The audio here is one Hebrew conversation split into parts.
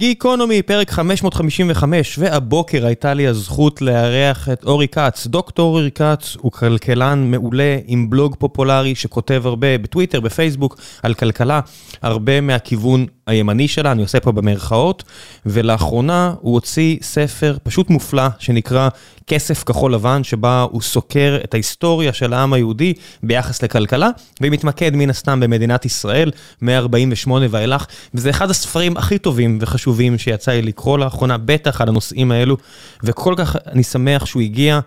גיקונומי, פרק 555, והבוקר הייתה לי הזכות לארח את אורי כץ. דוקטור אורי כץ הוא כלכלן מעולה עם בלוג פופולרי שכותב הרבה בטוויטר, בפייסבוק, על כלכלה, הרבה מהכיוון הימני שלה, אני עושה פה במרכאות, ולאחרונה הוא הוציא ספר פשוט מופלא שנקרא כסף כחול לבן, שבה הוא סוקר את ההיסטוריה של העם היהודי ביחס לכלכלה, ומתמקד מן הסתם במדינת ישראל, מ-48 ואילך, וזה אחד הספרים הכי טובים וחשובים שיצא לי לקרוא לאחרונה, בטח על הנושאים האלו, וכל כך אני שמח שהוא הגיע.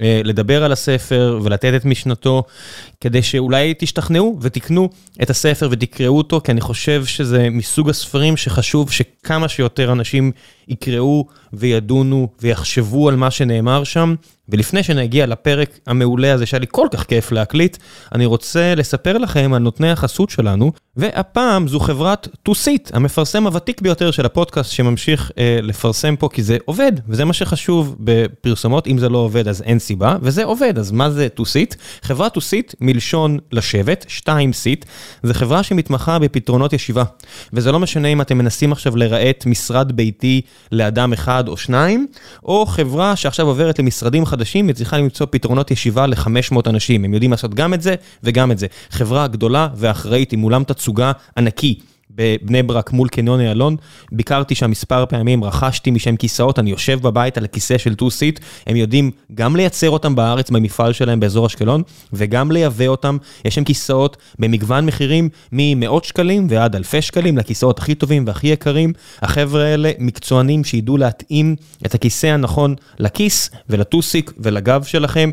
לדבר על הספר ולתת את משנתו, כדי שאולי תשתכנעו ותקנו את הספר ותקראו אותו, כי אני חושב שזה מסוג הספרים שחשוב שכמה שיותר אנשים יקראו וידונו ויחשבו על מה שנאמר שם. ולפני שנגיע לפרק המעולה הזה שהיה לי כל כך כיף להקליט, אני רוצה לספר לכם על נותני החסות שלנו, והפעם זו חברת טוסית, המפרסם הוותיק ביותר של הפודקאסט שממשיך אה, לפרסם פה, כי זה עובד, וזה מה שחשוב בפרסומות, אם זה לא עובד אז אין סיבה, וזה עובד, אז מה זה טוסית? חברת טוסית מלשון לשבת, שתיים סיט, זה חברה שמתמחה בפתרונות ישיבה, וזה לא משנה אם אתם מנסים עכשיו לרהט משרד ביתי לאדם אחד או שניים, או חברה שעכשיו עוברת למשרדים חדשים וצריכה למצוא פתרונות ישיבה ל-500 אנשים. הם יודעים לעשות גם את זה וגם את זה. חברה גדולה ואחראית עם אולם תצוגה ענקי. בבני ברק מול קניון איילון, ביקרתי שם מספר פעמים, רכשתי משם כיסאות, אני יושב בבית על הכיסא של To Sit, הם יודעים גם לייצר אותם בארץ במפעל שלהם באזור אשקלון, וגם לייבא אותם, יש שם כיסאות במגוון מחירים ממאות שקלים ועד אלפי שקלים, לכיסאות הכי טובים והכי יקרים. החבר'ה האלה מקצוענים שידעו להתאים את הכיסא הנכון לכיס ולטוסיק ולגב שלכם.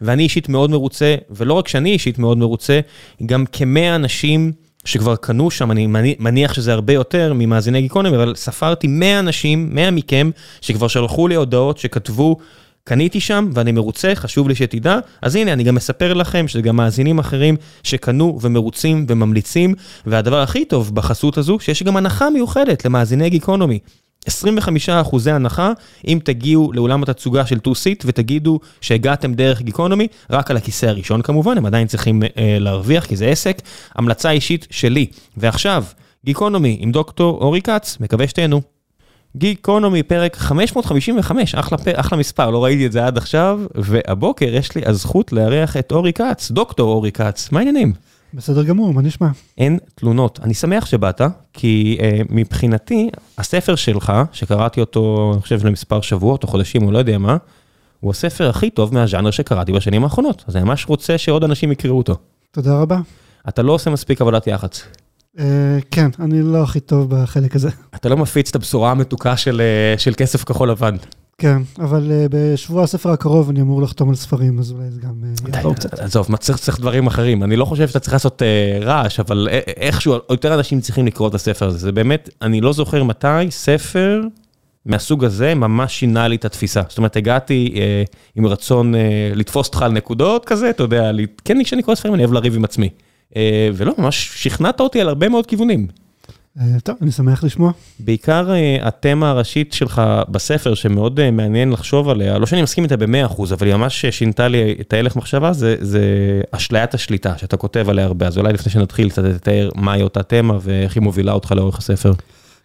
ואני אישית מאוד מרוצה, ולא רק שאני אישית מאוד מרוצה, גם כמאה אנשים שכבר קנו שם, אני מניח שזה הרבה יותר ממאזיני גיקונומי, אבל ספרתי 100 אנשים, 100 מכם, שכבר שלחו לי הודעות שכתבו, קניתי שם ואני מרוצה, חשוב לי שתדע. אז הנה, אני גם מספר לכם שזה גם מאזינים אחרים שקנו ומרוצים וממליצים, והדבר הכי טוב בחסות הזו, שיש גם הנחה מיוחדת למאזיני גיקונומי. 25 אחוזי הנחה אם תגיעו לאולם התצוגה של 2-Seat ותגידו שהגעתם דרך גיקונומי, רק על הכיסא הראשון כמובן, הם עדיין צריכים אה, להרוויח כי זה עסק. המלצה אישית שלי. ועכשיו, גיקונומי עם דוקטור אורי כץ, מקווה שתהנו. גיקונומי פרק 555, אחלה, אחלה מספר, לא ראיתי את זה עד עכשיו, והבוקר יש לי הזכות לארח את אורי כץ, דוקטור אורי כץ, מה העניינים? בסדר גמור, מה נשמע? אין תלונות. אני שמח שבאת, כי uh, מבחינתי, הספר שלך, שקראתי אותו, אני חושב, למספר שבועות או חודשים, או לא יודע מה, הוא הספר הכי טוב מהז'אנר שקראתי בשנים האחרונות. אז אני ממש רוצה שעוד אנשים יקראו אותו. תודה רבה. אתה לא עושה מספיק עבודת יח"צ. Uh, כן, אני לא הכי טוב בחלק הזה. אתה לא מפיץ את הבשורה המתוקה של, uh, של כסף כחול לבן. כן, אבל uh, בשבוע הספר הקרוב אני אמור לחתום על ספרים, אז אולי זה גם... Uh, עזוב, צריך, דברים אחרים. אני לא חושב שאתה צריך לעשות uh, רעש, אבל איכשהו יותר אנשים צריכים לקרוא את הספר הזה. זה באמת, אני לא זוכר מתי ספר מהסוג הזה ממש שינה לי את התפיסה. זאת אומרת, הגעתי uh, עם רצון uh, לתפוס אותך על נקודות כזה, אתה יודע, לי, כן, כשאני קורא ספרים אני אוהב לריב עם עצמי. Uh, ולא, ממש שכנעת אותי על הרבה מאוד כיוונים. טוב, אני שמח לשמוע. בעיקר התמה הראשית שלך בספר, שמאוד מעניין לחשוב עליה, לא שאני מסכים איתה ב-100%, אבל היא ממש שינתה לי את ההלך מחשבה, זה, זה אשליית השליטה, שאתה כותב עליה הרבה. אז אולי לפני שנתחיל קצת לתאר מהי אותה תמה ואיך היא מובילה אותך לאורך הספר.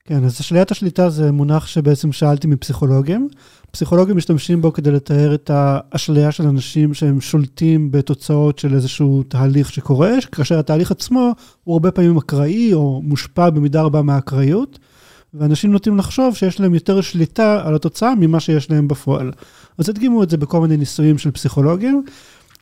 כן, אז אשליית השליטה זה מונח שבעצם שאלתי מפסיכולוגים. פסיכולוגים משתמשים בו כדי לתאר את האשליה של אנשים שהם שולטים בתוצאות של איזשהו תהליך שקורה, כאשר התהליך עצמו הוא הרבה פעמים אקראי או מושפע במידה רבה מהאקראיות, ואנשים נוטים לחשוב שיש להם יותר שליטה על התוצאה ממה שיש להם בפועל. אז הדגימו את זה בכל מיני ניסויים של פסיכולוגים,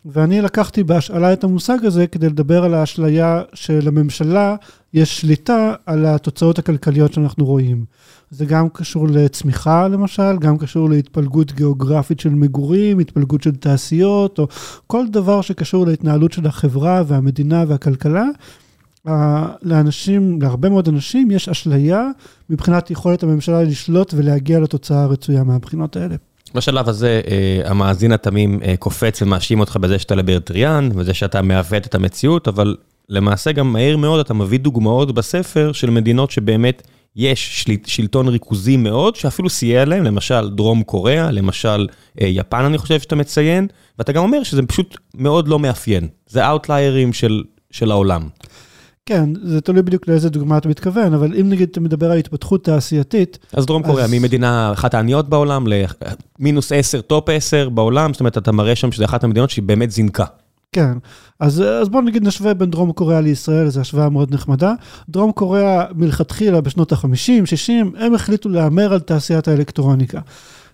ואני לקחתי בהשאלה את המושג הזה כדי לדבר על האשליה שלממשלה יש שליטה על התוצאות הכלכליות שאנחנו רואים. זה גם קשור לצמיחה למשל, גם קשור להתפלגות גיאוגרפית של מגורים, התפלגות של תעשיות, או כל דבר שקשור להתנהלות של החברה והמדינה והכלכלה. לאנשים, להרבה מאוד אנשים יש אשליה מבחינת יכולת הממשלה לשלוט ולהגיע לתוצאה הרצויה מהבחינות האלה. בשלב הזה המאזין התמים קופץ ומאשים אותך בזה שאתה ליברטריאן, וזה שאתה מעוות את המציאות, אבל למעשה גם מהר מאוד אתה מביא דוגמאות בספר של מדינות שבאמת יש שלטון ריכוזי מאוד, שאפילו סייע להם, למשל דרום קוריאה, למשל יפן אני חושב שאתה מציין, ואתה גם אומר שזה פשוט מאוד לא מאפיין, זה אאוטליירים של, של העולם. כן, זה תלוי בדיוק לאיזה דוגמה אתה מתכוון, אבל אם נגיד אתה מדבר על התפתחות תעשייתית... אז דרום קוריאה, ממדינה אחת העניות בעולם למינוס 10, top 10 בעולם, זאת אומרת, אתה מראה שם שזו אחת המדינות שהיא באמת זינקה. כן, אז, אז בואו נגיד נשווה בין דרום קוריאה לישראל, זו השוואה מאוד נחמדה. דרום קוריאה מלכתחילה בשנות ה-50, 60, הם החליטו להמר על תעשיית האלקטרוניקה.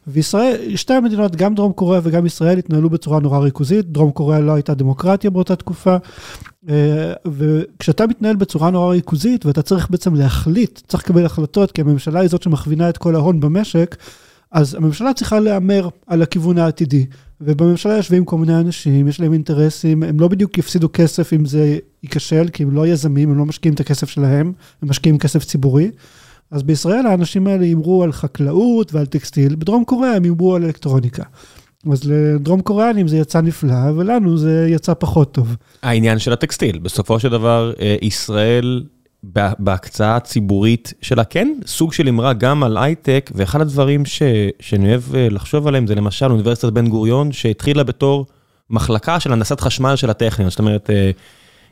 וישראל, שתי המדינות, גם דרום קוריאה וגם ישראל, התנהלו בצורה נורא ריכוזית. דרום קוריאה לא הייתה דמוקרטיה באותה תקופה. אה, וכשאתה מתנהל בצורה נורא ריכוזית, ואתה צריך בעצם להחליט, צריך לקבל החלטות, כי הממשלה היא זאת שמכווינה את כל ההון במשק, אז הממשלה צריכה להמר על הכיוון העתידי. ובממשלה יושבים כל מיני אנשים, יש להם אינטרסים, הם לא בדיוק יפסידו כסף אם זה ייכשל, כי הם לא יזמים, הם לא משקיעים את הכסף שלהם, הם משקיעים כסף ציבורי. אז בישראל האנשים האלה הימרו על חקלאות ועל טקסטיל, בדרום קוריאה הם הימרו על אלקטרוניקה. אז לדרום קוריאנים זה יצא נפלא, ולנו זה יצא פחות טוב. העניין של הטקסטיל, בסופו של דבר אה, ישראל בהקצאה הציבורית שלה כן סוג של אמרה גם על הייטק, ואחד הדברים ש, שאני אוהב אה, לחשוב עליהם זה למשל אוניברסיטת בן גוריון, שהתחילה בתור מחלקה של הנדסת חשמל של הטכניון, זאת אומרת, אה,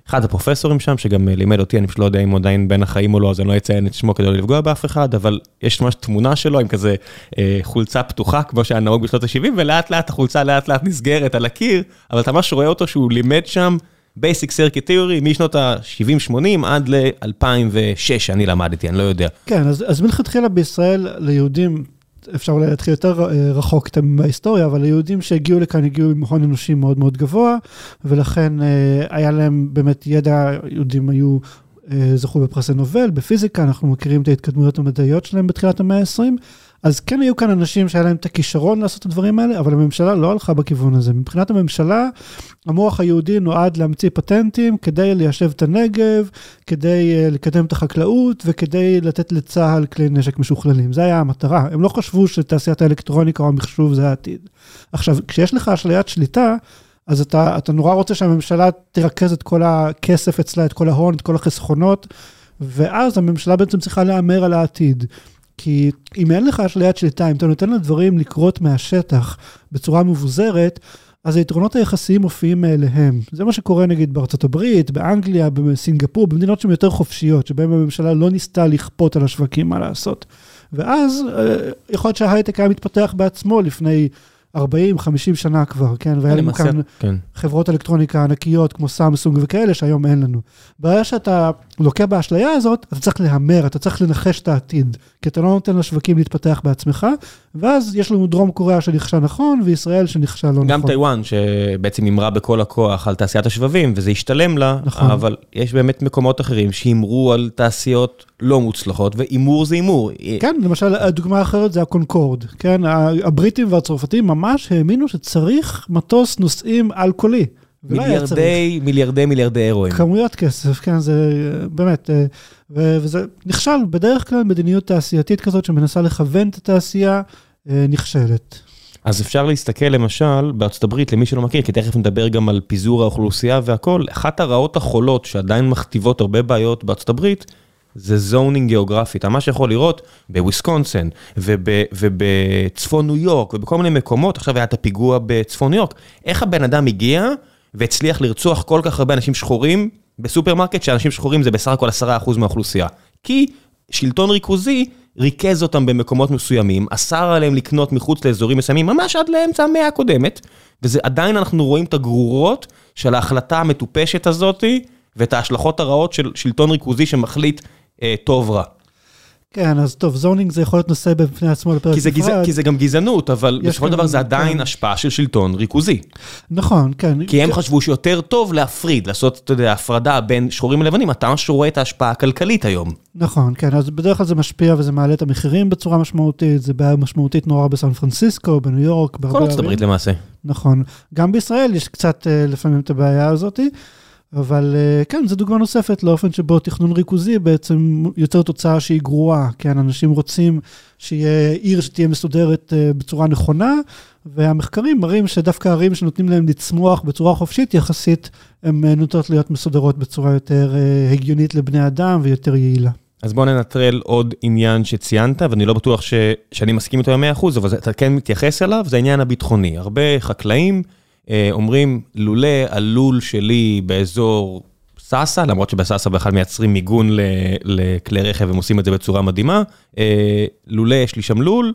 אחד הפרופסורים שם שגם לימד אותי, אני פשוט לא יודע אם הוא עדיין בין החיים או לא, אז אני לא אציין את שמו כדי לא לפגוע באף אחד, אבל יש ממש תמונה שלו עם כזה אה, חולצה פתוחה, כמו שהיה נהוג בשנות ה-70, ולאט לאט החולצה לאט לאט נסגרת על הקיר, אבל אתה ממש רואה אותו שהוא לימד שם basic circuit theory משנות ה-70-80 עד ל-2006, שאני למדתי, אני לא יודע. כן, אז, אז מלכתחילה בישראל ליהודים, אפשר אולי להתחיל יותר אה, רחוק מההיסטוריה, אבל היהודים שהגיעו לכאן הגיעו עם הון אנושי מאוד מאוד גבוה, ולכן אה, היה להם באמת ידע, יהודים היו, אה, זכו בפרסי נובל, בפיזיקה, אנחנו מכירים את ההתקדמויות המדעיות שלהם בתחילת המאה ה-20. אז כן היו כאן אנשים שהיה להם את הכישרון לעשות את הדברים האלה, אבל הממשלה לא הלכה בכיוון הזה. מבחינת הממשלה, המוח היהודי נועד להמציא פטנטים כדי ליישב את הנגב, כדי uh, לקדם את החקלאות וכדי לתת לצה"ל כלי נשק משוכללים. זה היה המטרה. הם לא חשבו שתעשיית האלקטרוניקה או המחשוב זה העתיד. עכשיו, כשיש לך אשליית שליטה, אז אתה, אתה נורא רוצה שהממשלה תרכז את כל הכסף אצלה, את כל ההון, את כל החסכונות, ואז הממשלה בעצם צריכה להמר על העתיד. כי אם אין לך אשליית שליטה, אם אתה נותן לדברים לקרות מהשטח בצורה מבוזרת, אז היתרונות היחסיים מופיעים מאליהם. זה מה שקורה נגיד בארצות הברית, באנגליה, בסינגפור, במדינות שהן יותר חופשיות, שבהן הממשלה לא ניסתה לכפות על השווקים מה לעשות. ואז אה, יכול להיות שההייטק היה מתפתח בעצמו לפני 40-50 שנה כבר, כן? והיה לנו כאן כן. חברות אלקטרוניקה ענקיות כמו סמסונג וכאלה שהיום אין לנו. ברגע שאתה לוקה באשליה הזאת, אתה צריך להמר, אתה צריך לנחש את העתיד, כי אתה לא נותן לשווקים להתפתח בעצמך, ואז יש לנו דרום קוריאה שנכשל נכון, וישראל שנכשל לא גם נכון. גם טיוואן, שבעצם הימרה בכל הכוח על תעשיית השבבים, וזה השתלם לה, נכון. אבל יש באמת מקומות אחרים שהימרו על תעשיות לא מוצלחות, והימור זה הימור. כן, למשל, הדוגמה האחרת זה הקונקורד, כן? הבריטים והצרפתים ממש האמינו שצריך מטוס נוסעים על-קולי. מיליארדי, מיליארדי, מיליארדי אירועים. כמויות כסף, כן, זה באמת, אה, וזה נכשל, בדרך כלל מדיניות תעשייתית כזאת שמנסה לכוון את התעשייה, אה, נכשלת. אז אפשר להסתכל למשל בארצות הברית, למי שלא מכיר, כי תכף נדבר גם על פיזור האוכלוסייה והכל, אחת הרעות החולות שעדיין מכתיבות הרבה בעיות בארצות הברית, זה זונינג גיאוגרפי, אתה ממש יכול לראות בוויסקונסין ובצפון ניו יורק ובכל מיני מקומות, עכשיו היה את הפיגוע בצפון ניו יורק, איך הבן אדם הגיע והצליח לרצוח כל כך הרבה אנשים שחורים בסופרמרקט, שאנשים שחורים זה בסך הכל 10% מהאוכלוסייה. כי שלטון ריכוזי ריכז אותם במקומות מסוימים, אסר עליהם לקנות מחוץ לאזורים מסוימים, ממש עד לאמצע המאה הקודמת, וזה עדיין אנחנו רואים את הגרורות של ההחלטה המטופשת הזאתי, ואת ההשלכות הרעות של שלטון ריכוזי שמחליט אה, טוב רע. כן, אז טוב, zoning זה יכול להיות נושא בפני עצמו לפרק נפרד. כי, כי זה גם גזענות, אבל בסופו של דבר זה עדיין כן. השפעה של שלטון ריכוזי. נכון, כן. כי הם חשבו שיותר טוב להפריד, לעשות, אתה יודע, הפרדה בין שחורים ללבנים, אתה ממש רואה את ההשפעה הכלכלית היום. נכון, כן, אז בדרך כלל זה משפיע וזה מעלה את המחירים בצורה משמעותית, זה בעיה משמעותית נורא בסן פרנסיסקו, בניו יורק, בהרבה... כל ארצות הברית למעשה. נכון. גם בישראל יש קצת אה, לפעמים את הבעיה הזאתי. אבל אה, כן, זו דוגמה נוספת לאופן שבו תכנון ריכוזי בעצם יוצר תוצאה שהיא גרועה, כן, אנשים רוצים שיהיה עיר שתהיה מסודרת אה, בצורה נכונה, והמחקרים מראים שדווקא ערים שנותנים להם לצמוח בצורה חופשית יחסית, הן אה, נוטות להיות מסודרות בצורה יותר הגיונית לבני אדם ויותר יעילה. אז בוא ננטרל עוד עניין שציינת, ואני לא בטוח ש... שאני מסכים איתו ב-100%, אבל אתה כן מתייחס אליו, זה העניין הביטחוני. הרבה חקלאים... אומרים, לולא הלול שלי באזור סאסא, למרות שבסאסא בכלל מייצרים מיגון לכלי רכב, הם עושים את זה בצורה מדהימה. לולא יש לי שם לול,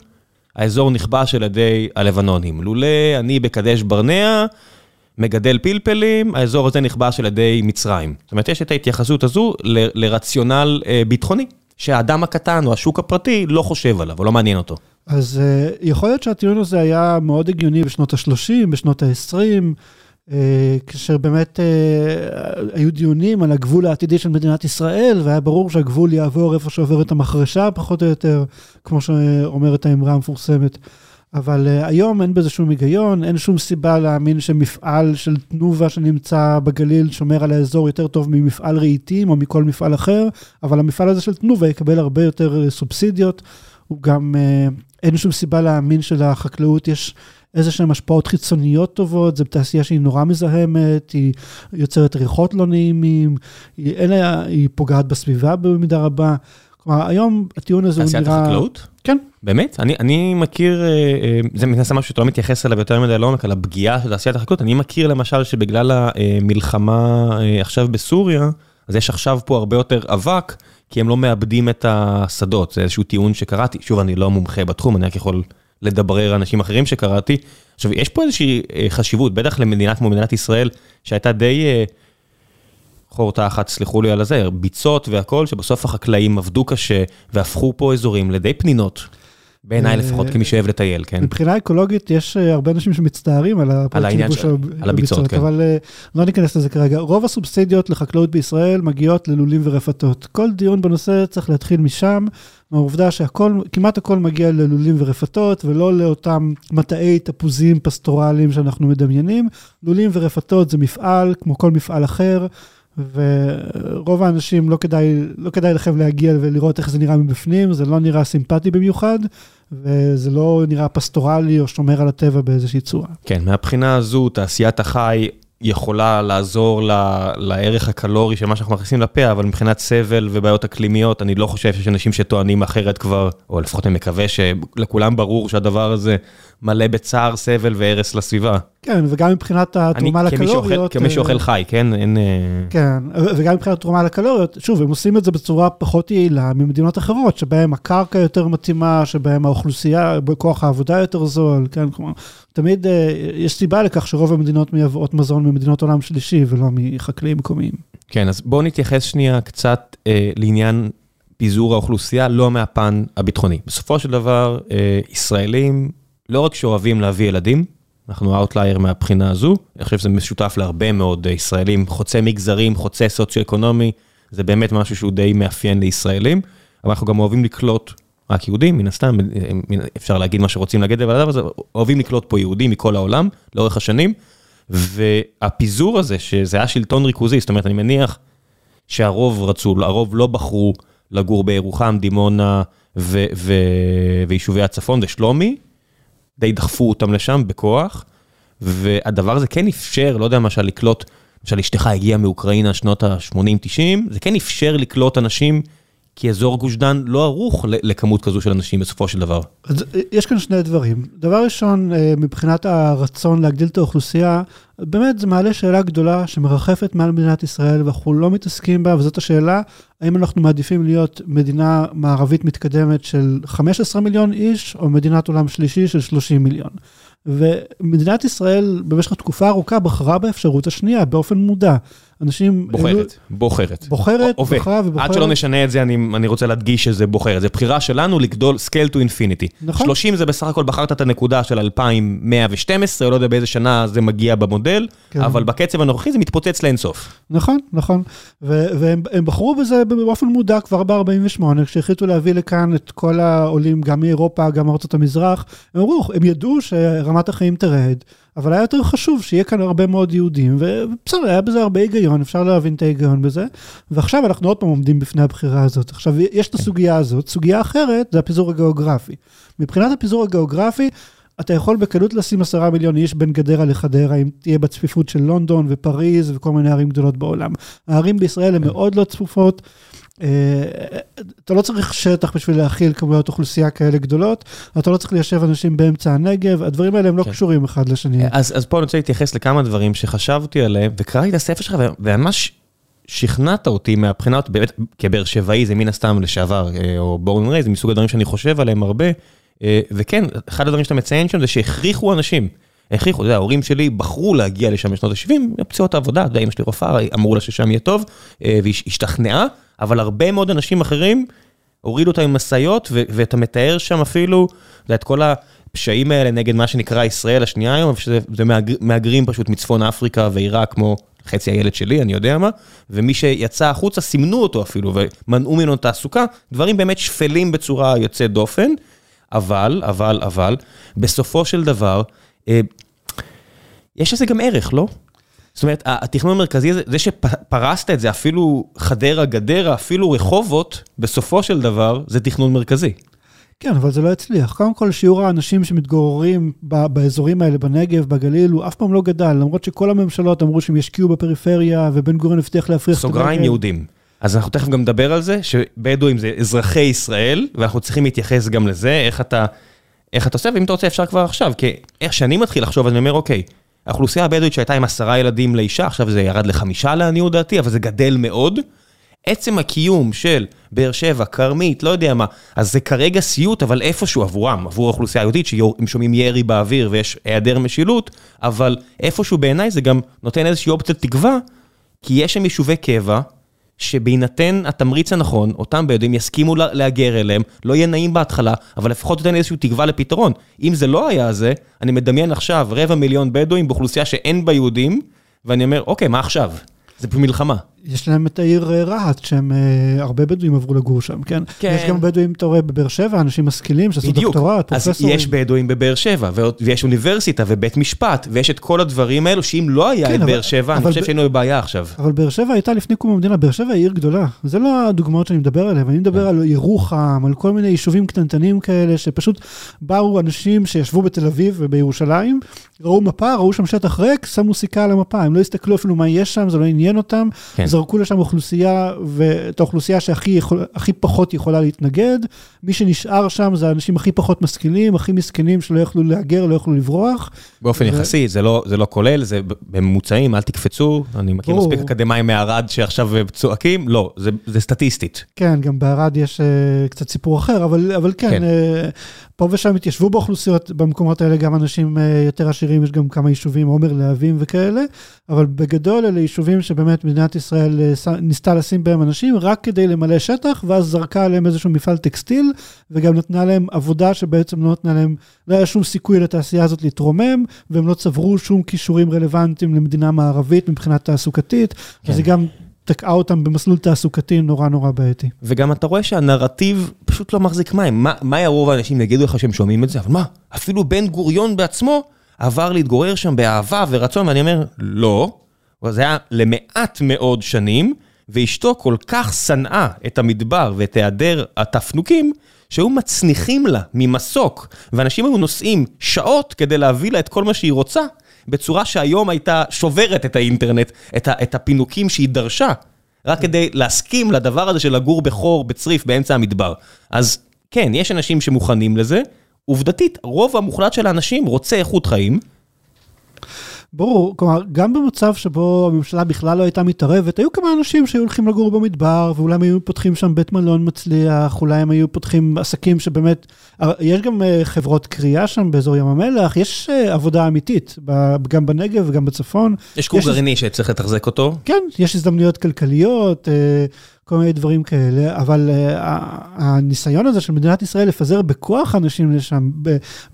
האזור נכבש על ידי הלבנונים. לולא אני בקדש ברנע, מגדל פלפלים, האזור הזה נכבש על ידי מצרים. זאת אומרת, יש את ההתייחסות הזו לרציונל ביטחוני, שהאדם הקטן או השוק הפרטי לא חושב עליו, או לא מעניין אותו. אז יכול להיות שהטיעון הזה היה מאוד הגיוני בשנות ה-30, בשנות ה-20. כאשר באמת היו דיונים על הגבול העתידי של מדינת ישראל, והיה ברור שהגבול יעבור איפה שעוברת המחרשה, פחות או יותר, כמו שאומרת האמרה המפורסמת. אבל היום אין בזה שום היגיון, אין שום סיבה להאמין שמפעל של תנובה שנמצא בגליל שומר על האזור יותר טוב ממפעל רהיטים או מכל מפעל אחר, אבל המפעל הזה של תנובה יקבל הרבה יותר סובסידיות. הוא גם, אין שום סיבה להאמין שלחקלאות יש איזה שהן השפעות חיצוניות טובות, זו תעשייה שהיא נורא מזהמת, היא יוצרת ריחות לא נעימים, היא, אלא, היא פוגעת בסביבה במידה רבה. כלומר, היום הטיעון הזה הוא נראה... תעשיית החקלאות? כן. באמת? אני, אני מכיר, זה מנסה משהו שאתה לא מתייחס אליו יותר מדי לעומק, על הפגיעה של תעשיית החקלאות. אני מכיר למשל שבגלל המלחמה עכשיו בסוריה, אז יש עכשיו פה הרבה יותר אבק, כי הם לא מאבדים את השדות. זה איזשהו טיעון שקראתי, שוב, אני לא מומחה בתחום, אני רק יכול לדברר אנשים אחרים שקראתי. עכשיו, יש פה איזושהי חשיבות, בטח למדינה כמו מדינת ישראל, שהייתה די חור תחת, סלחו לי על הזה, ביצות והכל, שבסוף החקלאים עבדו קשה והפכו פה אזורים לידי פנינות. בעיניי לפחות כמי שאוהב לטייל, כן. מבחינה אקולוגית יש הרבה אנשים שמצטערים על העניין של הביצות, כן. אבל לא ניכנס לזה כרגע. רוב הסובסידיות לחקלאות בישראל מגיעות ללולים ורפתות. כל דיון בנושא צריך להתחיל משם, מהעובדה שכמעט הכל מגיע ללולים ורפתות, ולא לאותם מטעי תפוזים פסטורליים שאנחנו מדמיינים. לולים ורפתות זה מפעל, כמו כל מפעל אחר. ורוב האנשים לא כדאי, לא כדאי לכם להגיע ולראות איך זה נראה מבפנים, זה לא נראה סימפטי במיוחד, וזה לא נראה פסטורלי או שומר על הטבע באיזושהי צורה. כן, מהבחינה הזו, תעשיית החי יכולה לעזור לערך הקלורי של מה שאנחנו מכניסים לפה, אבל מבחינת סבל ובעיות אקלימיות, אני לא חושב שיש אנשים שטוענים אחרת כבר, או לפחות אני מקווה שלכולם ברור שהדבר הזה מלא בצער, סבל והרס לסביבה. כן, וגם מבחינת התרומה לקלוריות. כמי שאוכל חי, כן? אין... כן, וגם מבחינת התרומה לקלוריות, שוב, הם עושים את זה בצורה פחות יעילה ממדינות אחרות, שבהן הקרקע יותר מתאימה, שבהן האוכלוסייה, כוח העבודה יותר זול, כן? כלומר, תמיד יש סיבה לכך שרוב המדינות מייבאות מזון ממדינות עולם שלישי, ולא מחקלאים מקומיים. כן, אז בואו נתייחס שנייה קצת אה, לעניין פיזור האוכלוסייה, לא מהפן הביטחוני. בסופו של דבר, אה, ישראלים, לא רק שאוהבים להביא ילדים, אנחנו outlier מהבחינה הזו, אני חושב שזה משותף להרבה מאוד ישראלים, חוצה מגזרים, חוצה סוציו-אקונומי, זה באמת משהו שהוא די מאפיין לישראלים, אבל אנחנו גם אוהבים לקלוט רק יהודים, מן הסתם, אפשר להגיד מה שרוצים להגיד, אבל אוהבים לקלוט פה יהודים מכל העולם, לאורך השנים, והפיזור הזה, שזה היה שלטון ריכוזי, זאת אומרת, אני מניח שהרוב רצו, הרוב לא בחרו לגור בירוחם, דימונה ויישובי הצפון ושלומי, די דחפו אותם לשם בכוח, והדבר הזה כן אפשר, לא יודע למשל לקלוט, למשל אשתך הגיעה מאוקראינה שנות ה-80-90, זה כן אפשר לקלוט אנשים כי אזור גוש דן לא ערוך לכמות כזו של אנשים בסופו של דבר. אז יש כאן שני דברים. דבר ראשון, מבחינת הרצון להגדיל את האוכלוסייה, באמת זה מעלה שאלה גדולה שמרחפת מעל מדינת ישראל ואנחנו לא מתעסקים בה, וזאת השאלה, האם אנחנו מעדיפים להיות מדינה מערבית מתקדמת של 15 מיליון איש, או מדינת עולם שלישי של 30 מיליון. ומדינת ישראל במשך תקופה ארוכה בחרה באפשרות השנייה באופן מודע. אנשים... בוחרת, בוחרת. בוחרת, בחרה ובוחרת. עד שלא נשנה את זה, אני, אני רוצה להדגיש שזה בוחרת. זה בחירה שלנו לגדול scale to infinity. נכון. 30 זה בסך הכל בחרת את הנקודה של 2112, לא יודע באיזה שנה זה מגיע במודל, כן. אבל בקצב הנוכחי זה מתפוצץ לאינסוף. נכון, נכון. והם בחרו בזה באופן מודע כבר ב-48, כשהחליטו להביא לכאן את כל העולים, גם מאירופה, גם מארצות המזרח. הם אמרו, הם ידעו שרמת החיים תרד. אבל היה יותר חשוב שיהיה כאן הרבה מאוד יהודים, ובסדר, היה בזה הרבה היגיון, אפשר להבין את ההיגיון בזה. ועכשיו אנחנו עוד פעם עומדים בפני הבחירה הזאת. עכשיו, יש את הסוגיה הזאת, סוגיה אחרת זה הפיזור הגיאוגרפי. מבחינת הפיזור הגיאוגרפי, אתה יכול בקלות לשים עשרה מיליון איש בין גדרה לחדרה, אם תהיה בצפיפות של לונדון ופריז וכל מיני ערים גדולות בעולם. הערים בישראל הן מאוד לא צפופות. אתה לא צריך שטח בשביל להכיל כמויות אוכלוסייה כאלה גדולות, אתה לא צריך ליישב אנשים באמצע הנגב, הדברים האלה הם לא קשורים אחד לשני. אז פה אני רוצה להתייחס לכמה דברים שחשבתי עליהם, וקראתי את הספר שלך, וממש שכנעת אותי מהבחינה, באמת, כבאר שבעי זה מן הסתם לשעבר, אה, או בורן ריי, זה מסוג הדברים שאני חושב עליהם הרבה. אה, וכן, אחד הדברים שאתה מציין שם זה שהכריחו אנשים. הכריחו, אתה יודע, ההורים שלי בחרו להגיע לשם בשנות ה-70, פציעות העבודה, אתה יודע, אמא שלי רופאה, אמרו לה ששם יהיה טוב, אה, והיא השתכנעה, אבל הרבה מאוד אנשים אחרים הורידו אותם עם משאיות, ואתה מתאר שם אפילו, את כל הפשעים האלה נגד מה שנקרא ישראל השנייה היום, שזה מהגרים פשוט מצפון אפריקה ועיראק, כמו חצי הילד שלי, אני יודע מה, ומי שיצא החוצה, סימנו אותו אפילו, ומנעו ממנו תעסוקה, דברים באמת שפלים בצורה יוצאת דופן, אבל, אבל, אבל, בסופו של דבר, אה, יש לזה גם ערך, לא? זאת אומרת, התכנון המרכזי הזה, זה שפרסת את זה, אפילו חדרה, גדרה, אפילו רחובות, בסופו של דבר, זה תכנון מרכזי. כן, אבל זה לא הצליח. קודם כל, שיעור האנשים שמתגוררים באזורים האלה, בנגב, בגליל, הוא אף פעם לא גדל, למרות שכל הממשלות אמרו שהם ישקיעו בפריפריה, ובן גוריון הבטיח להפריח את הנגב. סוגריים יהודים. אז אנחנו תכף גם נדבר על זה, שבדואים זה אזרחי ישראל, ואנחנו צריכים להתייחס גם לזה, איך אתה, איך אתה עושה, ואם אתה רוצה אפשר כבר עכשיו, כי איך שאני מתחיל לחשוב, אני אומר, אוקיי, האוכלוסייה הבדואית שהייתה עם עשרה ילדים לאישה, עכשיו זה ירד לחמישה לעניות דעתי, אבל זה גדל מאוד. עצם הקיום של באר שבע, כרמית, לא יודע מה, אז זה כרגע סיוט, אבל איפשהו עבורם, עבור האוכלוסייה היהודית, שהם שומעים ירי באוויר ויש היעדר משילות, אבל איפשהו בעיניי זה גם נותן איזושהי אופציית תקווה, כי יש שם יישובי קבע, שבהינתן התמריץ הנכון, אותם בדואים יסכימו להגר אליהם, לא יהיה נעים בהתחלה, אבל לפחות נותן איזושהי תקווה לפתרון. אם זה לא היה זה, אני מדמיין עכשיו רבע מיליון בדואים באוכלוסייה שאין בה יהודים, ואני אומר, אוקיי, מה עכשיו? זה מלחמה. יש להם את העיר אה, רהט, שהם, אה, הרבה בדואים עברו לגור שם, כן? כן. יש גם בדואים, אתה רואה, בבאר שבע, אנשים משכילים שעשו דוקטורט, פרופסורים. אז יש בדואים בבאר שבע, ויש אוניברסיטה ובית משפט, ויש את כל הדברים האלו, שאם לא היה כן, את באר שבע, אני חושב שהיינו בבעיה עכשיו. אבל באר שבע הייתה לפני קום המדינה, באר שבע היא עיר גדולה. זה לא הדוגמאות שאני מדבר עליהן, אני מדבר כן. על ירוחם, על כל מיני יישובים קטנטנים כאלה, שפשוט באו אנשים שישבו בתל אביב ובירושלים, ראו מפה, ראו שם שטח ריק, שמו סיכה על המפה, הם לא הסתכלו אפילו מה יש שם, זה לא עניין אותם, כן. זרקו לשם אוכלוסייה, ואת האוכלוסייה שהכי יכול, פחות יכולה להתנגד, מי שנשאר שם זה האנשים הכי פחות משכילים, הכי מסכנים שלא יכלו להגר, לא יכלו לברוח. באופן ו... יחסי, זה לא, זה לא כולל, זה בממוצעים, אל תקפצו, אני מכיר מספיק אקדמאים מערד שעכשיו צועקים, לא, זה, זה סטטיסטית. כן, גם בערד יש uh, קצת סיפור אחר, אבל, אבל כן, כן. Uh, פה ושם התיישבו באוכלוסיות, במקומות האלה גם אנשים uh, יותר עשירים, יש גם כמה יישובים, עומר להבים וכאלה, אבל בגדול אלה יישובים שבאמת מדינת ישראל ניסתה לשים בהם אנשים רק כדי למלא שטח, ואז זרקה עליהם איזשהו מפעל טקסטיל, וגם נתנה להם עבודה שבעצם לא נתנה להם, לא היה שום סיכוי לתעשייה הזאת להתרומם, והם לא צברו שום כישורים רלוונטיים למדינה מערבית מבחינה תעסוקתית, כן. וזה גם תקעה אותם במסלול תעסוקתי נורא נורא בעייתי. וגם אתה רואה שהנרטיב פשוט לא מחזיק מים. מה, מה רוב האנשים יגידו לך שהם שומעים את זה? אבל מה, אפילו בן גוריון בעצמו עבר להתגורר שם באהבה ורצון, ואני אומר, לא. זה היה למעט מאוד שנים, ואשתו כל כך שנאה את המדבר ואת היעדר התפנוקים, שהיו מצניחים לה ממסוק, ואנשים היו נוסעים שעות כדי להביא לה את כל מה שהיא רוצה, בצורה שהיום הייתה שוברת את האינטרנט, את, ה, את הפינוקים שהיא דרשה, רק כדי להסכים לדבר הזה של לגור בחור, בצריף, באמצע המדבר. אז כן, יש אנשים שמוכנים לזה. עובדתית, רוב המוחלט של האנשים רוצה איכות חיים. ברור, כלומר, גם במצב שבו הממשלה בכלל לא הייתה מתערבת, היו כמה אנשים שהיו הולכים לגור במדבר, ואולי הם היו פותחים שם בית מלון מצליח, אולי הם היו פותחים עסקים שבאמת, יש גם אה, חברות קריאה שם באזור ים המלח, יש אה, עבודה אמיתית, גם בנגב וגם בצפון. יש כור גרעיני שצריך לתחזק אותו. כן, יש הזדמנויות כלכליות. אה, כל מיני דברים כאלה, אבל uh, הניסיון הזה של מדינת ישראל לפזר בכוח אנשים לשם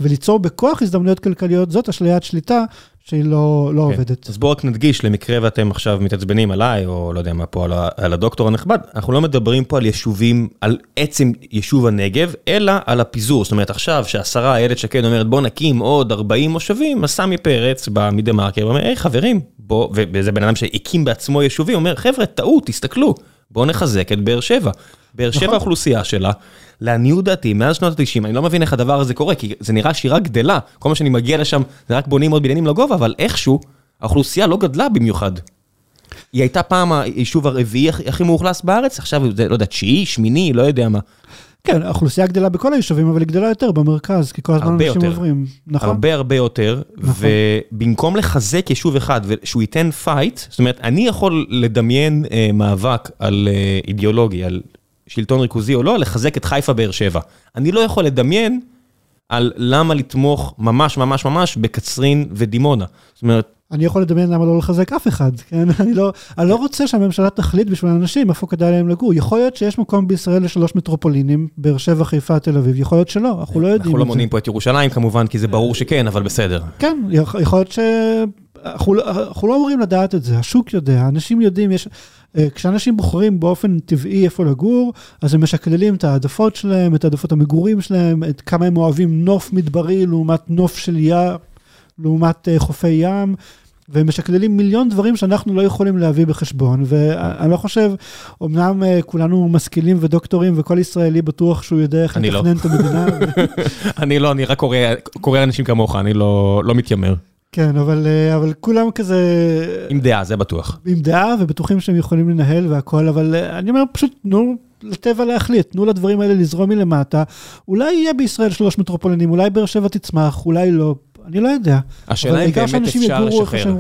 וליצור בכוח הזדמנויות כלכליות, זאת אשליית שליטה שהיא לא, לא כן. עובדת. אז בואו רק נדגיש, למקרה ואתם עכשיו מתעצבנים עליי, או לא יודע מה פה, על, על הדוקטור הנכבד, אנחנו לא מדברים פה על יישובים, על עצם יישוב הנגב, אלא על הפיזור. זאת אומרת, עכשיו שהשרה איילת שקד אומרת, בואו נקים עוד 40 מושבים, אז סמי פרץ בא מדה מרקר ואומר, היי חברים, בוא, וזה בן אדם שהקים בעצמו יישובים, אומר, חבר'ה, טעות, תסתכלו. בואו נחזק את באר שבע. באר שבע נכון. האוכלוסייה שלה, לעניות דעתי, מאז שנות ה-90, אני לא מבין איך הדבר הזה קורה, כי זה נראה שהיא רק גדלה. כל מה שאני מגיע לשם, זה רק בונים עוד בניינים לגובה, אבל איכשהו, האוכלוסייה לא גדלה במיוחד. היא הייתה פעם היישוב הרביעי הכי מאוכלס בארץ, עכשיו זה, לא יודע, תשיעי, שמיני, לא יודע מה. כן, האוכלוסייה גדלה בכל היישובים, אבל היא גדלה יותר במרכז, כי כל הזמן אנשים יותר. עוברים. נכון? הרבה הרבה יותר, נכון. ובמקום לחזק יישוב אחד ושהוא ייתן fight, זאת אומרת, אני יכול לדמיין אה, מאבק על אה, אידיאולוגי, על שלטון ריכוזי או לא, לחזק את חיפה באר שבע. אני לא יכול לדמיין על למה לתמוך ממש ממש ממש בקצרין ודימונה. זאת אומרת, אני יכול לדמיין למה לא לחזק אף אחד, כן? אני לא, אני לא רוצה שהממשלה תחליט בשביל אנשים איפה כדאי להם לגור. יכול להיות שיש מקום בישראל לשלוש מטרופולינים, באר שבע, חיפה, תל אביב, יכול להיות שלא, אנחנו לא יודעים אנחנו לא. מונים פה את ירושלים כמובן, כי זה ברור שכן, אבל בסדר. כן, יכול יכול להיות ש... אנחנו, לא- אנחנו לא אמורים לדעת את זה, השוק יודע, אנשים יודעים, יש... אה, כשאנשים בוחרים באופן טבעי איפה לגור, אז הם משקללים את העדפות שלהם, את העדפות המגורים שלהם, את כמה הם אוהבים נוף מדברי לעומת נוף של יער, לעומת אה, חופי ים. והם משקללים מיליון דברים שאנחנו לא יכולים להביא בחשבון, ואני לא חושב, אמנם אה, כולנו משכילים ודוקטורים וכל ישראלי בטוח שהוא יודע איך לא. לתכנן את המדינה, אני לא, אני רק קורא, קורא אנשים כמוך, אני לא, לא מתיימר. כן, אבל, אה, אבל כולם כזה עם דעה, זה בטוח. עם דעה ובטוחים שהם יכולים לנהל והכל, אבל אה, אני אומר פשוט תנו לטבע להחליט, תנו לדברים האלה לזרום מלמטה. אולי יהיה בישראל שלוש מטרופולינים, אולי באר שבע תצמח, אולי לא, אני לא יודע. השאלה אם באמת אפשר לשחרר.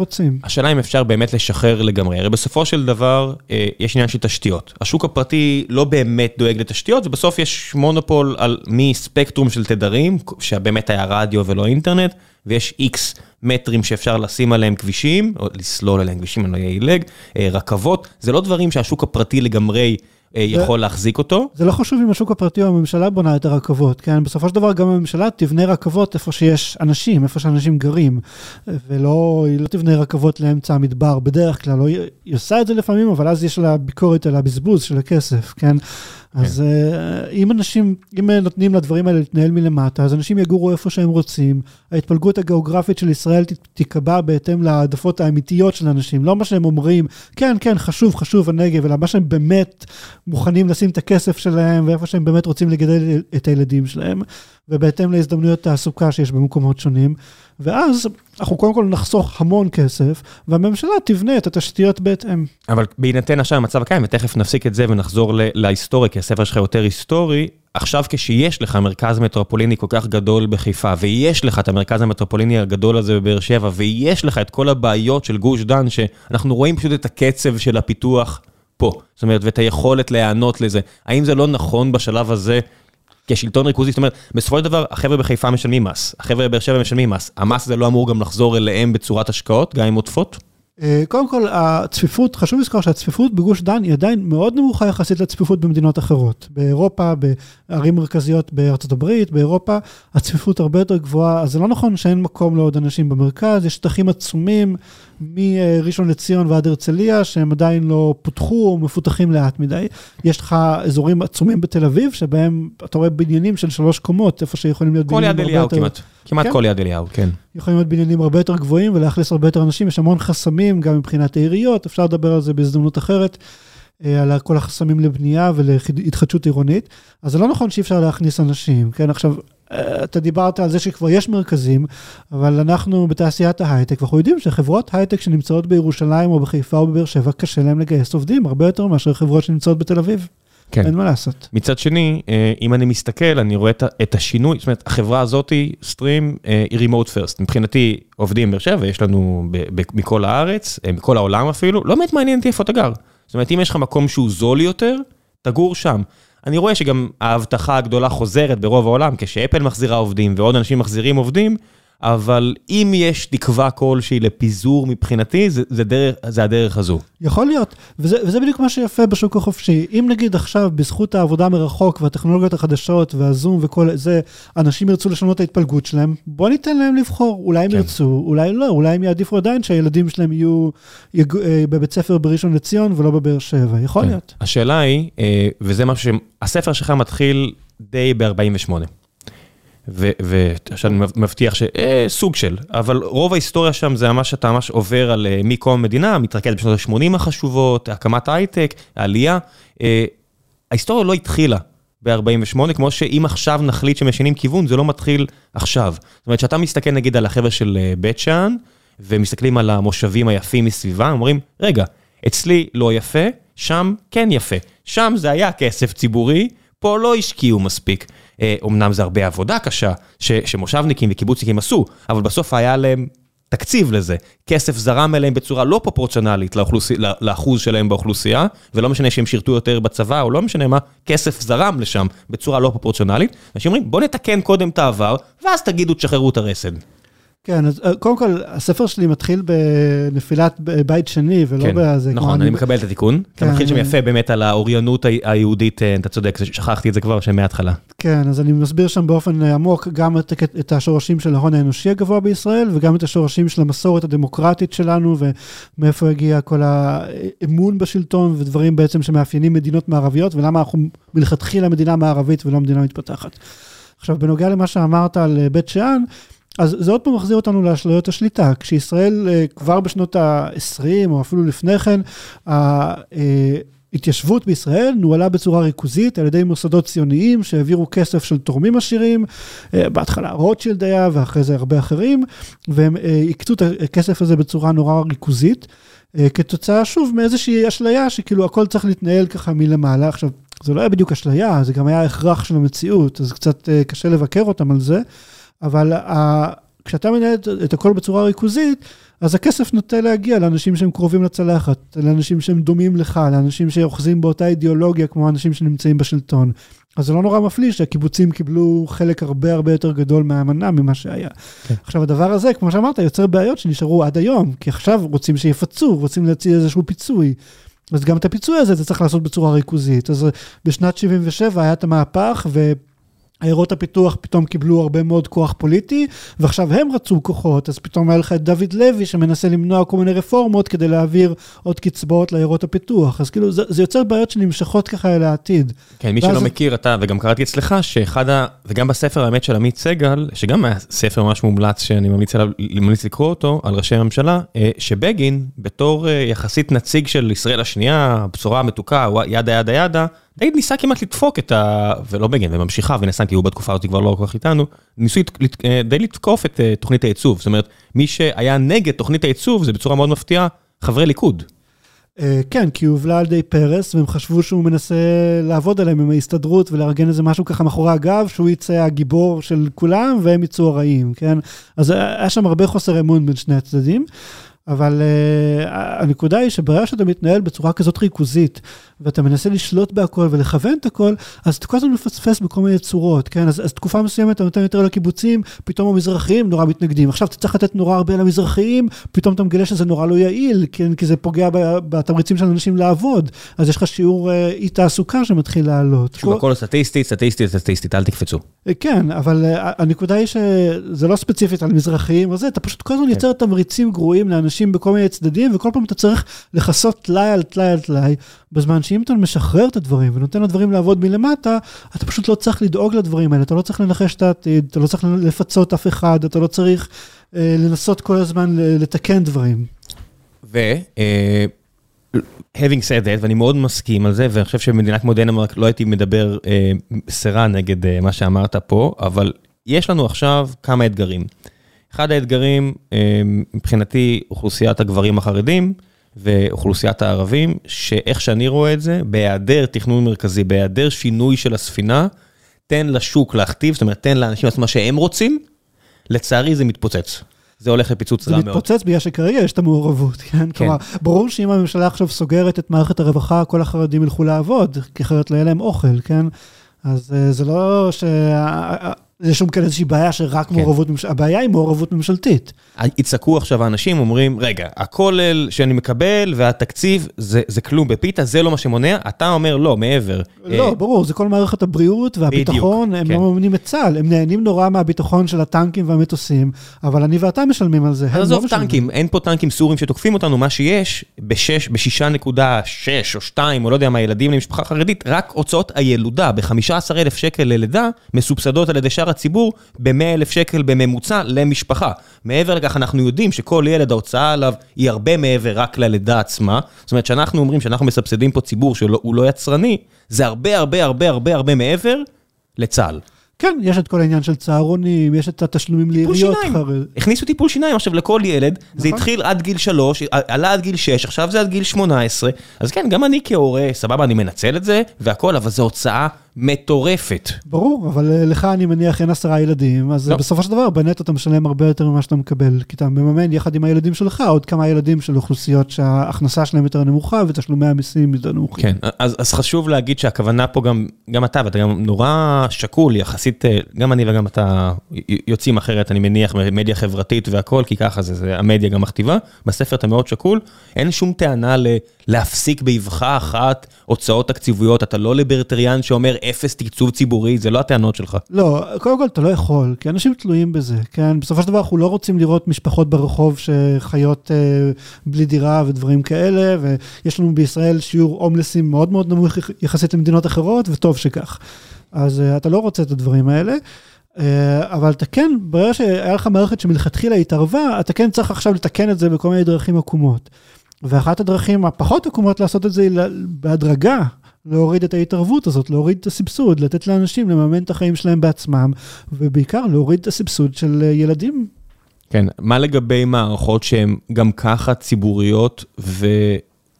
השאלה אם אפשר באמת לשחרר לגמרי, הרי בסופו של דבר אה, יש עניין של תשתיות. השוק הפרטי לא באמת דואג לתשתיות, ובסוף יש מונופול על מספקטרום של תדרים, שבאמת היה רדיו ולא אינטרנט, ויש איקס מטרים שאפשר לשים עליהם כבישים, או לסלול עליהם כבישים, אני לא אילג, אה, רכבות, זה לא דברים שהשוק הפרטי לגמרי יכול להחזיק אותו. זה לא חשוב אם השוק הפרטי או הממשלה בונה את הרכבות, כן? בסופו של דבר גם הממשלה תבנה רכבות איפה שיש אנשים, איפה שאנשים גרים, ולא, היא לא תבנה רכבות לאמצע המדבר בדרך כלל, לא, היא עושה את זה לפעמים, אבל אז יש לה ביקורת על הבזבוז של הכסף, כן? אז אה, אם אנשים, אם נותנים לדברים האלה להתנהל מלמטה, אז אנשים יגורו איפה שהם רוצים, ההתפלגות הגיאוגרפית של ישראל תיקבע בהתאם להעדפות האמיתיות של אנשים, לא מה שהם אומרים, כן, כן, חשוב, חשוב הנגב, אלא מה שהם באמת מוכנים לשים את הכסף שלהם, ואיפה שהם באמת רוצים לגדל את הילדים שלהם, ובהתאם להזדמנויות תעסוקה שיש במקומות שונים. ואז אנחנו קודם כל נחסוך המון כסף, והממשלה תבנה את התשתיות בהתאם. אבל בהינתן עכשיו המצב הקיים, ותכף נפסיק את זה ונחזור ל- להיסטוריה, כי הספר שלך יותר היסטורי, עכשיו כשיש לך מרכז מטרופוליני כל כך גדול בחיפה, ויש לך את המרכז המטרופוליני הגדול הזה בבאר שבע, ויש לך את כל הבעיות של גוש דן, שאנחנו רואים פשוט את הקצב של הפיתוח פה. זאת אומרת, ואת היכולת להיענות לזה. האם זה לא נכון בשלב הזה? כשלטון ריכוזי, זאת אומרת, בסופו של דבר, החבר'ה בחיפה משלמים מס, החבר'ה בבאר שבע משלמים מס, המס הזה לא אמור גם לחזור אליהם בצורת השקעות, גם עם עודפות? אה, קודם כל, הצפיפות, חשוב לזכור שהצפיפות בגוש דן היא עדיין מאוד נמוכה יחסית לצפיפות במדינות אחרות. באירופה, בערים מרכזיות בארצות הברית, באירופה, הצפיפות הרבה יותר גבוהה, אז זה לא נכון שאין מקום לעוד אנשים במרכז, יש שטחים עצומים מראשון לציון ועד הרצליה, שהם עדיין לא פותחו או מפותחים לאט מדי. יש לך אזורים עצומים בתל אביב, שבהם אתה רואה בניינים של שלוש קומות, איפה שיכולים להיות כל בניינים יד הרבה אליהו יותר... כמעט, כמעט כן. כל יד אליהו, כן. יכולים להיות בניינים הרבה יותר גבוהים ולאכלס הרבה יותר אנשים, יש המון חסמים, גם מבחינת העיריות, אפשר לדבר על זה בהזדמנות אחרת, אה, על כל החסמים לבנייה ולהתחדשות עירונית. אז זה לא נכון שאי אפשר להכניס אנשים, כן? עכשיו, אתה דיברת על זה שכבר יש מרכזים, אבל אנחנו בתעשיית ההייטק, ואנחנו יודעים שחברות הייטק שנמצאות בירושלים או בחיפה או בבאר שבע, קשה להם לגייס עובדים, הרבה יותר מאשר חברות שנמצאות בתל אביב. כן. אין מה לעשות. מצד שני, אה, אם אני מסתכל, אני רואה את השינוי, זאת אומרת, החברה הזאתי, סטרים, אה, היא רימוט פרסט. מבחינתי, עובדים באר שבע, יש לנו ב- ב- מכל הארץ, אה, מכל העולם אפילו, לא באמת מעניין אותי איפה אתה גר. זאת אומרת, אם יש לך מקום שהוא זול יותר, תגור שם. אני רואה שגם ההבטחה הגדולה חוזרת ברוב העולם, כשאפל מחזירה עובדים ועוד אנשים מחזירים עובדים, אבל אם יש תקווה כלשהי לפיזור מבחינתי, זה, זה, דרך, זה הדרך הזו. יכול להיות, וזה, וזה בדיוק מה שיפה בשוק החופשי. אם נגיד עכשיו, בזכות העבודה מרחוק והטכנולוגיות החדשות והזום וכל זה, אנשים ירצו לשנות את ההתפלגות שלהם, בוא ניתן להם לבחור. אולי הם כן. ירצו, אולי לא, אולי הם יעדיפו עדיין שהילדים שלהם יהיו יג, אה, בבית ספר בראשון לציון ולא בבאר שבע. יכול כן. להיות. השאלה היא, אה, וזה משהו שהספר שלך מתחיל די ב-48. ועכשיו אני מבטיח שסוג של, אבל רוב ההיסטוריה שם זה ממש שאתה ממש עובר על אה, מקום המדינה, מתרכז בשנות ה-80 החשובות, הקמת ההייטק, העלייה. אה, ההיסטוריה לא התחילה ב-48, כמו שאם עכשיו נחליט שמשנים כיוון, זה לא מתחיל עכשיו. זאת אומרת, כשאתה מסתכל נגיד על החבר'ה של אה, בית שאן, ומסתכלים על המושבים היפים מסביבה, אומרים, רגע, אצלי לא יפה, שם כן יפה. שם זה היה כסף ציבורי, פה לא השקיעו מספיק. אמנם זה הרבה עבודה קשה שמושבניקים וקיבוצניקים עשו, אבל בסוף היה להם תקציב לזה. כסף זרם אליהם בצורה לא פרופורציונלית לאחוז שלהם באוכלוסייה, ולא משנה שהם שירתו יותר בצבא או לא משנה מה, כסף זרם לשם בצורה לא פרופורציונלית. אנשים אומרים, בוא נתקן קודם את העבר, ואז תגידו תשחררו את הרסן. כן, אז אה, קודם כל, הספר שלי מתחיל בנפילת בית שני, ולא כן, בזה. נכון, אני מקבל את התיקון. אתה כן, מתחיל שם יפה באמת על האוריינות היהודית, אה, אתה צודק, שכחתי את זה כבר, שמההתחלה. כן, אז אני מסביר שם באופן עמוק גם את השורשים של ההון האנושי הגבוה בישראל, וגם את השורשים של המסורת הדמוקרטית שלנו, ומאיפה הגיע כל האמון בשלטון, ודברים בעצם שמאפיינים מדינות מערביות, ולמה אנחנו מלכתחילה מדינה מערבית ולא מדינה מתפתחת. עכשיו, בנוגע למה שאמרת על אה, בית שאן, אז זה עוד פעם מחזיר אותנו לאשליות השליטה. כשישראל אה, כבר בשנות ה-20, או אפילו לפני כן, ההתיישבות בישראל נוהלה בצורה ריכוזית על ידי מוסדות ציוניים שהעבירו כסף של תורמים עשירים, אה, בהתחלה רוטשילד היה ואחרי זה הרבה אחרים, והם אה, הקצו את הכסף הזה בצורה נורא ריכוזית, כתוצאה שוב מאיזושהי אשליה שכאילו הכל צריך להתנהל ככה מלמעלה. עכשיו, זה לא היה בדיוק אשליה, זה גם היה הכרח של המציאות, אז קצת קשה לבקר אותם על זה. אבל ה... כשאתה מנהל את הכל בצורה ריכוזית, אז הכסף נוטה להגיע לאנשים שהם קרובים לצלחת, לאנשים שהם דומים לך, לאנשים שאוחזים באותה אידיאולוגיה כמו האנשים שנמצאים בשלטון. אז זה לא נורא מפליא שהקיבוצים קיבלו חלק הרבה הרבה יותר גדול מהאמנה ממה שהיה. כן. עכשיו הדבר הזה, כמו שאמרת, יוצר בעיות שנשארו עד היום, כי עכשיו רוצים שיפצו, רוצים להציע איזשהו פיצוי. אז גם את הפיצוי הזה אתה צריך לעשות בצורה ריכוזית. אז בשנת 77' היה את המהפך, ו... עיירות הפיתוח פתאום קיבלו הרבה מאוד כוח פוליטי, ועכשיו הם רצו כוחות, אז פתאום היה לך את דוד לוי שמנסה למנוע כל מיני רפורמות כדי להעביר עוד קצבאות לעיירות הפיתוח. אז כאילו זה, זה יוצר בעיות שנמשכות ככה אל העתיד. כן, מי שלא מכיר, אתה, וגם קראתי אצלך, שאחד ה... וגם בספר האמת של עמית סגל, שגם היה ספר ממש מומלץ שאני ממליץ, עליו, ממליץ לקרוא אותו, על ראשי הממשלה, אה, שבגין, בתור אה, יחסית נציג של ישראל השנייה, הבשורה המתוקה, ידה ידה ידה, די ניסה כמעט לדפוק את ה... ולא בגין, וממשיכה ונסע, כי הוא בתקופה הזאת כבר לא כל כך איתנו, ניסו אה, די לתקוף את אה, תוכנית הייצוב. זאת אומרת, מי שהיה נגד תוכנית הייצוב, זה בצורה מאוד מפתיעה, חברי ליכוד. אה, כן, כי הוא הובלה על ידי פרס, והם חשבו שהוא מנסה לעבוד עליהם עם ההסתדרות ולארגן איזה משהו ככה מאחורי הגב, שהוא יצא הגיבור של כולם והם יצאו הרעים, כן? אז היה שם הרבה חוסר אמון בין שני הצדדים. אבל uh, הנקודה היא שברגע שאתה מתנהל בצורה כזאת ריכוזית, ואתה מנסה לשלוט בהכל ולכוון את הכל, אז אתה כל הזמן מפספס בכל מיני צורות, כן? אז, אז תקופה מסוימת אתה נותן יותר לקיבוצים, פתאום המזרחיים נורא מתנגדים. עכשיו אתה צריך לתת נורא הרבה למזרחיים, פתאום אתה מגלה שזה נורא לא יעיל, כן? כי זה פוגע בתמריצים של אנשים לעבוד. אז יש לך שיעור אה, אי תעסוקה שמתחיל לעלות. שוב, הכל סטטיסטית, סטטיסטית, סטטיסטית, אל תקפצו. אה, כן, אבל הנקודה היא שזה לא ספציפית על מזרחיים, אז אתה פשוט כל הזמן כן. יוצר תמריצים גרועים לאנשים בכל מיני צדדים, וכל פעם אתה צריך לכסות טלאי על טלאי על טלאי, בזמן שאם אתה משחרר את הדברים ונותן לדברים לעבוד מלמטה, אתה פשוט לא צריך לדאוג לדברים האלה, אתה לא צריך לנחש את העתיד, אתה לא צריך לפצות אף אחד, אתה לא צריך אה, לנסות כל הזמן לתקן דברים. ו... אה, having said that, ואני מאוד מסכים על זה, ואני חושב שבמדינה כמו דנמרק לא הייתי מדבר אה, סרה נגד אה, מה שאמרת פה, אבל יש לנו עכשיו כמה אתגרים. אחד האתגרים, אה, מבחינתי, אוכלוסיית הגברים החרדים ואוכלוסיית הערבים, שאיך שאני רואה את זה, בהיעדר תכנון מרכזי, בהיעדר שינוי של הספינה, תן לשוק להכתיב, זאת אומרת, תן לאנשים לעשות מה שהם רוצים, לצערי זה מתפוצץ. זה הולך לפיצוץ רע מאוד. זה מתפוצץ בגלל שכרגע יש את המעורבות, כן? כן. כלומר, ברור שאם הממשלה עכשיו סוגרת את מערכת הרווחה, כל החרדים ילכו לעבוד, כי אחרת לא יהיה להם אוכל, כן? אז אה, זה לא ש... יש שם כאן איזושהי בעיה שרק כן. מעורבות, הבעיה היא מעורבות ממשלתית. יצעקו עכשיו האנשים, אומרים, רגע, הכולל שאני מקבל והתקציב זה, זה כלום בפיתה, זה לא מה שמונע, אתה אומר לא, מעבר. לא, אה... ברור, זה כל מערכת הבריאות והביטחון, הם כן. לא מממנים את צה"ל, הם נהנים נורא מהביטחון של הטנקים והמטוסים, אבל אני ואתה משלמים על זה, הם לא. עזוב טנקים, אין פה טנקים סורים שתוקפים אותנו, מה שיש, ב-6.6 או 2, או לא יודע מה, ילדים למשפחה חרדית, רק הוצאות הילודה ב-15,000 שקל ללידה, מסובסדות על ידי שאר הציבור ב-100 אלף שקל בממוצע למשפחה. מעבר לכך, אנחנו יודעים שכל ילד, ההוצאה עליו היא הרבה מעבר רק ללידה עצמה. זאת אומרת, כשאנחנו אומרים שאנחנו מסבסדים פה ציבור שהוא לא יצרני, זה הרבה הרבה הרבה הרבה הרבה מעבר לצה"ל. כן, יש את כל העניין של צהרונים, יש את התשלומים לעיריות. טיפול שיניים. הכניסו טיפול שיניים עכשיו לכל ילד, נכון. זה התחיל עד גיל 3, עלה עד גיל 6, עכשיו זה עד גיל 18. אז כן, גם אני כהורה, סבבה, אני מנצל את זה והכל, אבל זו הוצאה מטורפת. ברור, אבל אה, לך אני מניח אין עשרה ילדים, אז לא. בסופו של דבר בנטו אתה משלם הרבה יותר ממה שאתה מקבל, כי אתה מממן יחד עם הילדים שלך עוד כמה ילדים של אוכלוסיות שההכנסה שלהם יותר נמוכה ותשלומי המיסים יותר נמוכים. כן, אז, אז חשוב להגיד שהכוונה פה גם, גם אתה, ואתה גם נורא שקול יחסית, אה, גם אני וגם אתה יוצאים אחרת, אני מניח, ממדיה חברתית והכל, כי ככה זה, זה המדיה גם מכתיבה. בספר אתה מאוד שקול, אין שום טענה ל, להפסיק באבחה אחת הוצאות תקציביות, אתה לא ליברטריאן שאומר אפס תקצוב ציבורי, זה לא הטענות שלך. לא, קודם כל אתה לא יכול, כי אנשים תלויים בזה, כן? בסופו של דבר אנחנו לא רוצים לראות משפחות ברחוב שחיות אה, בלי דירה ודברים כאלה, ויש לנו בישראל שיעור הומלסים מאוד מאוד נמוך יחסית למדינות אחרות, וטוב שכך. אז אה, אתה לא רוצה את הדברים האלה. אה, אבל אתה כן, ברגע שהיה לך מערכת שמלכתחילה התערבה, אתה כן צריך עכשיו לתקן את זה בכל מיני דרכים עקומות. ואחת הדרכים הפחות עקומות לעשות את זה היא בהדרגה, להוריד את ההתערבות הזאת, להוריד את הסבסוד, לתת לאנשים לממן את החיים שלהם בעצמם, ובעיקר להוריד את הסבסוד של אה, ילדים. כן, מה לגבי מערכות שהן גם ככה ציבוריות, ו...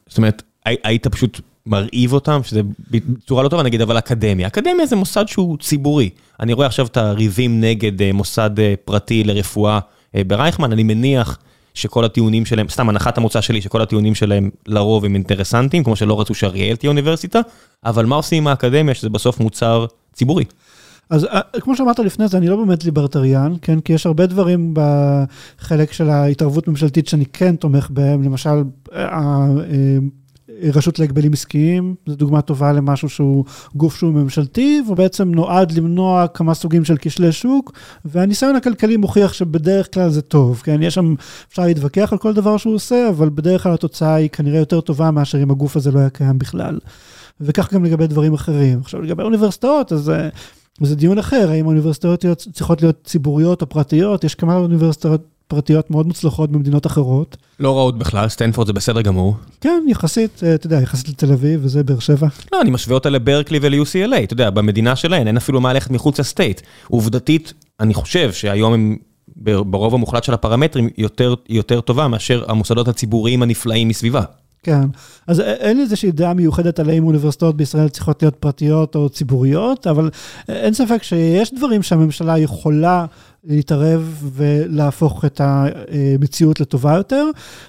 זאת אומרת, הי- היית פשוט מרעיב אותם, שזה בצורה לא טובה נגיד, אבל אקדמיה. אקדמיה זה מוסד שהוא ציבורי. אני רואה עכשיו את הריבים נגד אה, מוסד אה, פרטי לרפואה אה, ברייכמן, אני מניח שכל הטיעונים שלהם, סתם הנחת המוצא שלי, שכל הטיעונים שלהם לרוב הם אינטרסנטיים, כמו שלא רצו שאריאל תהיה אוניברסיטה, אבל מה עושים עם האקדמיה, שזה בסוף מוצר ציבורי? אז אה, כמו שאמרת לפני זה, אני לא באמת ליברטריאן, כן? כי יש הרבה דברים בחלק של ההתערבות ממשלתית שאני כן תומך בהם, למשל, הרשות להגבלים עסקיים, זו דוגמה טובה למשהו שהוא גוף שהוא ממשלתי, והוא בעצם נועד למנוע כמה סוגים של כשלי שוק, והניסיון הכלכלי מוכיח שבדרך כלל זה טוב, כן? יש שם, אפשר להתווכח על כל דבר שהוא עושה, אבל בדרך כלל התוצאה היא כנראה יותר טובה מאשר אם הגוף הזה לא היה קיים בכלל. וכך גם לגבי דברים אחרים. עכשיו, לגבי אוניברסיטאות, אז... אה, וזה דיון אחר, האם האוניברסיטאות צריכות להיות ציבוריות או פרטיות, יש כמה אוניברסיטאות פרטיות מאוד מוצלחות במדינות אחרות. לא רעות בכלל, סטנפורד זה בסדר גמור. כן, יחסית, אה, אתה יודע, יחסית לתל אביב, וזה באר שבע. לא, אני משווה אותה לברקלי ול-UCLA, אתה יודע, במדינה שלהן, אין אפילו מה ללכת מחוץ לסטייט. עובדתית, אני חושב שהיום הם, ברוב המוחלט של הפרמטרים, יותר, יותר טובה מאשר המוסדות הציבוריים הנפלאים מסביבה. כן, אז אין איזושהי דעה מיוחדת על האם אוניברסיטאות בישראל צריכות להיות פרטיות או ציבוריות, אבל אין ספק שיש דברים שהממשלה יכולה להתערב ולהפוך את המציאות לטובה יותר.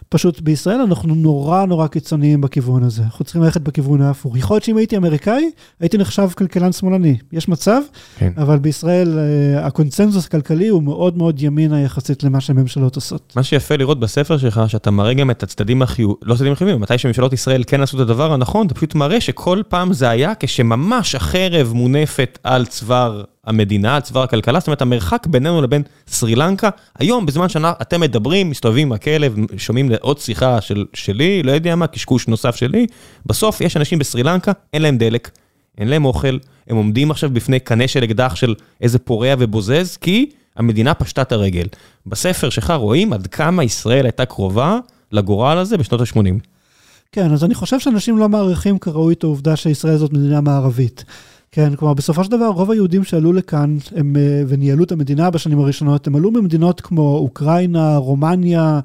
פשוט בישראל אנחנו נורא נורא קיצוניים בכיוון הזה. אנחנו צריכים ללכת בכיוון ההפוך. יכול להיות שאם הייתי אמריקאי, הייתי נחשב כלכלן שמאלני. יש מצב, כן. אבל בישראל אה, הקונצנזוס הכלכלי הוא מאוד מאוד ימינה יחסית למה שהממשלות עושות. מה שיפה לראות בספר שלך, שאתה מראה גם את הצדדים החיוב... לא הצדדים החיובים, מתי שממשלות ישראל כן עשו את הדבר הנכון, אתה פשוט מראה שכל פעם זה היה כשממש החרב מונפת על צוואר המדינה, צוואר הכלכלה, זאת אומרת, המרחק בינינו לבין סרי לנקה, היום, בזמן שאתם מדברים, מסתובבים עם הכלב, שומעים עוד שיחה של, שלי, לא יודע מה, קשקוש נוסף שלי, בסוף יש אנשים בסרי לנקה, אין להם דלק, אין להם אוכל, הם עומדים עכשיו בפני קנה של אקדח של איזה פורע ובוזז, כי המדינה פשטה את הרגל. בספר שלך רואים עד כמה ישראל הייתה קרובה לגורל הזה בשנות ה-80. כן, אז אני חושב שאנשים לא מעריכים כראוי את העובדה שישראל זאת מדינה מערבית. כן, כלומר, בסופו של דבר, רוב היהודים שעלו לכאן הם, אה, וניהלו את המדינה בשנים הראשונות, הם עלו ממדינות כמו אוקראינה, רומניה.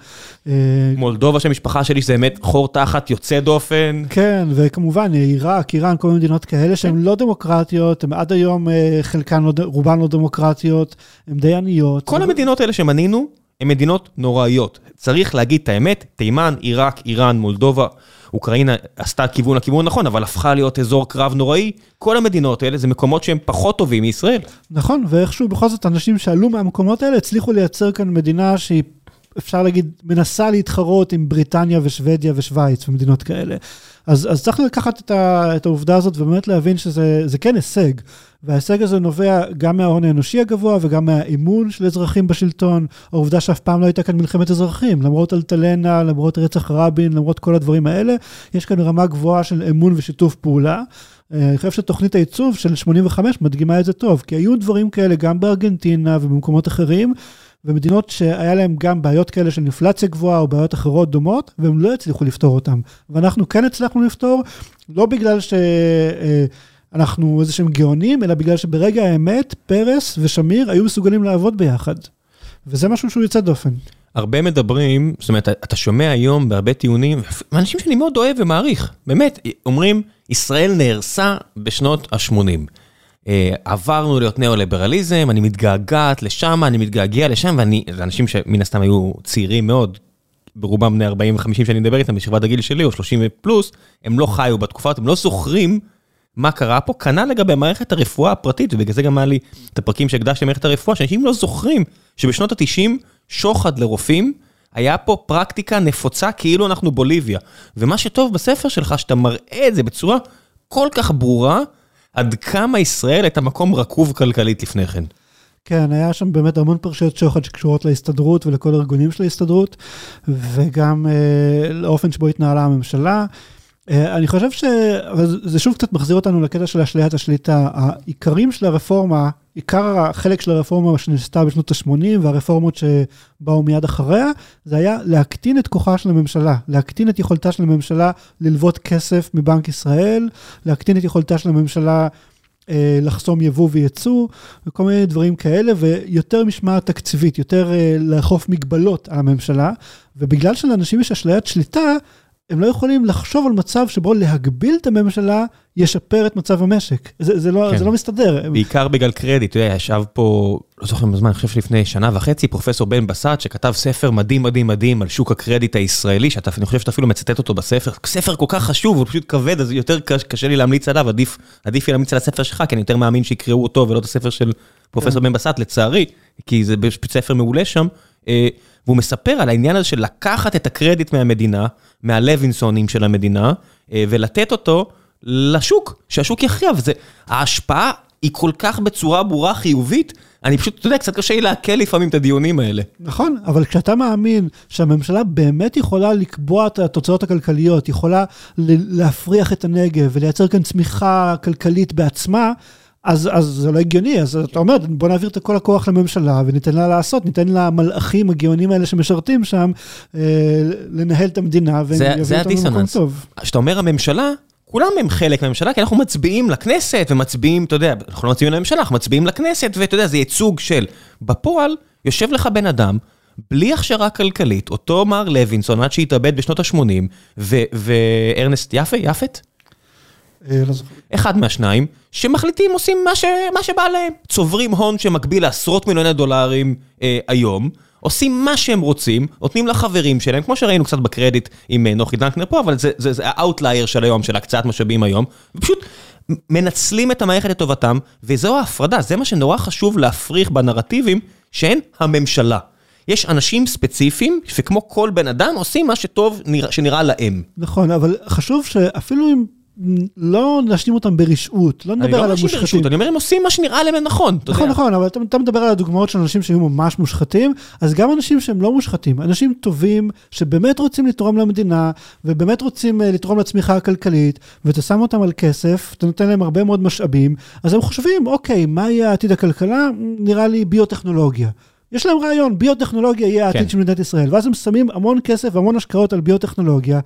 אה, מולדובה שהמשפחה שלי שזה באמת חור תחת יוצא דופן. כן, וכמובן, עיראק, איראן, כל מיני מדינות כאלה שהן לא דמוקרטיות, הן עד היום, אה, חלקן, לא, רובן לא דמוקרטיות, הן די עניות. כל המדינות האלה שמנינו, הן מדינות נוראיות. צריך להגיד את האמת, תימן, עיראק, איראן, מולדובה, אוקראינה עשתה כיוון לכיוון נכון, אבל הפכה להיות אזור קרב נוראי. כל המדינות האלה זה מקומות שהם פחות טובים מישראל. נכון, ואיכשהו בכל זאת אנשים שעלו מהמקומות האלה הצליחו לייצר כאן מדינה שהיא, אפשר להגיד, מנסה להתחרות עם בריטניה ושוודיה ושווייץ ומדינות כאלה. אז, אז צריך לקחת את, ה, את העובדה הזאת ובאמת להבין שזה זה כן הישג. וההישג הזה נובע גם מההון האנושי הגבוה וגם מהאמון של אזרחים בשלטון, העובדה שאף פעם לא הייתה כאן מלחמת אזרחים, למרות אלטלנה, למרות רצח רבין, למרות כל הדברים האלה, יש כאן רמה גבוהה של אמון ושיתוף פעולה. אה, אני חושב שתוכנית העיצוב של 85 מדגימה את זה טוב, כי היו דברים כאלה גם בארגנטינה ובמקומות אחרים, ומדינות שהיה להם גם בעיות כאלה של אינפלציה גבוהה או בעיות אחרות דומות, והם לא הצליחו לפתור אותם. ואנחנו כן הצלחנו לפתור, לא בגלל שאנחנו איזה שהם גאונים, אלא בגלל שברגע האמת, פרס ושמיר היו מסוגלים לעבוד ביחד. וזה משהו שהוא יוצא דופן. הרבה מדברים, זאת אומרת, אתה שומע היום בהרבה טיעונים, אנשים שאני מאוד אוהב ומעריך, באמת, אומרים, ישראל נהרסה בשנות ה-80. עברנו להיות ניאו-ליברליזם, אני מתגעגעת לשם, אני מתגעגע לשם, ואני, זה אנשים שמן הסתם היו צעירים מאוד, ברובם בני 40 ו-50 שאני מדבר איתם, בשכבת הגיל שלי, או 30 פלוס, הם לא חיו בתקופה הם לא זוכרים מה קרה פה, כנ"ל לגבי מערכת הרפואה הפרטית, ובגלל זה גם היה לי את הפרקים שהקדשתי למערכת הרפואה, שאנשים לא זוכרים שבשנות ה-90 שוחד לרופאים, היה פה פרקטיקה נפוצה כאילו אנחנו בוליביה. ומה שטוב בספר שלך, שאתה מראה את זה בצורה כל כך ברורה, עד כמה ישראל הייתה מקום רקוב כלכלית לפני כן. כן, היה שם באמת המון פרשיות שוחד שקשורות להסתדרות ולכל הארגונים של ההסתדרות, וגם אה, לאופן שבו התנהלה הממשלה. אה, אני חושב שזה שוב קצת מחזיר אותנו לקטע של אשליית השליטה. העיקרים של הרפורמה, עיקר החלק של הרפורמה שנעשתה בשנות ה-80 והרפורמות שבאו מיד אחריה, זה היה להקטין את כוחה של הממשלה, להקטין את יכולתה של הממשלה ללוות כסף מבנק ישראל, להקטין את יכולתה של הממשלה אה, לחסום יבוא וייצוא וכל מיני דברים כאלה, ויותר משמעת תקציבית, יותר אה, לאכוף מגבלות על הממשלה, ובגלל שלאנשים יש אשליית שליטה, הם לא יכולים לחשוב על מצב שבו להגביל את הממשלה ישפר את מצב המשק. זה, זה, לא, כן. זה לא מסתדר. בעיקר בגלל קרדיט, אתה יודע, ישב פה, לא זוכר בזמן, אני חושב שלפני שנה וחצי, פרופסור בן בסט, שכתב ספר מדהים מדהים מדהים על שוק הקרדיט הישראלי, שאני חושב שאתה אפילו מצטט אותו בספר, ספר כל כך חשוב, הוא פשוט כבד, אז יותר קשה, קשה לי להמליץ עליו, עדיף, עדיף לי להמליץ על הספר שלך, כי אני יותר מאמין שיקראו אותו ולא את הספר של פרופסור כן. בן בסט, לצערי, כי זה ספר מעולה שם. אה, והוא מספר על העניין הזה של לקחת את הקרדיט מהמדינה, מהלווינסונים של המדינה, אה, ולתת אותו לשוק, שהשוק יכריע, וזה, ההשפעה היא כל כך בצורה ברורה חיובית, אני פשוט, אתה יודע, קצת קשה לי לעכל לפעמים את הדיונים האלה. נכון, אבל כשאתה מאמין שהממשלה באמת יכולה לקבוע את התוצאות הכלכליות, יכולה להפריח את הנגב ולייצר כאן צמיחה כלכלית בעצמה, אז, אז זה לא הגיוני, אז אתה אומר, בוא נעביר את כל הכוח לממשלה וניתן לה לעשות, ניתן למלאכים הגאונים האלה שמשרתים שם, אה, לנהל את המדינה ויביא אותנו למקום טוב. כשאתה אומר הממשלה, כולם הם חלק מהממשלה, כי אנחנו מצביעים לכנסת ומצביעים, אתה יודע, אנחנו לא מצביעים לממשלה, אנחנו מצביעים לכנסת, ואתה יודע, זה ייצוג של... בפועל, יושב לך בן אדם, בלי הכשרה כלכלית, אותו מר לוינסון, עד שהתאבד בשנות ה-80, וארנסט יפה, יפת? אה, לא זוכר. אחד מהשניים, שמחליטים עושים מה, ש... מה שבא להם. צוברים הון שמקביל לעשרות מיליוני דולרים אה, היום, עושים מה שהם רוצים, נותנים לחברים שלהם, כמו שראינו קצת בקרדיט עם אה, נוחי דנקנר פה, אבל זה, ה outlier של היום, של הקצאת משאבים היום, ופשוט מנצלים את המערכת לטובתם, וזו ההפרדה, זה מה שנורא חשוב להפריך בנרטיבים, שהן הממשלה. יש אנשים ספציפיים, שכמו כל בן אדם, עושים מה שטוב, שנראה להם. נכון, אבל חשוב שאפילו אם... לא נשנים אותם ברשעות, לא נדבר על המושחתים. אני לא מאשים ברשעות, אני אומר, הם עושים מה שנראה להם נכון. נכון, נכון, אבל אתה מדבר על הדוגמאות של אנשים שהיו ממש מושחתים, אז גם אנשים שהם לא מושחתים, אנשים טובים, שבאמת רוצים לתרום למדינה, ובאמת רוצים אה, לתרום לצמיחה הכלכלית, ואתה שם אותם על כסף, אתה נותן להם הרבה מאוד משאבים, אז הם חושבים, אוקיי, מה יהיה עתיד הכלכלה? נראה לי ביוטכנולוגיה. יש להם רעיון, ביוטכנולוגיה יהיה העתיד כן. של מדינת ישראל, ואז הם שמים המון כסף והמון השקעות על ביוטכנולוגיה,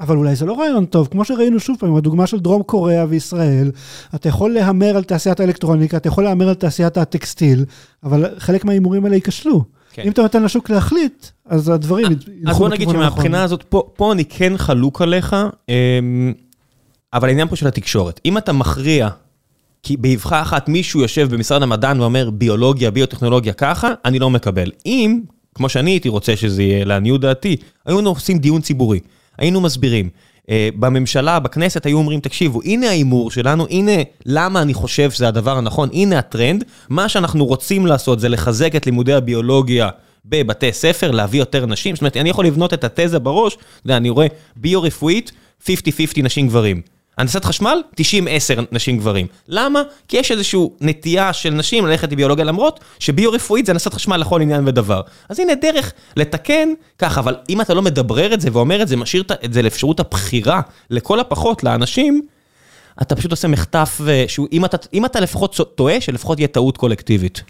אבל אולי זה לא רעיון טוב, כמו שראינו שוב פעם, הדוגמה של דרום קוריאה וישראל, אתה יכול להמר על תעשיית האלקטרוניקה, אתה יכול להמר על תעשיית הטקסטיל, אבל חלק מההימורים האלה ייכשלו. כן. אם אתה נותן לשוק להחליט, אז הדברים ילכו לכיוון הנכון. אז בוא נגיד שמבחינה הזאת, פה, פה אני כן חלוק עליך, אמ, אבל העניין פה של התקשורת. אם אתה מכריע, כי באבחה אחת מישהו יושב במשרד המדען ואומר ביולוגיה, ביוטכנולוגיה ככה, אני לא מקבל. אם, כמו שאני הייתי רוצה שזה יהיה, לעניות דעתי, היינו עושים דיון ציבורי. היינו מסבירים. Uh, בממשלה, בכנסת, היו אומרים, תקשיבו, הנה ההימור שלנו, הנה למה אני חושב שזה הדבר הנכון, הנה הטרנד. מה שאנחנו רוצים לעשות זה לחזק את לימודי הביולוגיה בבתי ספר, להביא יותר נשים. זאת אומרת, אני יכול לבנות את התזה בראש, אתה יודע, אני רואה ביו-רפואית, 50-50 נשים גברים. הנדסת חשמל, 90-10 נשים גברים. למה? כי יש איזושהי נטייה של נשים ללכת לביולוגיה למרות שביו-רפואית זה הנדסת חשמל לכל עניין ודבר. אז הנה דרך לתקן ככה, אבל אם אתה לא מדברר את זה ואומר את זה, משאיר את זה לאפשרות הבחירה לכל הפחות לאנשים, אתה פשוט עושה מחטף, שהוא, אם אתה, אם אתה לפחות טועה, שלפחות יהיה טעות קולקטיבית.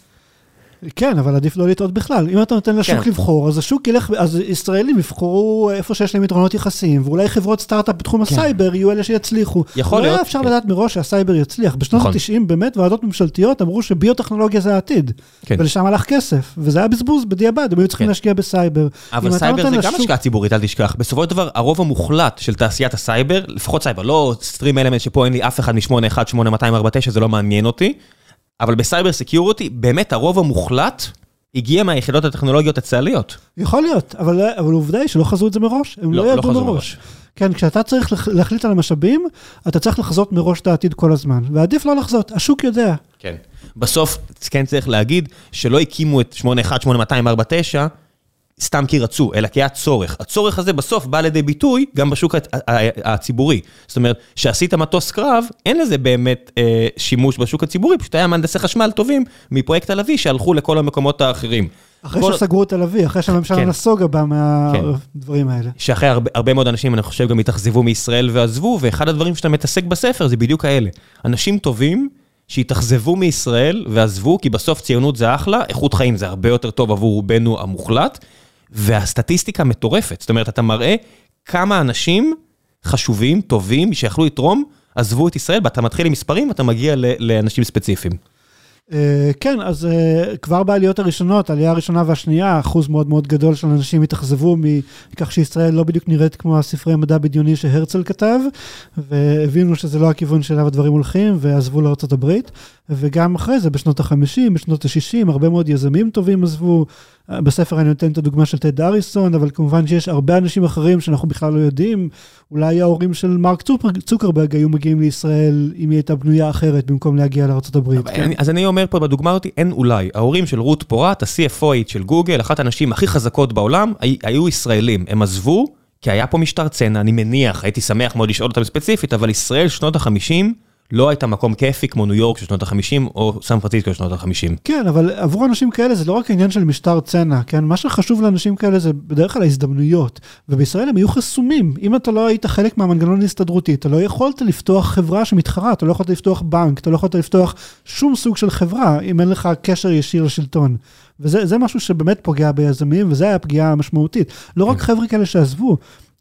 כן, אבל עדיף לא לטעות בכלל. אם אתה נותן לשוק כן. לבחור, אז השוק ילך, אז ישראלים יבחרו איפה שיש להם יתרונות יחסיים, ואולי חברות סטארט-אפ בתחום כן. הסייבר יהיו אלה שיצליחו. יכול לא היה להיות, אפשר כן. לדעת מראש שהסייבר יצליח. בשנות נכון. ה-90 באמת ועדות ממשלתיות אמרו שביוטכנולוגיה זה העתיד. כן. ולשם הלך כסף, וזה היה בזבוז בדיעבד, הם היו צריכים כן. להשקיע בסייבר. אבל סייבר זה גם לשוק- השקעה ציבורית, אל תשכח. בסופו של דבר, הרוב המוחלט של תעשיית הסייבר, לפחות סייבר, לא StreamElements שפה אין לי אף אחד מ-81, 8249, זה לא מעניין אותי, אבל בסייבר security, באמת הרוב המוחלט הגיע מהיחידות הטכנולוגיות הצה"ליות. יכול להיות, אבל, אבל עובדה היא שלא חזו את זה מראש, הם לא, לא, לא ידעו חזו מראש. מראש. כן, כשאתה צריך להחליט על המשאבים, אתה צריך לחזות מראש את העתיד כל הזמן, ועדיף לא לחזות, השוק יודע. כן. בסוף, כן צריך להגיד שלא הקימו את 81, 8249, סתם כי רצו, אלא כי היה צורך. הצורך הזה בסוף בא לידי ביטוי גם בשוק הציבורי. זאת אומרת, שעשית מטוס קרב, אין לזה באמת אה, שימוש בשוק הציבורי, פשוט היה מהנדסי חשמל טובים מפרויקט הלוי שהלכו לכל המקומות האחרים. אחרי כל- שסגרו את הלוי, אחרי שהממשלה כן. נסוגה בה מהדברים האלה. שאחרי הרבה, הרבה מאוד אנשים, אני חושב, גם התאכזבו מישראל ועזבו, ואחד הדברים שאתה מתעסק בספר זה בדיוק האלה. אנשים טובים שהתאכזבו מישראל ועזבו, כי בסוף ציונות זה אחלה, איכות חיים זה הרבה יותר טוב עבור רובנו המוחלט, והסטטיסטיקה מטורפת. זאת אומרת, אתה מראה כמה אנשים חשובים, טובים, שיכלו לתרום, עזבו את ישראל, ואתה מתחיל עם מספרים ואתה מגיע לאנשים ספציפיים. אה, כן, אז אה, כבר בעליות הראשונות, העלייה הראשונה והשנייה, אחוז מאוד מאוד גדול של אנשים התאכזבו מכך שישראל לא בדיוק נראית כמו הספרי המדע בדיוני שהרצל כתב, והבינו שזה לא הכיוון שאליו הדברים הולכים, ועזבו לארה"ב. וגם אחרי זה, בשנות ה-50, בשנות ה-60, הרבה מאוד יזמים טובים עזבו. בספר אני נותן את הדוגמה של טד אריסון, אבל כמובן שיש הרבה אנשים אחרים שאנחנו בכלל לא יודעים. אולי ההורים של מרק צוקר- צוקרברג היו מגיעים לישראל אם היא הייתה בנויה אחרת במקום להגיע לארה"ב. כן. אז אני אומר פה בדוגמה אותי, אין אולי. ההורים של רות פורט, ה-CFOית של גוגל, אחת הנשים הכי חזקות בעולם, הי- היו ישראלים. הם עזבו, כי היה פה משטר צנע, אני מניח, הייתי שמח מאוד לשאול אותם ספציפית, אבל ישראל שנות ה-50 לא הייתה מקום כיפי כמו ניו יורק של שנות ה-50, או סן פרנסיסקו של שנות ה-50. כן, אבל עבור אנשים כאלה זה לא רק עניין של משטר צנע, כן? מה שחשוב לאנשים כאלה זה בדרך כלל ההזדמנויות. ובישראל הם היו חסומים. אם אתה לא היית חלק מהמנגנון ההסתדרותי, אתה לא יכולת לפתוח חברה שמתחרה, אתה לא יכולת לפתוח בנק, אתה לא יכולת לפתוח שום סוג של חברה, אם אין לך קשר ישיר לשלטון. וזה זה משהו שבאמת פוגע ביזמים, וזה היה פגיעה משמעותית. לא רק חבר'ה כאלה שעזבו,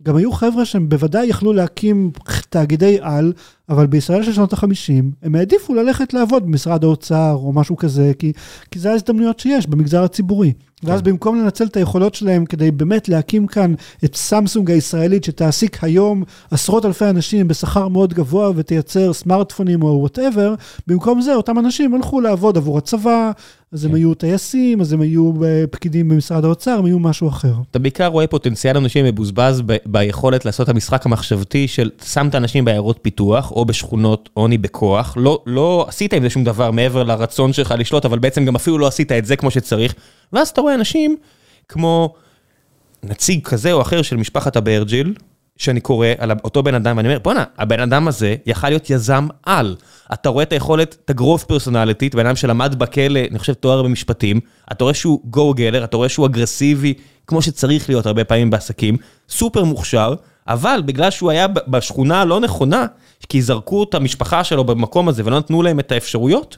גם היו חבר'ה שהם בוודאי יכלו להקים תאגידי על, אבל בישראל של שנות ה-50, הם העדיפו ללכת לעבוד במשרד האוצר או משהו כזה, כי, כי זה ההזדמנויות שיש במגזר הציבורי. ואז במקום לנצל את היכולות שלהם כדי באמת להקים כאן את סמסונג הישראלית, שתעסיק היום עשרות אלפי אנשים בשכר מאוד גבוה ותייצר סמארטפונים או whatever, במקום זה אותם אנשים הלכו לעבוד עבור הצבא, אז הם היו טייסים, אז הם היו אה, פקידים במשרד האוצר, הם היו משהו אחר. אתה בעיקר רואה פוטנציאל אנשים מבוזבז ב- ביכולת לעשות את המשחק המחשבתי של שם את האנשים בעיירות פיתוח או בשכונות עוני בכוח, לא, לא עשית עם זה שום דבר מעבר לרצון שלך לשלוט, אבל בעצם גם אפילו לא עשית את זה כמו שצריך, ואז אתה רואה אנשים כמו נציג כזה או אחר של משפחת אברג'יל, שאני קורא על אותו בן אדם, ואני אומר, בואנה, הבן אדם הזה יכל להיות יזם על. אתה רואה את היכולת, את הגרוף פרסונליטית, בן אדם שלמד בכלא, אני חושב, תואר במשפטים, אתה רואה שהוא גו גלר, אתה רואה שהוא אגרסיבי, כמו שצריך להיות הרבה פעמים בעסקים, סופר מוכשר, אבל בגלל שהוא היה בשכונה הלא נכונה, כי זרקו את המשפחה שלו במקום הזה ולא נתנו להם את האפשרויות,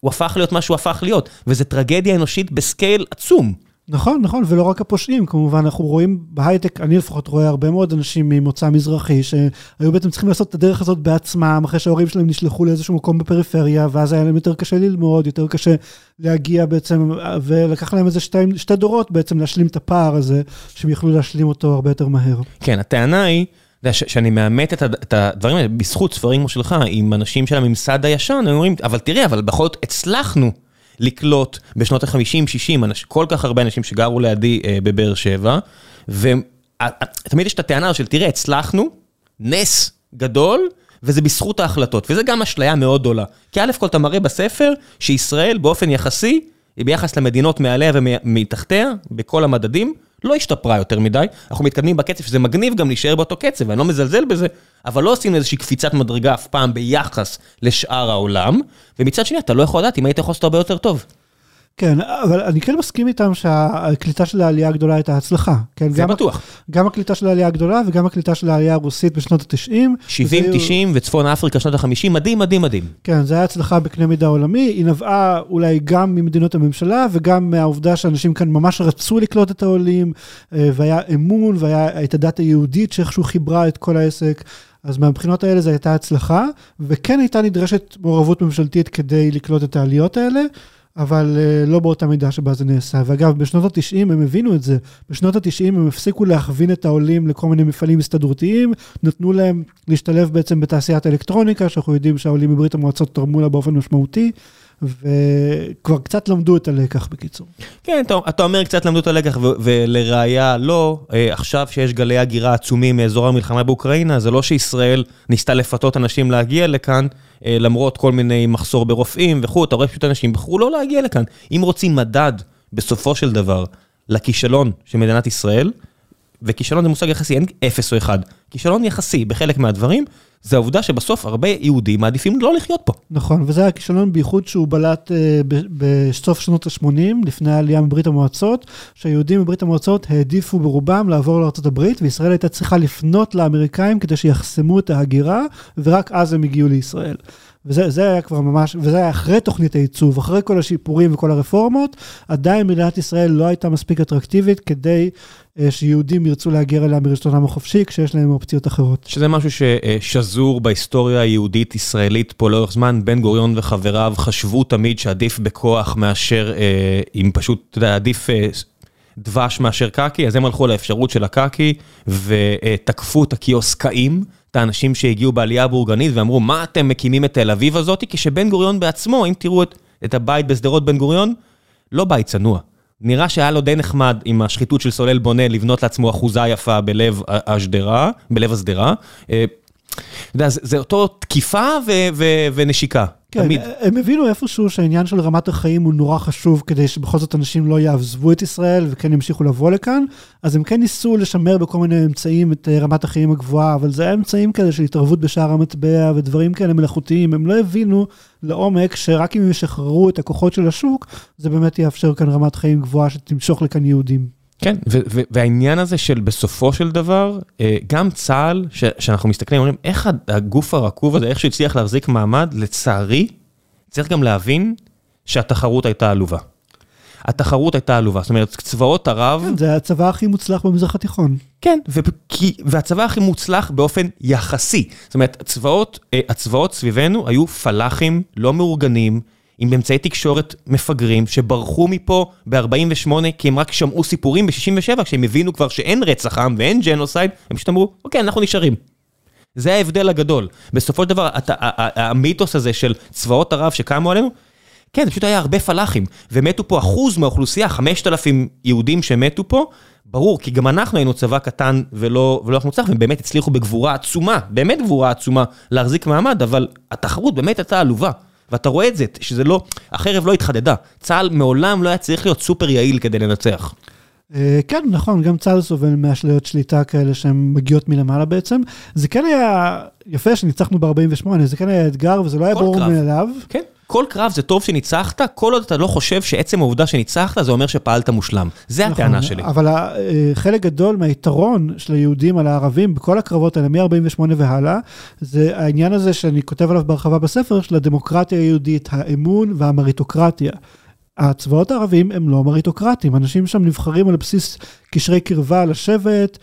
הוא הפך להיות מה שהוא הפך להיות, וזה טרגדיה אנושית בסקייל עצום. נכון, נכון, ולא רק הפושעים, כמובן, אנחנו רואים בהייטק, אני לפחות רואה הרבה מאוד אנשים ממוצא מזרחי, שהיו בעצם צריכים לעשות את הדרך הזאת בעצמם, אחרי שההורים שלהם נשלחו לאיזשהו מקום בפריפריה, ואז היה להם יותר קשה ללמוד, יותר קשה להגיע בעצם, ולקח להם איזה שתי, שתי דורות בעצם להשלים את הפער הזה, שהם יכלו להשלים אותו הרבה יותר מהר. כן, הטענה היא, יודע, ש- שאני מאמת את, את הדברים האלה בזכות ספרים כמו שלך, עם אנשים של הממסד הישן, הם אומרים, אבל תראה, אבל בכל זאת הצלחנו לקלוט בשנות ה-50-60, כל כך הרבה אנשים שגרו לידי אה, בבאר שבע, ותמיד יש את הטענה של, תראה, הצלחנו, נס גדול, וזה בזכות ההחלטות, וזה גם אשליה מאוד גדולה. כי א' כל אתה מראה בספר שישראל באופן יחסי, ביחס למדינות מעליה ומתחתיה, בכל המדדים, לא השתפרה יותר מדי, אנחנו מתקדמים בקצב שזה מגניב גם להישאר באותו קצב, ואני לא מזלזל בזה, אבל לא עושים איזושהי קפיצת מדרגה אף פעם ביחס לשאר העולם, ומצד שני אתה לא יכול לדעת אם היית יכול לעשות הרבה יותר טוב. כן, אבל אני כן מסכים איתם שהקליטה של העלייה הגדולה הייתה הצלחה. כן, זה גם, בטוח. גם הקליטה של העלייה הגדולה וגם הקליטה של העלייה הרוסית בשנות ה-90. 70, 90 וצפון אפריקה שנות ה-50, מדהים, מדהים, מדהים. כן, זו הייתה הצלחה בקנה מידה עולמי, היא נבעה אולי גם ממדינות הממשלה וגם מהעובדה שאנשים כאן ממש רצו לקלוט את העולים, אה, והיה אמון והיה את הדת היהודית שאיכשהו חיברה את כל העסק. אז מהבחינות האלה זו הייתה הצלחה, וכן הייתה נדרשת מעורבות ממשלתית כדי לקלוט את העליות האלה. אבל uh, לא באותה מידה שבה זה נעשה. ואגב, בשנות ה-90 הם הבינו את זה. בשנות ה-90 הם הפסיקו להכווין את העולים לכל מיני מפעלים הסתדרותיים, נתנו להם להשתלב בעצם בתעשיית האלקטרוניקה, שאנחנו יודעים שהעולים מברית המועצות תרמו לה באופן משמעותי. וכבר קצת למדו את הלקח בקיצור. כן, אתה, אתה אומר קצת למדו את הלקח, ולראיה לא, אה, עכשיו שיש גלי הגירה עצומים מאזור המלחמה באוקראינה, זה לא שישראל ניסתה לפתות אנשים להגיע לכאן, אה, למרות כל מיני מחסור ברופאים וכו', אתה רואה פשוט אנשים בחרו לא להגיע לכאן. אם רוצים מדד, בסופו של דבר, לכישלון של מדינת ישראל, וכישלון זה מושג יחסי, אין אפס או אחד, כישלון יחסי בחלק מהדברים, זה העובדה שבסוף הרבה יהודים מעדיפים לא לחיות פה. נכון, וזה היה כישלון בייחוד שהוא בלט uh, בסוף שנות ה-80, לפני העלייה מברית המועצות, שהיהודים מברית המועצות העדיפו ברובם לעבור לארה"ב, וישראל הייתה צריכה לפנות לאמריקאים כדי שיחסמו את ההגירה, ורק אז הם הגיעו לישראל. וזה היה כבר ממש, וזה היה אחרי תוכנית הייצוב, אחרי כל השיפורים וכל הרפורמות, עדיין מדינת ישראל לא הייתה מספיק אטרקטיבית כדי uh, שיהודים ירצו להגר אליה מרצונם החופשי, כשיש להם אופציות אחרות. שזה משהו ששזור בהיסטוריה היהודית-ישראלית פה לאורך זמן, בן גוריון וחבריו חשבו תמיד שעדיף בכוח מאשר, אה, אם פשוט, אתה יודע, עדיף אה, דבש מאשר קקי, אז הם הלכו לאפשרות של הקקי ותקפו את הקיוסקאים. את האנשים שהגיעו בעלייה הבורגנית ואמרו, מה אתם מקימים את תל אביב הזאת? כשבן גוריון בעצמו, אם תראו את, את הבית בשדרות בן גוריון, לא בית צנוע. נראה שהיה לו די נחמד עם השחיתות של סולל בונה לבנות לעצמו אחוזה יפה בלב השדרה, בלב השדרה. אה, אתה יודע, זה אותו תקיפה ונשיקה. כן, תמיד. הם הבינו איפשהו שהעניין של רמת החיים הוא נורא חשוב כדי שבכל זאת אנשים לא יעזבו את ישראל וכן ימשיכו לבוא לכאן, אז הם כן ניסו לשמר בכל מיני אמצעים את אה, רמת החיים הגבוהה, אבל זה היה אמצעים כאלה של התערבות בשער המטבע ודברים כאלה מלאכותיים, הם לא הבינו לעומק שרק אם ישחררו את הכוחות של השוק, זה באמת יאפשר כאן רמת חיים גבוהה שתמשוך לכאן יהודים. כן, והעניין הזה של בסופו של דבר, אה, גם צה"ל, שאנחנו מסתכלים, אומרים, איך הגוף הרקוב הזה, איך שהוא הצליח להחזיק מעמד, לצערי, צריך גם להבין שהתחרות הייתה עלובה. התחרות הייתה עלובה, זאת אומרת, צבאות ערב... כן, זה הצבא הכי מוצלח במזרח התיכון. כן, והצבא הכי מוצלח באופן יחסי. זאת אומרת, הצבאות, אה, הצבאות סביבנו היו פלאחים, לא מאורגנים, עם אמצעי תקשורת מפגרים שברחו מפה ב-48 כי הם רק שמעו סיפורים ב-67 כשהם הבינו כבר שאין רצח עם ואין ג'נוסייד, הם פשוט אמרו, אוקיי, אנחנו נשארים. זה ההבדל הגדול. בסופו של דבר, המיתוס הזה של צבאות ערב שקמו עלינו, כן, זה פשוט היה הרבה פלאחים, ומתו פה אחוז מהאוכלוסייה, 5,000 יהודים שמתו פה, ברור, כי גם אנחנו היינו צבא קטן ולא, ולא מוצלח, והם באמת הצליחו בגבורה עצומה, באמת גבורה עצומה, להחזיק מעמד, אבל התחרות באמת הייתה עלובה. ואתה רואה את זה, שזה לא, החרב לא התחדדה. צה"ל מעולם לא היה צריך להיות סופר יעיל כדי לנצח. אה, כן, נכון, גם צה"ל סובל מאשליות שליטה כאלה שהן מגיעות מלמעלה בעצם. זה כן היה יפה שניצחנו ב-48, זה כן היה אתגר וזה לא היה ברור מאליו. כן. כל קרב זה טוב שניצחת, כל עוד אתה לא חושב שעצם העובדה שניצחת, זה אומר שפעלת מושלם. זה נכון, הטענה שלי. אבל אה, חלק גדול מהיתרון של היהודים על הערבים בכל הקרבות האלה, מ-48 והלאה, זה העניין הזה שאני כותב עליו בהרחבה בספר, של הדמוקרטיה היהודית, האמון והמריטוקרטיה. הצבאות הערבים הם לא מריטוקרטים, אנשים שם נבחרים על בסיס קשרי קרבה לשבט,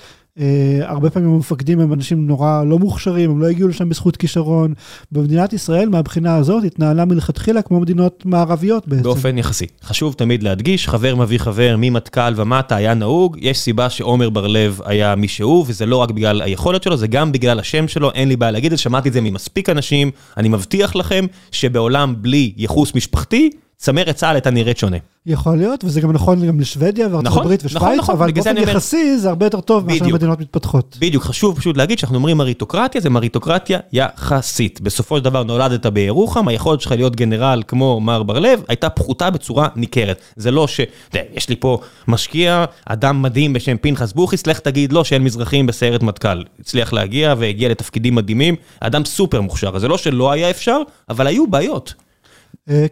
הרבה פעמים המפקדים הם אנשים נורא לא מוכשרים, הם לא הגיעו לשם בזכות כישרון. במדינת ישראל, מהבחינה הזאת, התנהלה מלכתחילה כמו מדינות מערביות בעצם. באופן יחסי. חשוב תמיד להדגיש, חבר מביא חבר ממטכ"ל ומטה היה נהוג, יש סיבה שעומר בר-לב היה מי שהוא, וזה לא רק בגלל היכולת שלו, זה גם בגלל השם שלו, אין לי בעיה להגיד את זה, שמעתי את זה ממספיק אנשים, אני מבטיח לכם שבעולם בלי ייחוס משפחתי, צמרת צה"ל הייתה נראית שונה. יכול להיות, וזה גם נכון גם לשוודיה וארצות נכון, הברית ושוויץ, נכון, נכון, אבל באופן יחסי זה הרבה יותר טוב מאשר מדינות מתפתחות. בדיוק, חשוב פשוט להגיד שאנחנו אומרים מריטוקרטיה, זה מריטוקרטיה יחסית. בסופו של דבר נולדת בירוחם, היכולת שלך להיות גנרל כמו מר בר-לב, הייתה פחותה בצורה ניכרת. זה לא ש... תה, יש לי פה משקיע, אדם מדהים בשם פנחס בוכיס, לך תגיד לו שאין מזרחים בסיירת מטכ"ל. הצליח להגיע והגיע לתפקידים מדהימים, אדם סופר מוכשר. זה לא שלא היה אפשר, אבל היו בעיות.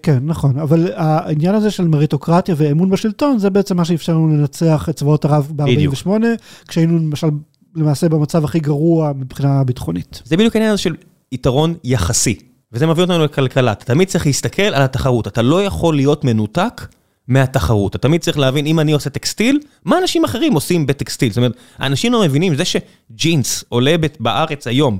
כן, נכון, אבל העניין הזה של מריטוקרטיה ואמון בשלטון, זה בעצם מה שאפשר לנו לנצח את צבאות ערב ב-48, כשהיינו למשל למעשה במצב הכי גרוע מבחינה ביטחונית. זה בדיוק העניין הזה של יתרון יחסי, וזה מביא אותנו לכלכלה, אתה תמיד צריך להסתכל על התחרות, אתה לא יכול להיות מנותק מהתחרות, אתה תמיד צריך להבין, אם אני עושה טקסטיל, מה אנשים אחרים עושים בטקסטיל? זאת אומרת, האנשים לא מבינים, זה שג'ינס עולה בארץ היום,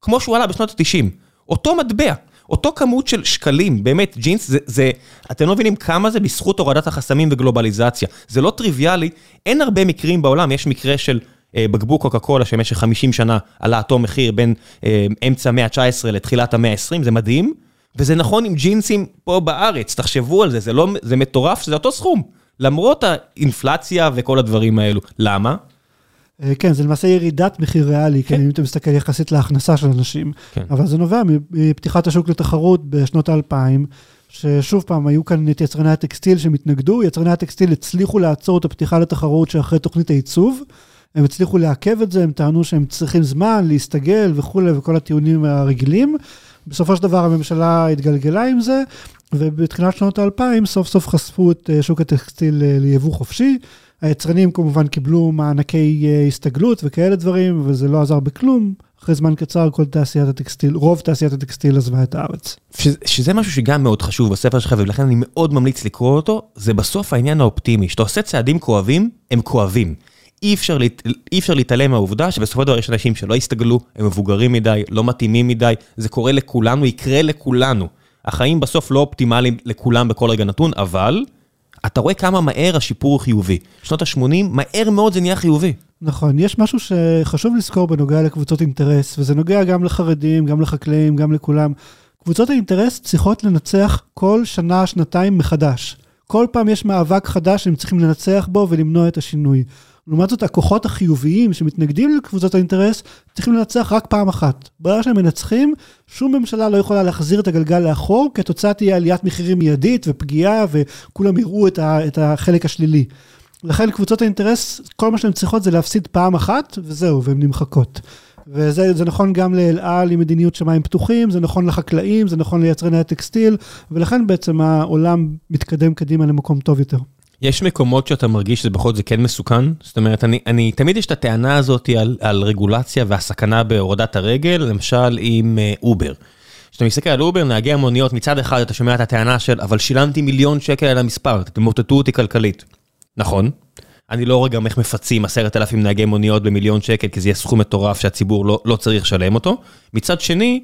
כמו שהוא עלה בשנות ה-90, אותו מטבע, אותו כמות של שקלים, באמת, ג'ינס, זה, זה, אתם לא מבינים כמה זה בזכות הורדת החסמים וגלובליזציה. זה לא טריוויאלי, אין הרבה מקרים בעולם, יש מקרה של אה, בקבוק קוקה קולה שבמשך 50 שנה עלה אותו מחיר בין אה, אמצע המאה ה-19 לתחילת המאה ה-20, זה מדהים. וזה נכון עם ג'ינסים פה בארץ, תחשבו על זה, זה, לא, זה מטורף, זה אותו סכום. למרות האינפלציה וכל הדברים האלו. למה? אה, כן, זה למעשה ירידת מחיר ריאלי, כן, אם אתה מסתכל יחסית להכנסה של אנשים. כן. אבל זה נובע מפתיחת השוק לתחרות בשנות האלפיים, ששוב פעם, היו כאן את יצרני הטקסטיל שהם התנגדו, יצרני הטקסטיל הצליחו לעצור את הפתיחה לתחרות שאחרי תוכנית הייצוב. הם הצליחו לעכב את זה, הם טענו שהם צריכים זמן להסתגל וכולי, וכל הטיעונים הרגילים. בסופו של דבר הממשלה התגלגלה עם זה, ובתחילת שנות האלפיים סוף סוף חשפו את אה, שוק הטקסטיל אה, ליבוא חופשי. היצרנים כמובן קיבלו מענקי אה, הסתגלות וכאלה דברים, וזה לא עזר בכלום. אחרי זמן קצר כל תעשיית הטקסטיל, רוב תעשיית הטקסטיל עזבה את הארץ. שזה, שזה משהו שגם מאוד חשוב בספר שלך, ולכן אני מאוד ממליץ לקרוא אותו, זה בסוף העניין האופטימי. כשאתה עושה צעדים כואבים, הם כואבים. אי אפשר, אי אפשר להתעלם מהעובדה שבסופו של דבר יש אנשים שלא הסתגלו, הם מבוגרים מדי, לא מתאימים מדי, זה קורה לכולנו, יקרה לכולנו. החיים בסוף לא אופטימליים לכולם בכל רגע נתון, אבל אתה רואה כמה מהר השיפור הוא חיובי. שנות ה-80, מהר מאוד זה נהיה חיובי. נכון, יש משהו שחשוב לזכור בנוגע לקבוצות אינטרס, וזה נוגע גם לחרדים, גם לחקלאים, גם לכולם. קבוצות האינטרס צריכות לנצח כל שנה, שנתיים מחדש. כל פעם יש מאבק חדש שהם צריכים לנצח בו ולמנוע את השינוי. לעומת זאת, הכוחות החיוביים שמתנגדים לקבוצות האינטרס, צריכים לנצח רק פעם אחת. ברגע שהם מנצחים, שום ממשלה לא יכולה להחזיר את הגלגל לאחור, כי התוצאה תהיה עליית מחירים מיידית ופגיעה, וכולם יראו את, ה, את החלק השלילי. לכן קבוצות האינטרס, כל מה שהן צריכות זה להפסיד פעם אחת, וזהו, והן נמחקות. וזה נכון גם לאל על עם מדיניות שמיים פתוחים, זה נכון לחקלאים, זה נכון ליצרני הטקסטיל, ולכן בעצם העולם מתקדם קדימה למקום טוב יותר. יש מקומות שאתה מרגיש שזה בכל זאת כן מסוכן? זאת אומרת, אני, אני תמיד יש את הטענה הזאת על, על רגולציה והסכנה בהורדת הרגל, למשל עם אובר. אה, כשאתה מסתכל על אובר, נהגי המוניות, מצד אחד אתה שומע את הטענה של, אבל שילמתי מיליון שקל על המספר, תמוטטו אותי כלכלית. נכון. אני לא רואה גם איך מפצים עשרת אלפים נהגי מוניות במיליון שקל, כי זה יהיה סכום מטורף שהציבור לא, לא צריך לשלם אותו. מצד שני,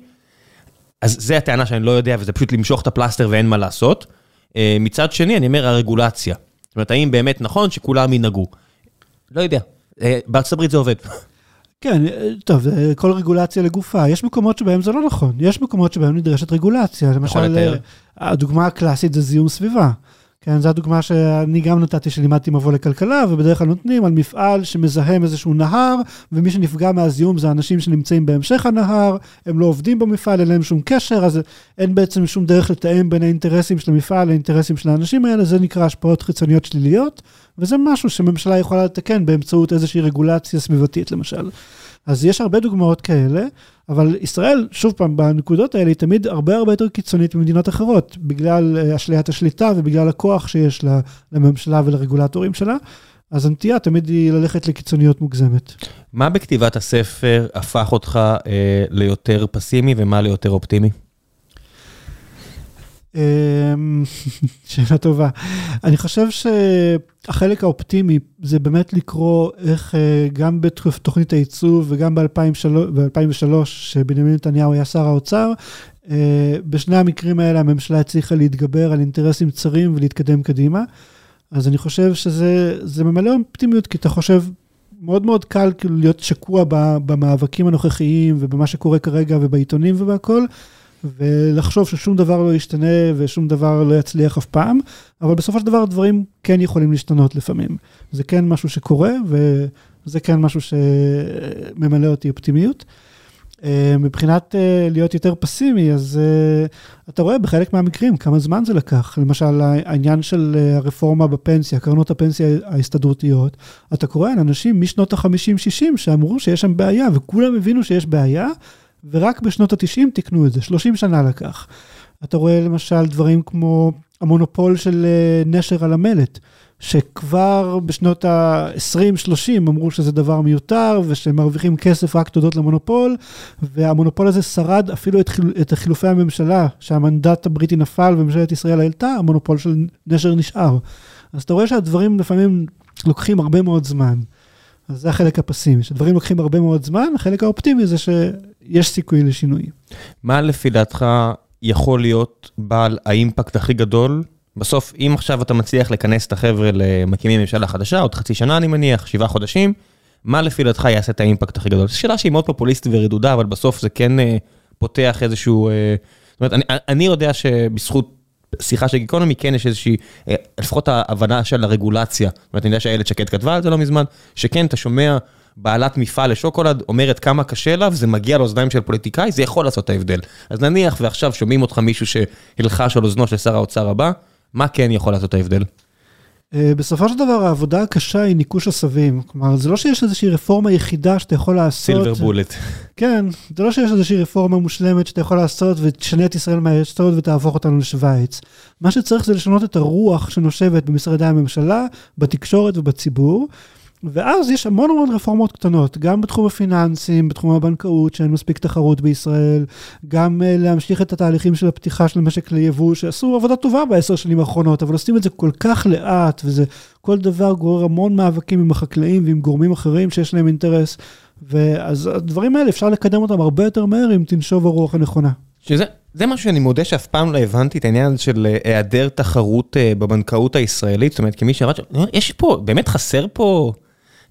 אז זה הטענה שאני לא יודע, וזה פשוט למשוך את הפלסטר ואין מה לעשות. Uh, מצד שני, אני אומר, הרגולציה. זאת אומרת, האם באמת נכון שכולם ינהגו? לא יודע, אה, בארצות הברית זה עובד. כן, אה, טוב, כל רגולציה לגופה. יש מקומות שבהם זה לא נכון, יש מקומות שבהם נדרשת רגולציה. למשל, אה, הדוגמה הקלאסית זה זיהום סביבה. כן, זו הדוגמה שאני גם נתתי שלימדתי מבוא לכלכלה, ובדרך כלל נותנים על מפעל שמזהם איזשהו נהר, ומי שנפגע מהזיהום זה אנשים שנמצאים בהמשך הנהר, הם לא עובדים במפעל, אין להם שום קשר, אז אין בעצם שום דרך לתאם בין האינטרסים של המפעל לאינטרסים של האנשים האלה, זה נקרא השפעות חיצוניות שליליות, וזה משהו שממשלה יכולה לתקן באמצעות איזושהי רגולציה סביבתית למשל. אז יש הרבה דוגמאות כאלה, אבל ישראל, שוב פעם, בנקודות האלה היא תמיד הרבה הרבה יותר קיצונית ממדינות אחרות, בגלל אה, אשליית השליטה ובגלל הכוח שיש לממשלה ולרגולטורים שלה. אז הנטייה תמיד היא ללכת לקיצוניות מוגזמת. מה בכתיבת הספר הפך אותך אה, ליותר פסימי ומה ליותר אופטימי? אמ, שאלה טובה. אני חושב שהחלק האופטימי זה באמת לקרוא איך אה, גם בתוכנית הייצוב וגם ב-2003, שבנימין נתניהו היה שר האוצר, אה, בשני המקרים האלה הממשלה הצליחה להתגבר על אינטרסים צרים ולהתקדם קדימה. אז אני חושב שזה ממלא אופטימיות, כי אתה חושב, מאוד מאוד קל כאילו להיות שקוע במאבקים הנוכחיים ובמה שקורה כרגע ובעיתונים ובהכל. ולחשוב ששום דבר לא ישתנה ושום דבר לא יצליח אף פעם, אבל בסופו של דבר דברים כן יכולים להשתנות לפעמים. זה כן משהו שקורה וזה כן משהו שממלא אותי אופטימיות. אה, מבחינת אה, להיות יותר פסימי, אז אה, אתה רואה בחלק מהמקרים כמה זמן זה לקח. למשל, העניין של הרפורמה בפנסיה, קרנות הפנסיה ההסתדרותיות, אתה קורא על אנשים משנות ה-50-60 שאמרו שיש שם בעיה, וכולם הבינו שיש בעיה, ורק בשנות ה-90 תיקנו את זה, 30 שנה לקח. אתה רואה למשל דברים כמו המונופול של אה, נשר על המלט. שכבר בשנות ה-20-30 אמרו שזה דבר מיותר ושהם מרוויחים כסף רק תודות למונופול, והמונופול הזה שרד אפילו את, חיל, את חילופי הממשלה, שהמנדט הבריטי נפל וממשלת ישראל העלתה, המונופול של נשר נשאר. אז אתה רואה שהדברים לפעמים לוקחים הרבה מאוד זמן. אז זה החלק הפסימי, שדברים לוקחים הרבה מאוד זמן, החלק האופטימי זה שיש סיכוי לשינוי. מה לפי דעתך יכול להיות בעל האימפקט הכי גדול בסוף, אם עכשיו אתה מצליח לכנס את החבר'ה למקימים ממשלה חדשה, עוד חצי שנה אני מניח, שבעה חודשים, מה לפי דעתך יעשה את האימפקט הכי גדול? זו שאלה שהיא מאוד פופוליסטית ורדודה, אבל בסוף זה כן uh, פותח איזשהו... Uh, זאת אומרת, אני, אני יודע שבזכות שיחה של גיקונומי כן יש איזושהי, uh, לפחות ההבנה של הרגולציה. זאת אומרת, אני יודע שאיילת שקד כתבה על זה לא מזמן, שכן, אתה שומע בעלת מפעל לשוקולד אומרת כמה קשה לה, וזה מגיע לאוזניים של פוליטיקאי, זה יכול לעשות את ההבדל. אז נניח ועכשיו שומעים אותך מישהו שהלחש על אוזנו של שר האוצר הבא, מה כן יכול לעשות את ההבדל? אה, בסופו של דבר העבודה הקשה היא ניקוש עשבים. כלומר, זה לא שיש איזושהי רפורמה יחידה שאתה יכול לעשות. סילבר בולט. כן, זה לא שיש איזושהי רפורמה מושלמת שאתה יכול לעשות ותשנה את ישראל מהיסוד ותהפוך אותנו לשוויץ. מה שצריך זה לשנות את הרוח שנושבת במשרדי הממשלה, בתקשורת ובציבור. ואז יש המון המון רפורמות קטנות, גם בתחום הפיננסים, בתחום הבנקאות, שאין מספיק תחרות בישראל, גם uh, להמשיך את התהליכים של הפתיחה של המשק ליבוא, שעשו עבודה טובה בעשר שנים האחרונות, אבל עושים את זה כל כך לאט, וזה כל דבר גורר המון מאבקים עם החקלאים ועם גורמים אחרים שיש להם אינטרס, ואז הדברים האלה אפשר לקדם אותם הרבה יותר מהר אם תנשוב הרוח הנכונה. שזה זה משהו שאני מודה שאף פעם לא הבנתי את העניין של אה, היעדר תחרות uh, בבנקאות הישראלית, זאת אומרת, כמי שעבד שם, יש פה, באמת חסר פה...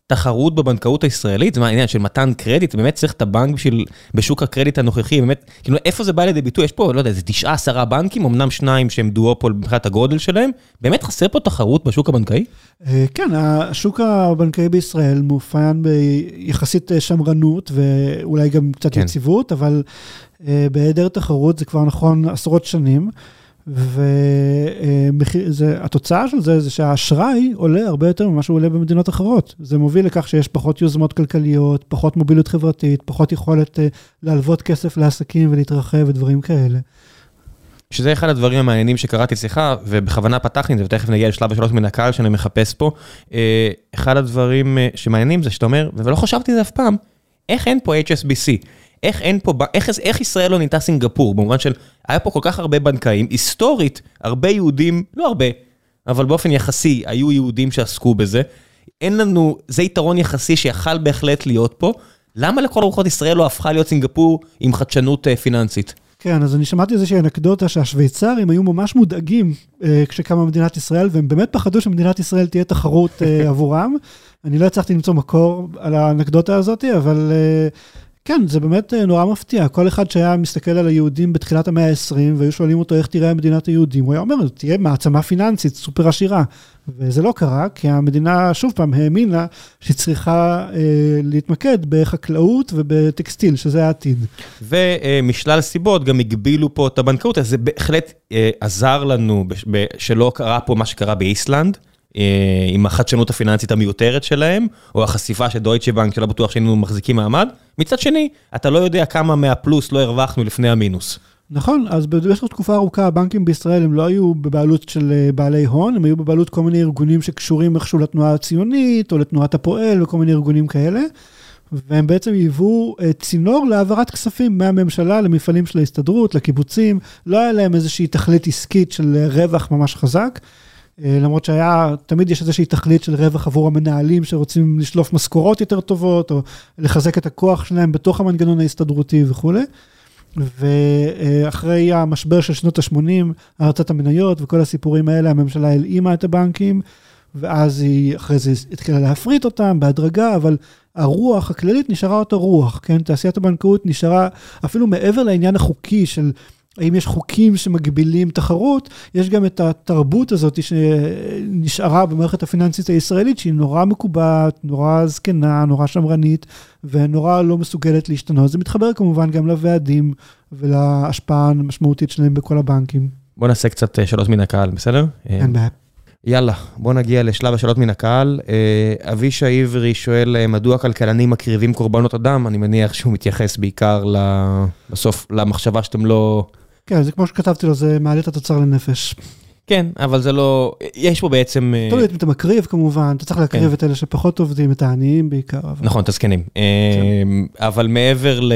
תחרות בבנקאות הישראלית, זה מה העניין של מתן קרדיט, באמת צריך את הבנק בשביל, בשוק הקרדיט הנוכחי, באמת, כאילו איפה זה בא לידי ביטוי? יש פה, לא יודע, זה תשעה, עשרה בנקים, אמנם שניים שהם דואופול מבחינת הגודל שלהם, באמת חסר פה תחרות בשוק הבנקאי? אה, כן, השוק הבנקאי בישראל מאופיין ביחסית אה, שמרנות ואולי גם קצת כן. יציבות, אבל אה, בהיעדר תחרות זה כבר נכון עשרות שנים. והתוצאה של זה זה שהאשראי עולה הרבה יותר ממה שהוא עולה במדינות אחרות. זה מוביל לכך שיש פחות יוזמות כלכליות, פחות מוביליות חברתית, פחות יכולת אה, להלוות כסף לעסקים ולהתרחב ודברים כאלה. שזה אחד הדברים המעניינים שקראתי אצלך, ובכוונה פתחתי את זה, ותכף נגיע לשלב השאלות מן הקהל שאני מחפש פה. אה, אחד הדברים אה, שמעניינים זה שאתה אומר, ולא חשבתי על זה אף פעם, איך אין פה HSBC? איך אין פה, איך, איך ישראל לא נהייתה סינגפור? במובן של, היה פה כל כך הרבה בנקאים, היסטורית, הרבה יהודים, לא הרבה, אבל באופן יחסי, היו יהודים שעסקו בזה. אין לנו, זה יתרון יחסי שיכל בהחלט להיות פה. למה לכל הרוחות ישראל לא הפכה להיות סינגפור עם חדשנות uh, פיננסית? כן, אז אני שמעתי איזושהי אנקדוטה שהשוויצרים היו ממש מודאגים אה, כשקמה מדינת ישראל, והם באמת פחדו שמדינת ישראל תהיה תחרות אה, עבורם. אני לא הצלחתי למצוא מקור על האנקדוטה הזאת, אבל אה, כן, זה באמת אה, נורא מפתיע. כל אחד שהיה מסתכל על היהודים בתחילת המאה ה-20, והיו שואלים אותו איך תראה מדינת היהודים, הוא היה אומר, תהיה מעצמה פיננסית סופר עשירה. וזה לא קרה, כי המדינה, שוב פעם, האמינה שהיא צריכה אה, להתמקד בחקלאות ובטקסטיל, שזה העתיד. ומשלל סיבות גם הגבילו פה את הבנקאות, אז זה בהחלט אה, עזר לנו שלא קרה פה מה שקרה באיסלנד. אה, עם החדשנות הפיננסית המיותרת שלהם, או החשיפה של דויטשה בנק שלא בטוח שהיינו מחזיקים מעמד. מצד שני, אתה לא יודע כמה מהפלוס לא הרווחנו לפני המינוס. נכון, אז במשך תקופה ארוכה הבנקים בישראל הם לא היו בבעלות של אה, בעלי הון, הם היו בבעלות כל מיני ארגונים שקשורים איכשהו לתנועה הציונית, או לתנועת הפועל, וכל מיני ארגונים כאלה. והם בעצם היוו אה, צינור להעברת כספים מהממשלה למפעלים של ההסתדרות, לקיבוצים, לא היה להם איזושהי תכלית עסקית של רווח ממש חזק. אה, למרות שהיה, תמיד יש איזושהי תכלית של רווח עבור המנהלים שרוצים לשלוף משכורות יותר טובות, או לחזק את הכוח שלהם בתוך המנגנון ההסתדרותי וכולי. ואחרי המשבר של שנות ה-80, הרצת המניות וכל הסיפורים האלה, הממשלה הלאימה את הבנקים, ואז היא אחרי זה התחילה להפריט אותם בהדרגה, אבל הרוח הכללית נשארה אותו רוח, כן? תעשיית הבנקאות נשארה אפילו מעבר לעניין החוקי של האם יש חוקים שמגבילים תחרות, יש גם את התרבות הזאת שנשארה במערכת הפיננסית הישראלית, שהיא נורא מקובעת, נורא זקנה, נורא שמרנית, ונורא לא מסוגלת להשתנות. זה מתחבר כמובן גם לוועדים ולהשפעה המשמעותית שלהם בכל הבנקים. בוא נעשה קצת אה, שאלות מן הקהל, בסדר? אין בעיה. יאללה, בוא נגיע לשלב השאלות מן הקהל. אה, אבישע עברי שואל, אה, מדוע כלכלנים מקריבים קורבנות אדם? אני מניח שהוא מתייחס בעיקר בסוף למחשבה שאתם לא כן, זה כמו שכתבתי לו, זה מעלה את התוצר לנפש. כן, אבל זה לא, יש פה בעצם... תלוי אם אתה מקריב כמובן, אתה צריך להקריב כן. את אלה שפחות עובדים, את העניים בעיקר. אבל- נכון, את הזקנים. אה, אבל מעבר ל...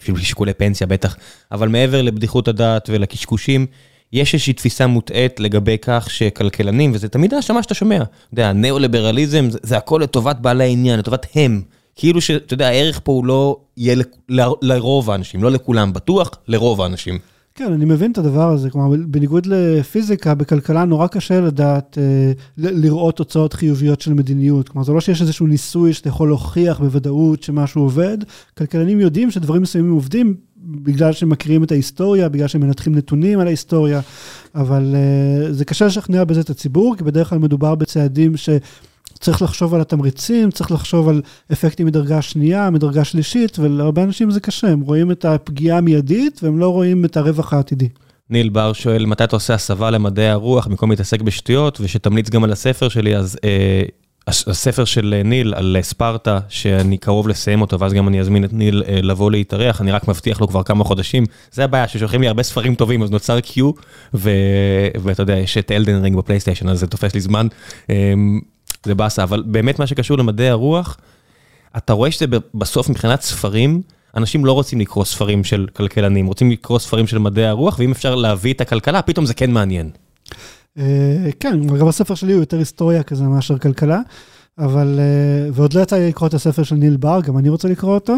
אפילו שיקולי פנסיה בטח, אבל מעבר לבדיחות הדעת ולקשקושים, יש איזושהי תפיסה מוטעית לגבי כך שכלכלנים, וזה תמיד האשמה שאתה שומע, אתה יודע, ניאו-ליברליזם זה, זה הכל לטובת בעלי העניין, לטובת הם. כאילו שאתה יודע, הערך פה הוא לא יהיה ל- ל- לרוב האנשים, לא לכולם, בטוח לרוב האנשים. כן, אני מבין את הדבר הזה, כלומר, בניגוד לפיזיקה, בכלכלה נורא קשה לדעת, אה, ל- לראות תוצאות חיוביות של מדיניות. כלומר, זה לא שיש איזשהו ניסוי שאתה יכול להוכיח בוודאות שמשהו עובד. כלכלנים יודעים שדברים מסוימים עובדים בגלל שהם מכירים את ההיסטוריה, בגלל שהם מנתחים נתונים על ההיסטוריה, אבל אה, זה קשה לשכנע בזה את הציבור, כי בדרך כלל מדובר בצעדים ש... צריך לחשוב על התמריצים, צריך לחשוב על אפקטים מדרגה שנייה, מדרגה שלישית, ולהרבה אנשים זה קשה, הם רואים את הפגיעה המיידית והם לא רואים את הרווח העתידי. ניל בר שואל, מתי אתה עושה הסבה למדעי הרוח במקום להתעסק בשטויות, ושתמליץ גם על הספר שלי, אז אה, הס- הספר של אה, ניל על ספרטה, שאני קרוב לסיים אותו, ואז גם אני אזמין את ניל אה, לבוא להתארח, אני רק מבטיח לו כבר כמה חודשים. זה הבעיה, ששולחים לי הרבה ספרים טובים, אז נוצר קיו. ואתה יודע, יש את אלדן רינג בפלייסטיישן, אז זה תופס לי זמן. אה, זה באסה, אבל באמת מה שקשור למדעי הרוח, אתה רואה שזה בסוף מבחינת ספרים, אנשים לא רוצים לקרוא ספרים של כלכלנים, רוצים לקרוא ספרים של מדעי הרוח, ואם אפשר להביא את הכלכלה, פתאום זה כן מעניין. אה, כן, גם הספר שלי הוא יותר היסטוריה כזה מאשר כלכלה, אבל, אה, ועוד לא יצא לי לקרוא את הספר של ניל בר, גם אני רוצה לקרוא אותו.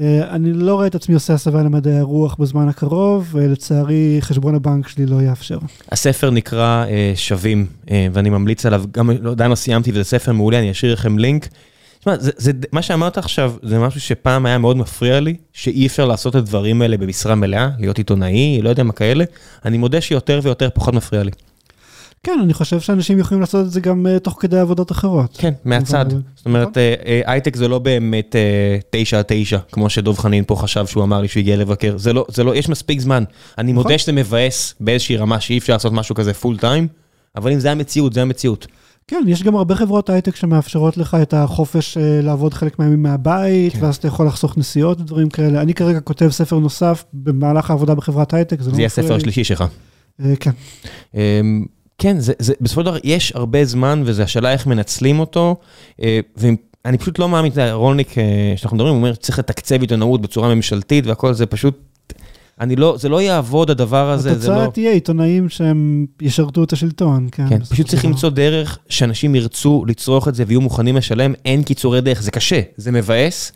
אה, אני לא רואה את עצמי עושה הסבה למדעי הרוח בזמן הקרוב, ולצערי חשבון הבנק שלי לא יאפשר. הספר נקרא אה, שווים, אה, ואני ממליץ עליו, גם לא, עדיין לא סיימתי, וזה ספר מעולה, אני אשאיר לכם לינק. תשמע, זה, זה, מה שאמרת עכשיו, זה משהו שפעם היה מאוד מפריע לי, שאי אפשר לעשות את הדברים האלה במשרה מלאה, להיות עיתונאי, לא יודע מה כאלה. אני מודה שיותר ויותר פחות מפריע לי. כן, אני חושב שאנשים יכולים לעשות את זה גם אה, תוך כדי עבודות אחרות. כן, מהצד. נכון. זאת אומרת, אה, אה, הייטק זה לא באמת אה, תשע על תשע, כמו שדוב חנין פה חשב שהוא אמר לי שהוא הגיע לבקר. זה לא, זה לא, יש מספיק זמן. אני נכון. מודה שזה מבאס באיזושהי רמה שאי אפשר לעשות משהו כזה full time, אבל אם זה המציאות, זה המציאות. כן, יש גם הרבה חברות הייטק שמאפשרות לך את החופש אה, לעבוד חלק מהימים מהבית, כן. ואז אתה יכול לחסוך נסיעות ודברים כאלה. אני כרגע כותב ספר נוסף במהלך העבודה בחברת הייטק, זה לא זה יהיה מפריע הספר לי. השלישי שלך. אה, כן. כן, זה, זה, בסופו של דבר יש הרבה זמן, וזו השאלה איך מנצלים אותו, אה, ואני פשוט לא מאמין, רולניק, אה, שאנחנו מדברים, הוא אומר שצריך לתקצב עיתונאות בצורה ממשלתית והכל, זה פשוט, אני לא, זה לא יעבוד הדבר הזה, זה התוצאה לא... תהיה עיתונאים שהם ישרתו את השלטון, כן. כן, פשוט צריך. למצוא דרך שאנשים ירצו לצרוך את זה ויהיו מוכנים לשלם, אין קיצורי דרך, זה קשה, זה מבאס,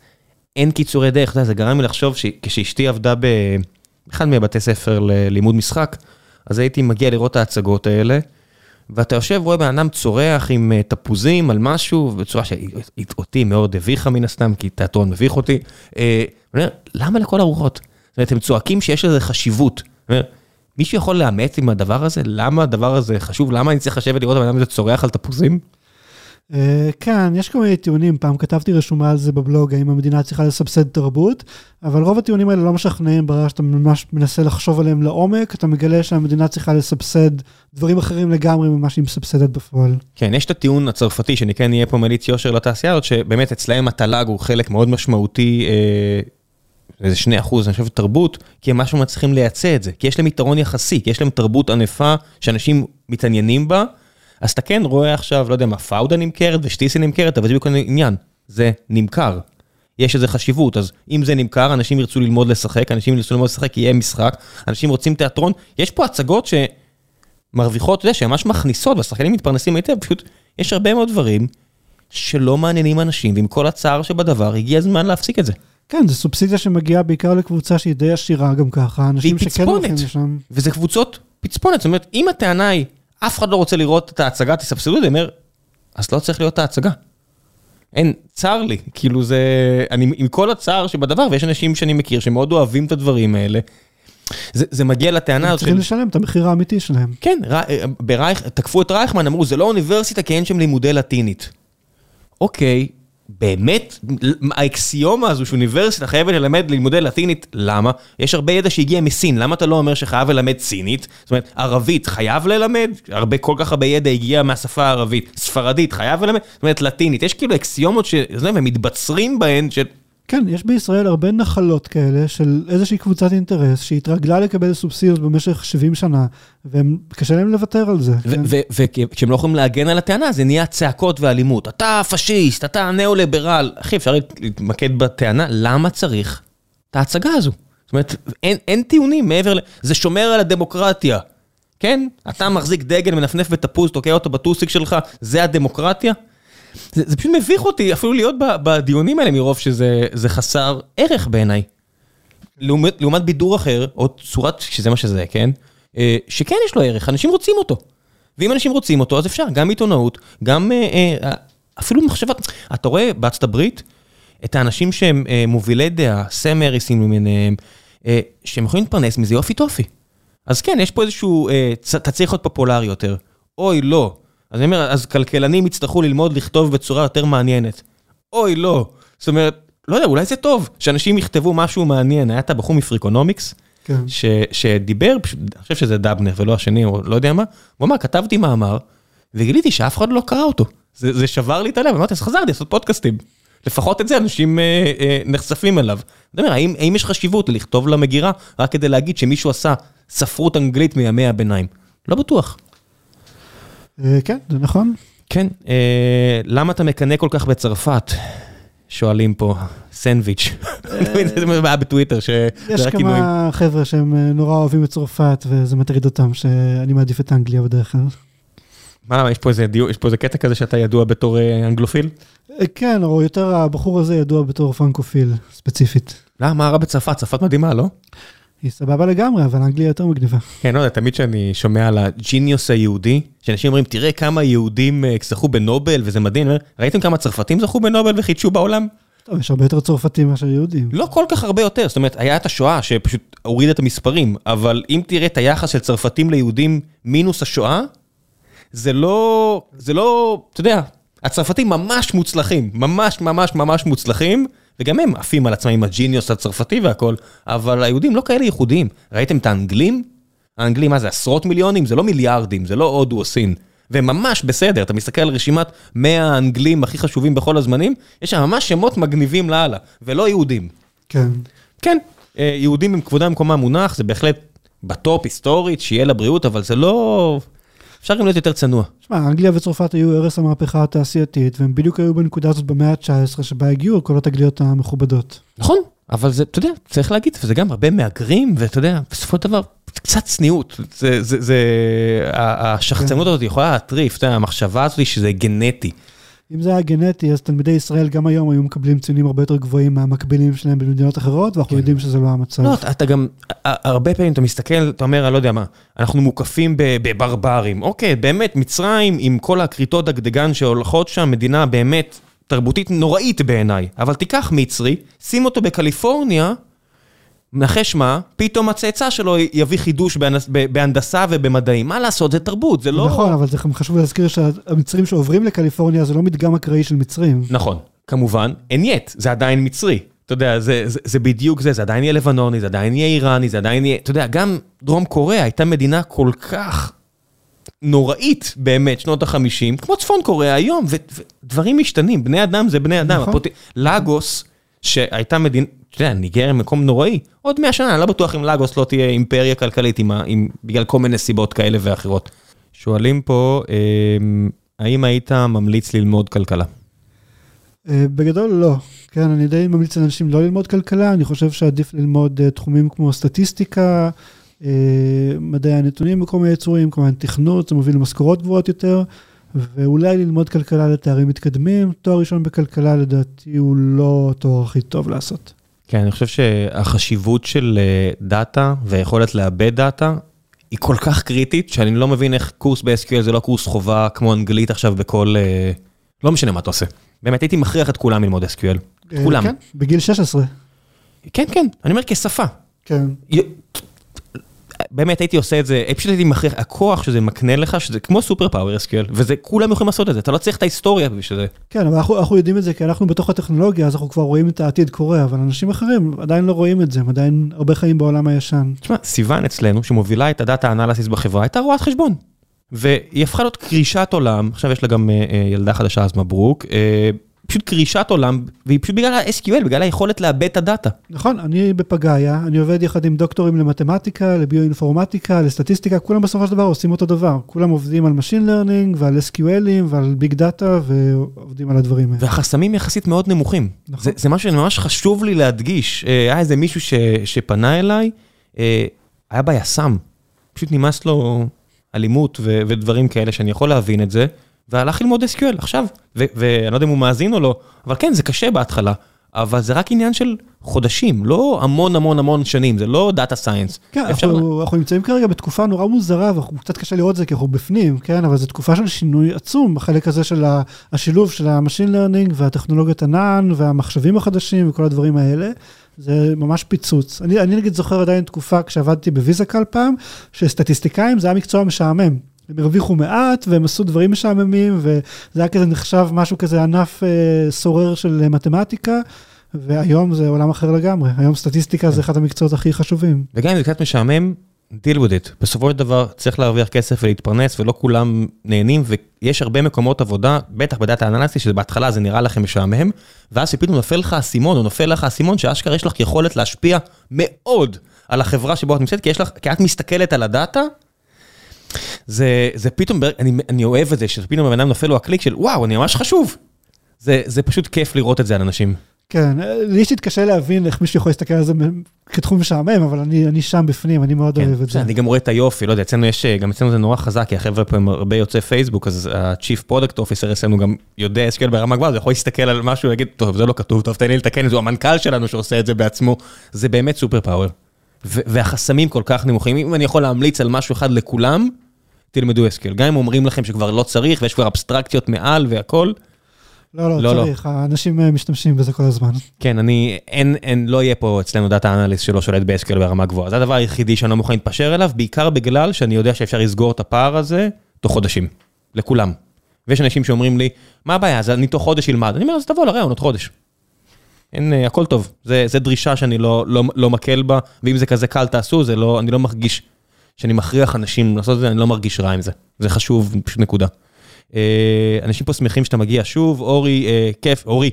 אין קיצורי דרך, אתה יודע, זה גרם לי לחשוב שכשאשתי עבדה באחד מהבתי ספר ללימוד משחק, אז הייתי מגיע לראות את ההצגות האלה, ואתה יושב, רואה בן אדם צורח עם אה, תפוזים על משהו, בצורה שאותי מאוד הביכה מן הסתם, כי תיאטרון מביך אותי. אה, אומר, למה לכל הרוחות? זאת אומרת, הם צועקים שיש לזה חשיבות. מישהו יכול לאמץ עם הדבר הזה? למה הדבר הזה חשוב? למה אני צריך לשבת לראות הבן אדם הזה צורח על תפוזים? אה, כן, יש כל מיני טיעונים, פעם כתבתי רשומה על זה בבלוג, האם המדינה צריכה לסבסד תרבות, אבל רוב הטיעונים האלה לא משכנעים ברגע שאתה ממש מנסה לחשוב עליהם לעומק, אתה מגלה שהמדינה צריכה לסבסד דברים אחרים לגמרי ממה שהיא מסבסדת בפועל. כן, יש את הטיעון הצרפתי, שאני כן אהיה פה מליץ יושר לתעשייה הזאת, שבאמת אצלהם התל"ג הוא חלק מאוד משמעותי, אה, איזה שני אחוז, אני חושב, תרבות, כי הם משהו מצליחים לייצא את זה, כי יש להם יתרון יחסי, כי יש להם תרבות ענפה שאנשים מתעניינים בה, אז אתה כן רואה עכשיו, לא יודע מה, פאודה נמכרת ושטיסי נמכרת, אבל זה בדיוק העניין, זה נמכר. יש איזה חשיבות, אז אם זה נמכר, אנשים ירצו ללמוד לשחק, אנשים ירצו ללמוד לשחק, יהיה משחק, אנשים רוצים תיאטרון, יש פה הצגות שמרוויחות, אתה יודע, שממש מכניסות, והשחקנים מתפרנסים היטב, פשוט יש הרבה מאוד דברים שלא מעניינים אנשים, ועם כל הצער שבדבר, הגיע הזמן להפסיק את זה. כן, זו סובסידיה שמגיעה בעיקר לקבוצה שהיא די עשירה גם ככה, אנשים שכן. הולכים לשם. וזה קבוצות פצפונת, זאת אומרת, אם הטענה היא, אף אחד לא רוצה לראות את ההצגה, תסבסדו את זה, אומר, אז לא צריך להיות את ההצגה. אין, צר לי, כאילו זה, אני עם כל הצער שבדבר, ויש אנשים שאני מכיר שמאוד אוהבים את הדברים האלה, זה, זה מגיע לטענה הזאת צריכים של, לשלם את המחיר האמיתי שלהם. כן, ר- ברייך, תקפו את רייכמן, אמרו, זה לא אוניברסיטה כי אין שם לימודי לטינית. אוקיי, באמת, האקסיומה הזו שאוניברסיטה חייבת ללמד לימודי לטינית, למה? יש הרבה ידע שהגיע מסין, למה אתה לא אומר שחייב ללמד סינית? זאת אומרת, ערבית חייב ללמד? הרבה, כל כך הרבה ידע הגיע מהשפה הערבית. ספרדית חייב ללמד? זאת אומרת, לטינית. יש כאילו אקסיומות ש... מתבצרים בהן של... כן, יש בישראל הרבה נחלות כאלה של איזושהי קבוצת אינטרס שהתרגלה לקבל סובסידיות במשך 70 שנה, וקשה להם לוותר על זה. כן? וכשהם לא יכולים להגן על הטענה, זה נהיה צעקות ואלימות. אתה פשיסט, אתה ניאו-ליברל. אחי, אפשר להתמקד בטענה, למה צריך את ההצגה הזו? זאת אומרת, אין, אין טיעונים מעבר ל... זה שומר על הדמוקרטיה. כן? אתה מחזיק דגל, מנפנף בתפוז, תוקע אותו בטוסיק שלך, זה הדמוקרטיה? זה, זה פשוט מביך אותי אפילו להיות בדיונים האלה מרוב שזה חסר ערך בעיניי. לעומת, לעומת בידור אחר, או צורת, שזה מה שזה, כן? אה, שכן יש לו ערך, אנשים רוצים אותו. ואם אנשים רוצים אותו, אז אפשר, גם עיתונאות, גם אה, אה, אפילו מחשבת, אתה רואה בארצות הברית, את האנשים שהם מובילי דעה, סמריסים למיניהם, שהם יכולים להתפרנס מזה יופי טופי. אז כן, יש פה איזשהו, אתה צריך להיות פופולרי יותר. אוי, לא. אז אני אומר, אז כלכלנים יצטרכו ללמוד לכתוב בצורה יותר מעניינת. אוי, לא. זאת אומרת, לא יודע, אולי זה טוב שאנשים יכתבו משהו מעניין. היה את הבחור מפריקונומיקס, כן. שדיבר, אני חושב שזה דבנר ולא השני, או לא יודע מה, הוא אמר, כתבתי מאמר, וגיליתי שאף אחד לא קרא אותו. זה, זה שבר לי את הלב, אמרתי, אז חזרתי לעשות פודקאסטים. לפחות את זה אנשים אה, אה, נחשפים אליו. אתה אומר, האם, האם יש חשיבות לכתוב למגירה רק כדי להגיד שמישהו עשה ספרות אנגלית מימי הביניים? לא בטוח. אה, כן, זה נכון. כן, אה, למה אתה מקנא כל כך בצרפת? שואלים פה, סנדוויץ'. זה בעיה בטוויטר, יש כמה חבר'ה שהם אה, נורא אוהבים את צרפת, וזה מטריד אותם שאני מעדיף את אנגליה בדרך כלל. מה, יש פה איזה דיוק, יש פה איזה קטע כזה שאתה ידוע בתור אנגלופיל? כן, או יותר הבחור הזה ידוע בתור פרנקופיל, ספציפית. למה, מה רע בצרפת? צרפת מדהימה, לא? היא סבבה לגמרי, אבל אנגליה יותר מגניבה. כן, לא יודע, תמיד כשאני שומע על הג'יניוס היהודי, שאנשים אומרים, תראה כמה יהודים אה, זכו בנובל, וזה מדהים, ראיתם כמה צרפתים זכו בנובל וחידשו בעולם? טוב, יש הרבה יותר צרפתים מאשר יהודים. לא כל כך הרבה יותר, זאת אומרת, היה את השואה שפשוט הורידה את המספרים, אבל אם תראה את היחס של צרפתים ליהודים מינוס השואה, זה לא, זה לא, אתה יודע, הצרפתים ממש מוצלחים, ממש ממש ממש מוצלחים. וגם הם עפים על עצמם עם הג'יניוס הצרפתי והכל, אבל היהודים לא כאלה ייחודיים. ראיתם את האנגלים? האנגלים, מה זה, עשרות מיליונים? זה לא מיליארדים, זה לא הודו או סין. והם ממש בסדר, אתה מסתכל על רשימת 100 האנגלים הכי חשובים בכל הזמנים, יש שם ממש שמות מגניבים לאללה, ולא יהודים. כן. כן, אה, יהודים עם כבודם במקומם מונח, זה בהחלט בטופ היסטורית, שיהיה לבריאות, אבל זה לא... אפשר גם להיות יותר צנוע. שמע, אנגליה וצרפת היו ערש המהפכה התעשייתית, והם בדיוק היו בנקודה הזאת במאה ה-19, שבה הגיעו כל התגליות המכובדות. נכון, אבל זה, אתה יודע, צריך להגיד, וזה גם הרבה מהגרים, ואתה יודע, בסופו של דבר, קצת צניעות. זה, זה, זה, השחצנות כן. הזאת יכולה להטריף, אתה יודע, המחשבה הזאת שזה גנטי. אם זה היה גנטי, אז תלמידי ישראל גם היום היו מקבלים ציונים הרבה יותר גבוהים מהמקבילים שלהם במדינות אחרות, ואנחנו כן. יודעים שזה לא המצב. לא, אתה גם, הרבה פעמים אתה מסתכל, אתה אומר, אני לא יודע מה, אנחנו מוקפים בברברים. אוקיי, באמת, מצרים, עם כל הכריתות דגדגן שהולכות שם, מדינה באמת תרבותית נוראית בעיניי. אבל תיקח מצרי, שים אותו בקליפורניה, נחש מה, פתאום הצאצא שלו יביא חידוש בהנדסה ובמדעים. מה לעשות, זה תרבות, זה לא... נכון, אבל זה חשוב להזכיר שהמצרים שעוברים לקליפורניה זה לא מדגם אקראי של מצרים. נכון, כמובן, אין יט, זה עדיין מצרי. אתה יודע, זה, זה, זה בדיוק זה, זה עדיין יהיה לבנוני, זה עדיין יהיה איראני, זה עדיין יהיה... אתה יודע, גם דרום קוריאה הייתה מדינה כל כך נוראית באמת, שנות ה-50, כמו צפון קוריאה היום, ודברים משתנים, בני אדם זה בני אדם. נכון. הפוט... לגוס, שהייתה מדינה... אתה יודע, ניגריה מקום נוראי, עוד 100 שנה, אני לא בטוח אם לגוס לא תהיה אימפריה כלכלית עם, עם, בגלל כל מיני סיבות כאלה ואחרות. שואלים פה, אה, האם היית ממליץ ללמוד כלכלה? אה, בגדול לא, כן, אני די ממליץ לאנשים לא ללמוד כלכלה, אני חושב שעדיף ללמוד אה, תחומים כמו סטטיסטיקה, מדעי הנתונים בכל מיני צורים, כמובן תכנות, זה מוביל למשכורות גבוהות יותר, ואולי ללמוד כלכלה לתארים מתקדמים, תואר ראשון בכלכלה לדעתי הוא לא התואר הכי טוב לעשות. כן, אני חושב שהחשיבות של אה, data והיכולת לעבד data היא כל כך קריטית, שאני לא מבין איך קורס ב-SQL זה לא קורס חובה כמו אנגלית עכשיו בכל... אה, לא משנה מה אתה עושה. באמת הייתי מכריח את כולם ללמוד SQL. את כולם. כן, בגיל 16. כן, כן, אני אומר כשפה. כן. באמת הייתי עושה את זה, פשוט הייתי מכריח, הכוח שזה מקנה לך, שזה כמו סופר פאוור SQL, וזה, כולם יכולים לעשות את זה, אתה לא צריך את ההיסטוריה בשביל זה. כן, אבל אנחנו, אנחנו יודעים את זה כי אנחנו בתוך הטכנולוגיה, אז אנחנו כבר רואים את העתיד קורה, אבל אנשים אחרים עדיין לא רואים את זה, הם עדיין הרבה חיים בעולם הישן. תשמע, סיוון אצלנו, שמובילה את הדאטה אנליסיס בחברה, הייתה רואת חשבון. והיא הפכה להיות קרישת עולם, עכשיו יש לה גם אה, אה, ילדה חדשה, אז מברוק. אה, פשוט קרישת עולם, והיא פשוט בגלל ה-SQL, בגלל היכולת לאבד את הדאטה. נכון, אני בפגאיה, אני עובד יחד עם דוקטורים למתמטיקה, לביואינפורמטיקה, לסטטיסטיקה, כולם בסופו של דבר עושים אותו דבר. כולם עובדים על Machine Learning ועל SQLים ועל Big Data ועובדים על הדברים האלה. והחסמים יחסית מאוד נמוכים. נכון. זה, זה משהו שממש חשוב לי להדגיש. אה, היה איזה מישהו ש, שפנה אליי, אה, היה ביס"מ, פשוט נמאס לו אלימות ו, ודברים כאלה שאני יכול להבין את זה, והלך ללמוד SQL עכשיו, ואני לא יודע אם הוא מאזין או לא, אבל כן, זה קשה בהתחלה, אבל זה רק עניין של חודשים, לא המון המון המון שנים, זה לא data science. כן, אנחנו, אנחנו נמצאים כרגע בתקופה נורא מוזרה, וקצת קשה לראות את זה כי אנחנו בפנים, כן, אבל זו תקופה של שינוי עצום בחלק הזה של השילוב של ה-Machine Learning והטכנולוגיית ענן והמחשבים החדשים וכל הדברים האלה. זה ממש פיצוץ. אני, אני נגיד זוכר עדיין תקופה כשעבדתי בוויזה קל פעם, שסטטיסטיקאים זה היה מקצוע משעמם. הם הרוויחו מעט והם עשו דברים משעממים וזה היה כזה נחשב משהו כזה ענף אה, סורר של מתמטיקה. והיום זה עולם אחר לגמרי, היום סטטיסטיקה זה אחד המקצועות הכי חשובים. וגם אם זה קצת משעמם, deal with it. בסופו של דבר צריך להרוויח כסף ולהתפרנס ולא כולם נהנים ויש הרבה מקומות עבודה, בטח בדאטה אנליסטי, שבהתחלה זה נראה לכם משעמם, ואז שפתאום נופל לך האסימון או נופל לך האסימון שאשכרה יש לך יכולת להשפיע מאוד על החברה שבו את נמצאת, כי, לך, כי את מסתכלת על הדאטה, זה, זה פתאום, אני, אני אוהב את זה, שפתאום הבן אדם נופל לו הקליק של וואו, אני ממש חשוב. זה, זה פשוט כיף לראות את זה על אנשים. כן, לי אישית קשה להבין איך מישהו יכול להסתכל על זה כתחום משעמם, אבל אני, אני שם בפנים, אני מאוד כן, אוהב את זה. אני גם רואה את היופי, לא יודע, אצלנו יש, גם אצלנו זה נורא חזק, כי החבר'ה פה הם הרבה יוצאי פייסבוק, אז ה-Chief Product Officer אצלנו גם יודע SQL ברמה גבוהה, זה יכול להסתכל על משהו ולהגיד, טוב, זה לא כתוב, טוב, תן לי לתקן את זה, המנכ"ל שלנו שעושה את זה בעצמו, זה באמת סופר פאוור. והחסמים כל כך נמוכים, אם אני יכול להמליץ על משהו אחד לכולם, תלמדו SQL, גם אם אומרים לכם שכבר לא צריך ויש כבר אבסטרקציות מעל והכל, לא, לא, לא צריך, לא. האנשים אה, משתמשים בזה כל הזמן. כן, אני, אין, אין, לא יהיה פה אצלנו דאטה אנליסט שלא שולט ב-SQL ברמה גבוהה. זה הדבר היחידי שאני לא מוכן להתפשר אליו, בעיקר בגלל שאני יודע שאפשר לסגור את הפער הזה תוך חודשים, לכולם. ויש אנשים שאומרים לי, מה הבעיה, אז אני תוך חודש אלמד. אני אומר, אז תבוא לרעיון עוד חודש. אין, אה, הכל טוב, זה, זה דרישה שאני לא, לא, לא מקל בה, ואם זה כזה קל תעשו, זה לא, אני לא מרגיש שאני מכריח אנשים לעשות את זה, אני לא מרגיש רע עם זה. זה חשוב, פשוט נקודה. אה, אנשים פה שמחים שאתה מגיע שוב, אורי, אה, כיף, אורי,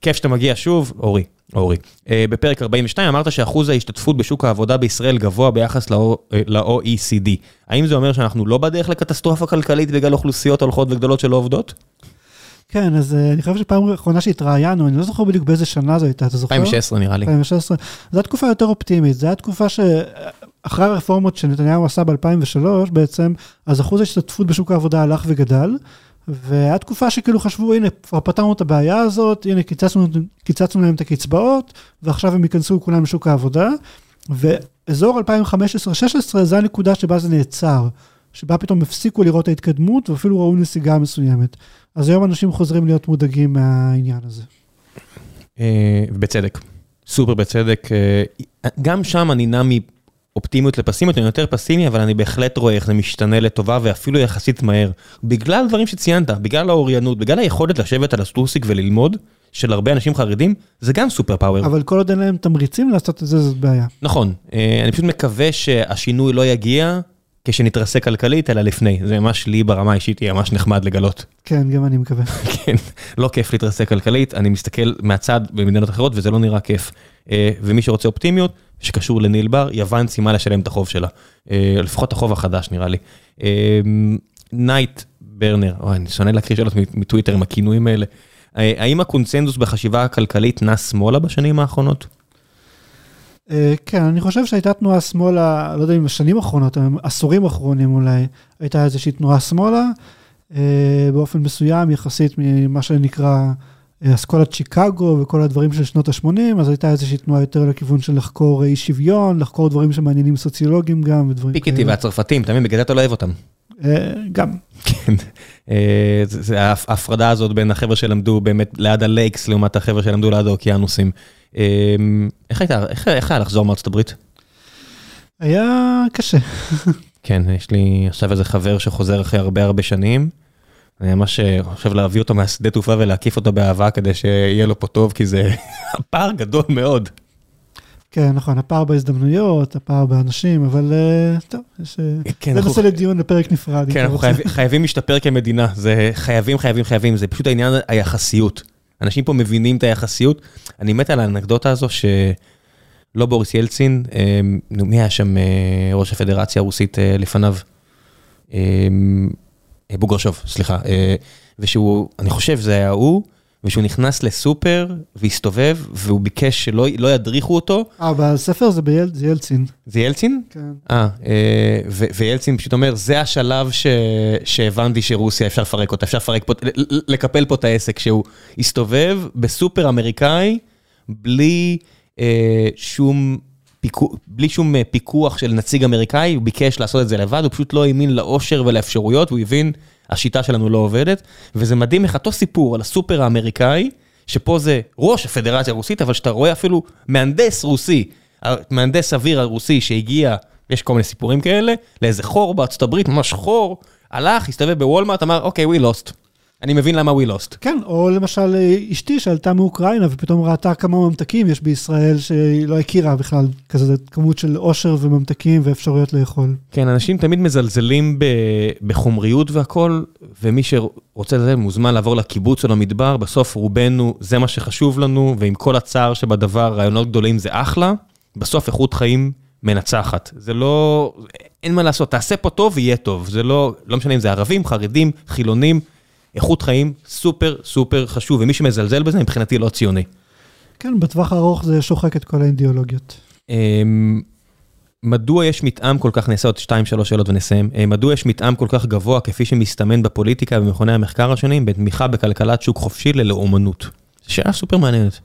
כיף שאתה מגיע שוב, אורי, אורי. אה, בפרק 42 אמרת שאחוז ההשתתפות בשוק העבודה בישראל גבוה ביחס ל-OECD. האם זה אומר שאנחנו לא בדרך לקטסטרופה כלכלית בגלל אוכלוסיות הולכות וגדולות שלא עובדות? כן, אז אני חושב שפעם האחרונה שהתראיינו, אני לא זוכר בדיוק באיזה שנה זו הייתה, אתה זוכר? 2016 נראה לי. 2016. זו הייתה תקופה יותר אופטימית, זו הייתה תקופה שאחרי הרפורמות שנתניהו עשה ב-2003 בעצם, אז אחוז ההשתתפות בשוק העבודה הלך וגדל, והיה תקופה שכאילו חשבו, הנה, כבר פתרנו את הבעיה הזאת, הנה, קיצצנו, קיצצנו להם את הקצבאות, ועכשיו הם ייכנסו כולם לשוק העבודה, ואזור 2015-2016 זה הנקודה שבה זה נעצר, שבה פתאום הפסיקו לראות ההתקדמות, ואפילו ראו נסיגה מסוימת. אז היום אנשים חוזרים להיות מודאגים מהעניין הזה. אה, בצדק, סופר בצדק. אה, גם שם אני נע מאופטימיות לפסימיות, אני יותר פסימי, אבל אני בהחלט רואה איך זה משתנה לטובה ואפילו יחסית מהר. בגלל דברים שציינת, בגלל האוריינות, בגלל היכולת לשבת על הסטוסיק וללמוד, של הרבה אנשים חרדים, זה גם סופר פאוור. אבל כל עוד אין להם תמריצים לעשות את זה, זאת בעיה. נכון, אה, אני פשוט מקווה שהשינוי לא יגיע כשנתרסק כלכלית, אלא לפני. זה ממש לי ברמה האישית יהיה ממש נחמד לגלות. כן, גם אני מקווה. כן, לא כיף להתרסק כלכלית, אני מסתכל מהצד במדינות אחרות וזה לא נראה כיף. אה, ומי שרוצה אופטימיות, שקשור לניל בר, יוון סיימה לשלם את החוב שלה. אה, לפחות החוב החדש נראה לי. נייט ברנר, אוי, אני שונא להקריא שאלות מטוויטר עם הכינויים האלה. אה, האם הקונצנזוס בחשיבה הכלכלית נע שמאלה בשנים האחרונות? אה, כן, אני חושב שהייתה תנועה שמאלה, לא יודע אם בשנים האחרונות, עשורים אחרונים אולי, הייתה איזושהי תנועה שמאלה, אה, באופן מסוים יחסית ממה שנקרא אה, אסכולת שיקגו וכל הדברים של שנות ה-80, אז הייתה איזושהי תנועה יותר לכיוון של לחקור אי שוויון, לחקור דברים שמעניינים סוציולוגים גם ודברים כאלה. פיקטי והצרפתים, תמיד בגלל זה אתה לא אוהב אותם. גם. כן, זה ההפרדה הזאת בין החבר'ה שלמדו באמת ליד הלייקס לעומת החבר'ה שלמדו ליד האוקיינוסים. אמ, איך הייתה, איך היה לחזור מארצות הברית? היה קשה. כן, יש לי עכשיו איזה חבר שחוזר אחרי הרבה הרבה שנים. אני ממש אה, חושב להביא אותו מהשדה תעופה ולהקיף אותו באהבה כדי שיהיה לו פה טוב, כי זה הפער גדול מאוד. כן, נכון, הפער בהזדמנויות, הפער באנשים, אבל אה, טוב, יש... אה, כן, זה נושא לדיון לפרק נפרד. כן, אנחנו חייבים להשתפר כמדינה, זה חייבים, חייבים, חייבים, זה פשוט העניין היחסיות. אנשים פה מבינים את היחסיות. אני מת על האנקדוטה הזו שלא בוריס ילצין, אה, נו, מי היה שם אה, ראש הפדרציה הרוסית אה, לפניו? אה, אה, בוגרשוב, סליחה. ושהוא, אני חושב זה היה הוא, ושהוא נכנס לסופר והסתובב, והוא ביקש שלא לא ידריכו אותו. אה, בספר זה ביל, זה ילצין. זה ילצין? כן. אה, אה, וילצין פשוט אומר, זה השלב ש- שהבנתי שרוסיה אפשר לפרק אותה, אפשר לפרק פה, לקפל פה את העסק, שהוא הסתובב בסופר אמריקאי, בלי אה, שום... פיקוח, בלי שום אה, פיקוח של נציג אמריקאי, הוא ביקש לעשות את זה לבד, הוא פשוט לא האמין לאושר ולאפשרויות, הוא הבין, השיטה שלנו לא עובדת, וזה מדהים איך אותו סיפור על הסופר האמריקאי, שפה זה ראש הפדרציה הרוסית, אבל שאתה רואה אפילו מהנדס רוסי, מהנדס אוויר הרוסי שהגיע, יש כל מיני סיפורים כאלה, לאיזה חור בארצות הברית, ממש חור, הלך, הסתובב בוולמארט, אמר, אוקיי, we lost. אני מבין למה we lost. כן, או למשל אה, אשתי שעלתה מאוקראינה ופתאום ראתה כמה ממתקים יש בישראל שהיא לא הכירה בכלל, כזה כמות של עושר וממתקים ואפשרויות לאכול. כן, אנשים תמיד מזלזלים ב- בחומריות והכל, ומי שרוצה לזה מוזמן לעבור לקיבוץ או למדבר, בסוף רובנו, זה מה שחשוב לנו, ועם כל הצער שבדבר, רעיונות גדולים זה אחלה, בסוף איכות חיים מנצחת. זה לא, אין מה לעשות, תעשה פה טוב ויהיה טוב. זה לא, לא משנה אם זה ערבים, חרדים, חילונים, איכות חיים סופר סופר חשוב, ומי שמזלזל בזה מבחינתי לא ציוני. כן, בטווח הארוך זה שוחק את כל האידיאולוגיות. אמ, מדוע יש מתאם כל כך, נעשה עוד 2-3 שאלות ונסיים, אה, מדוע יש מתאם כל כך גבוה כפי שמסתמן בפוליטיקה ובמכוני המחקר השונים, בין תמיכה בכלכלת שוק חופשי ללאומנות? שאלה סופר מעניינת.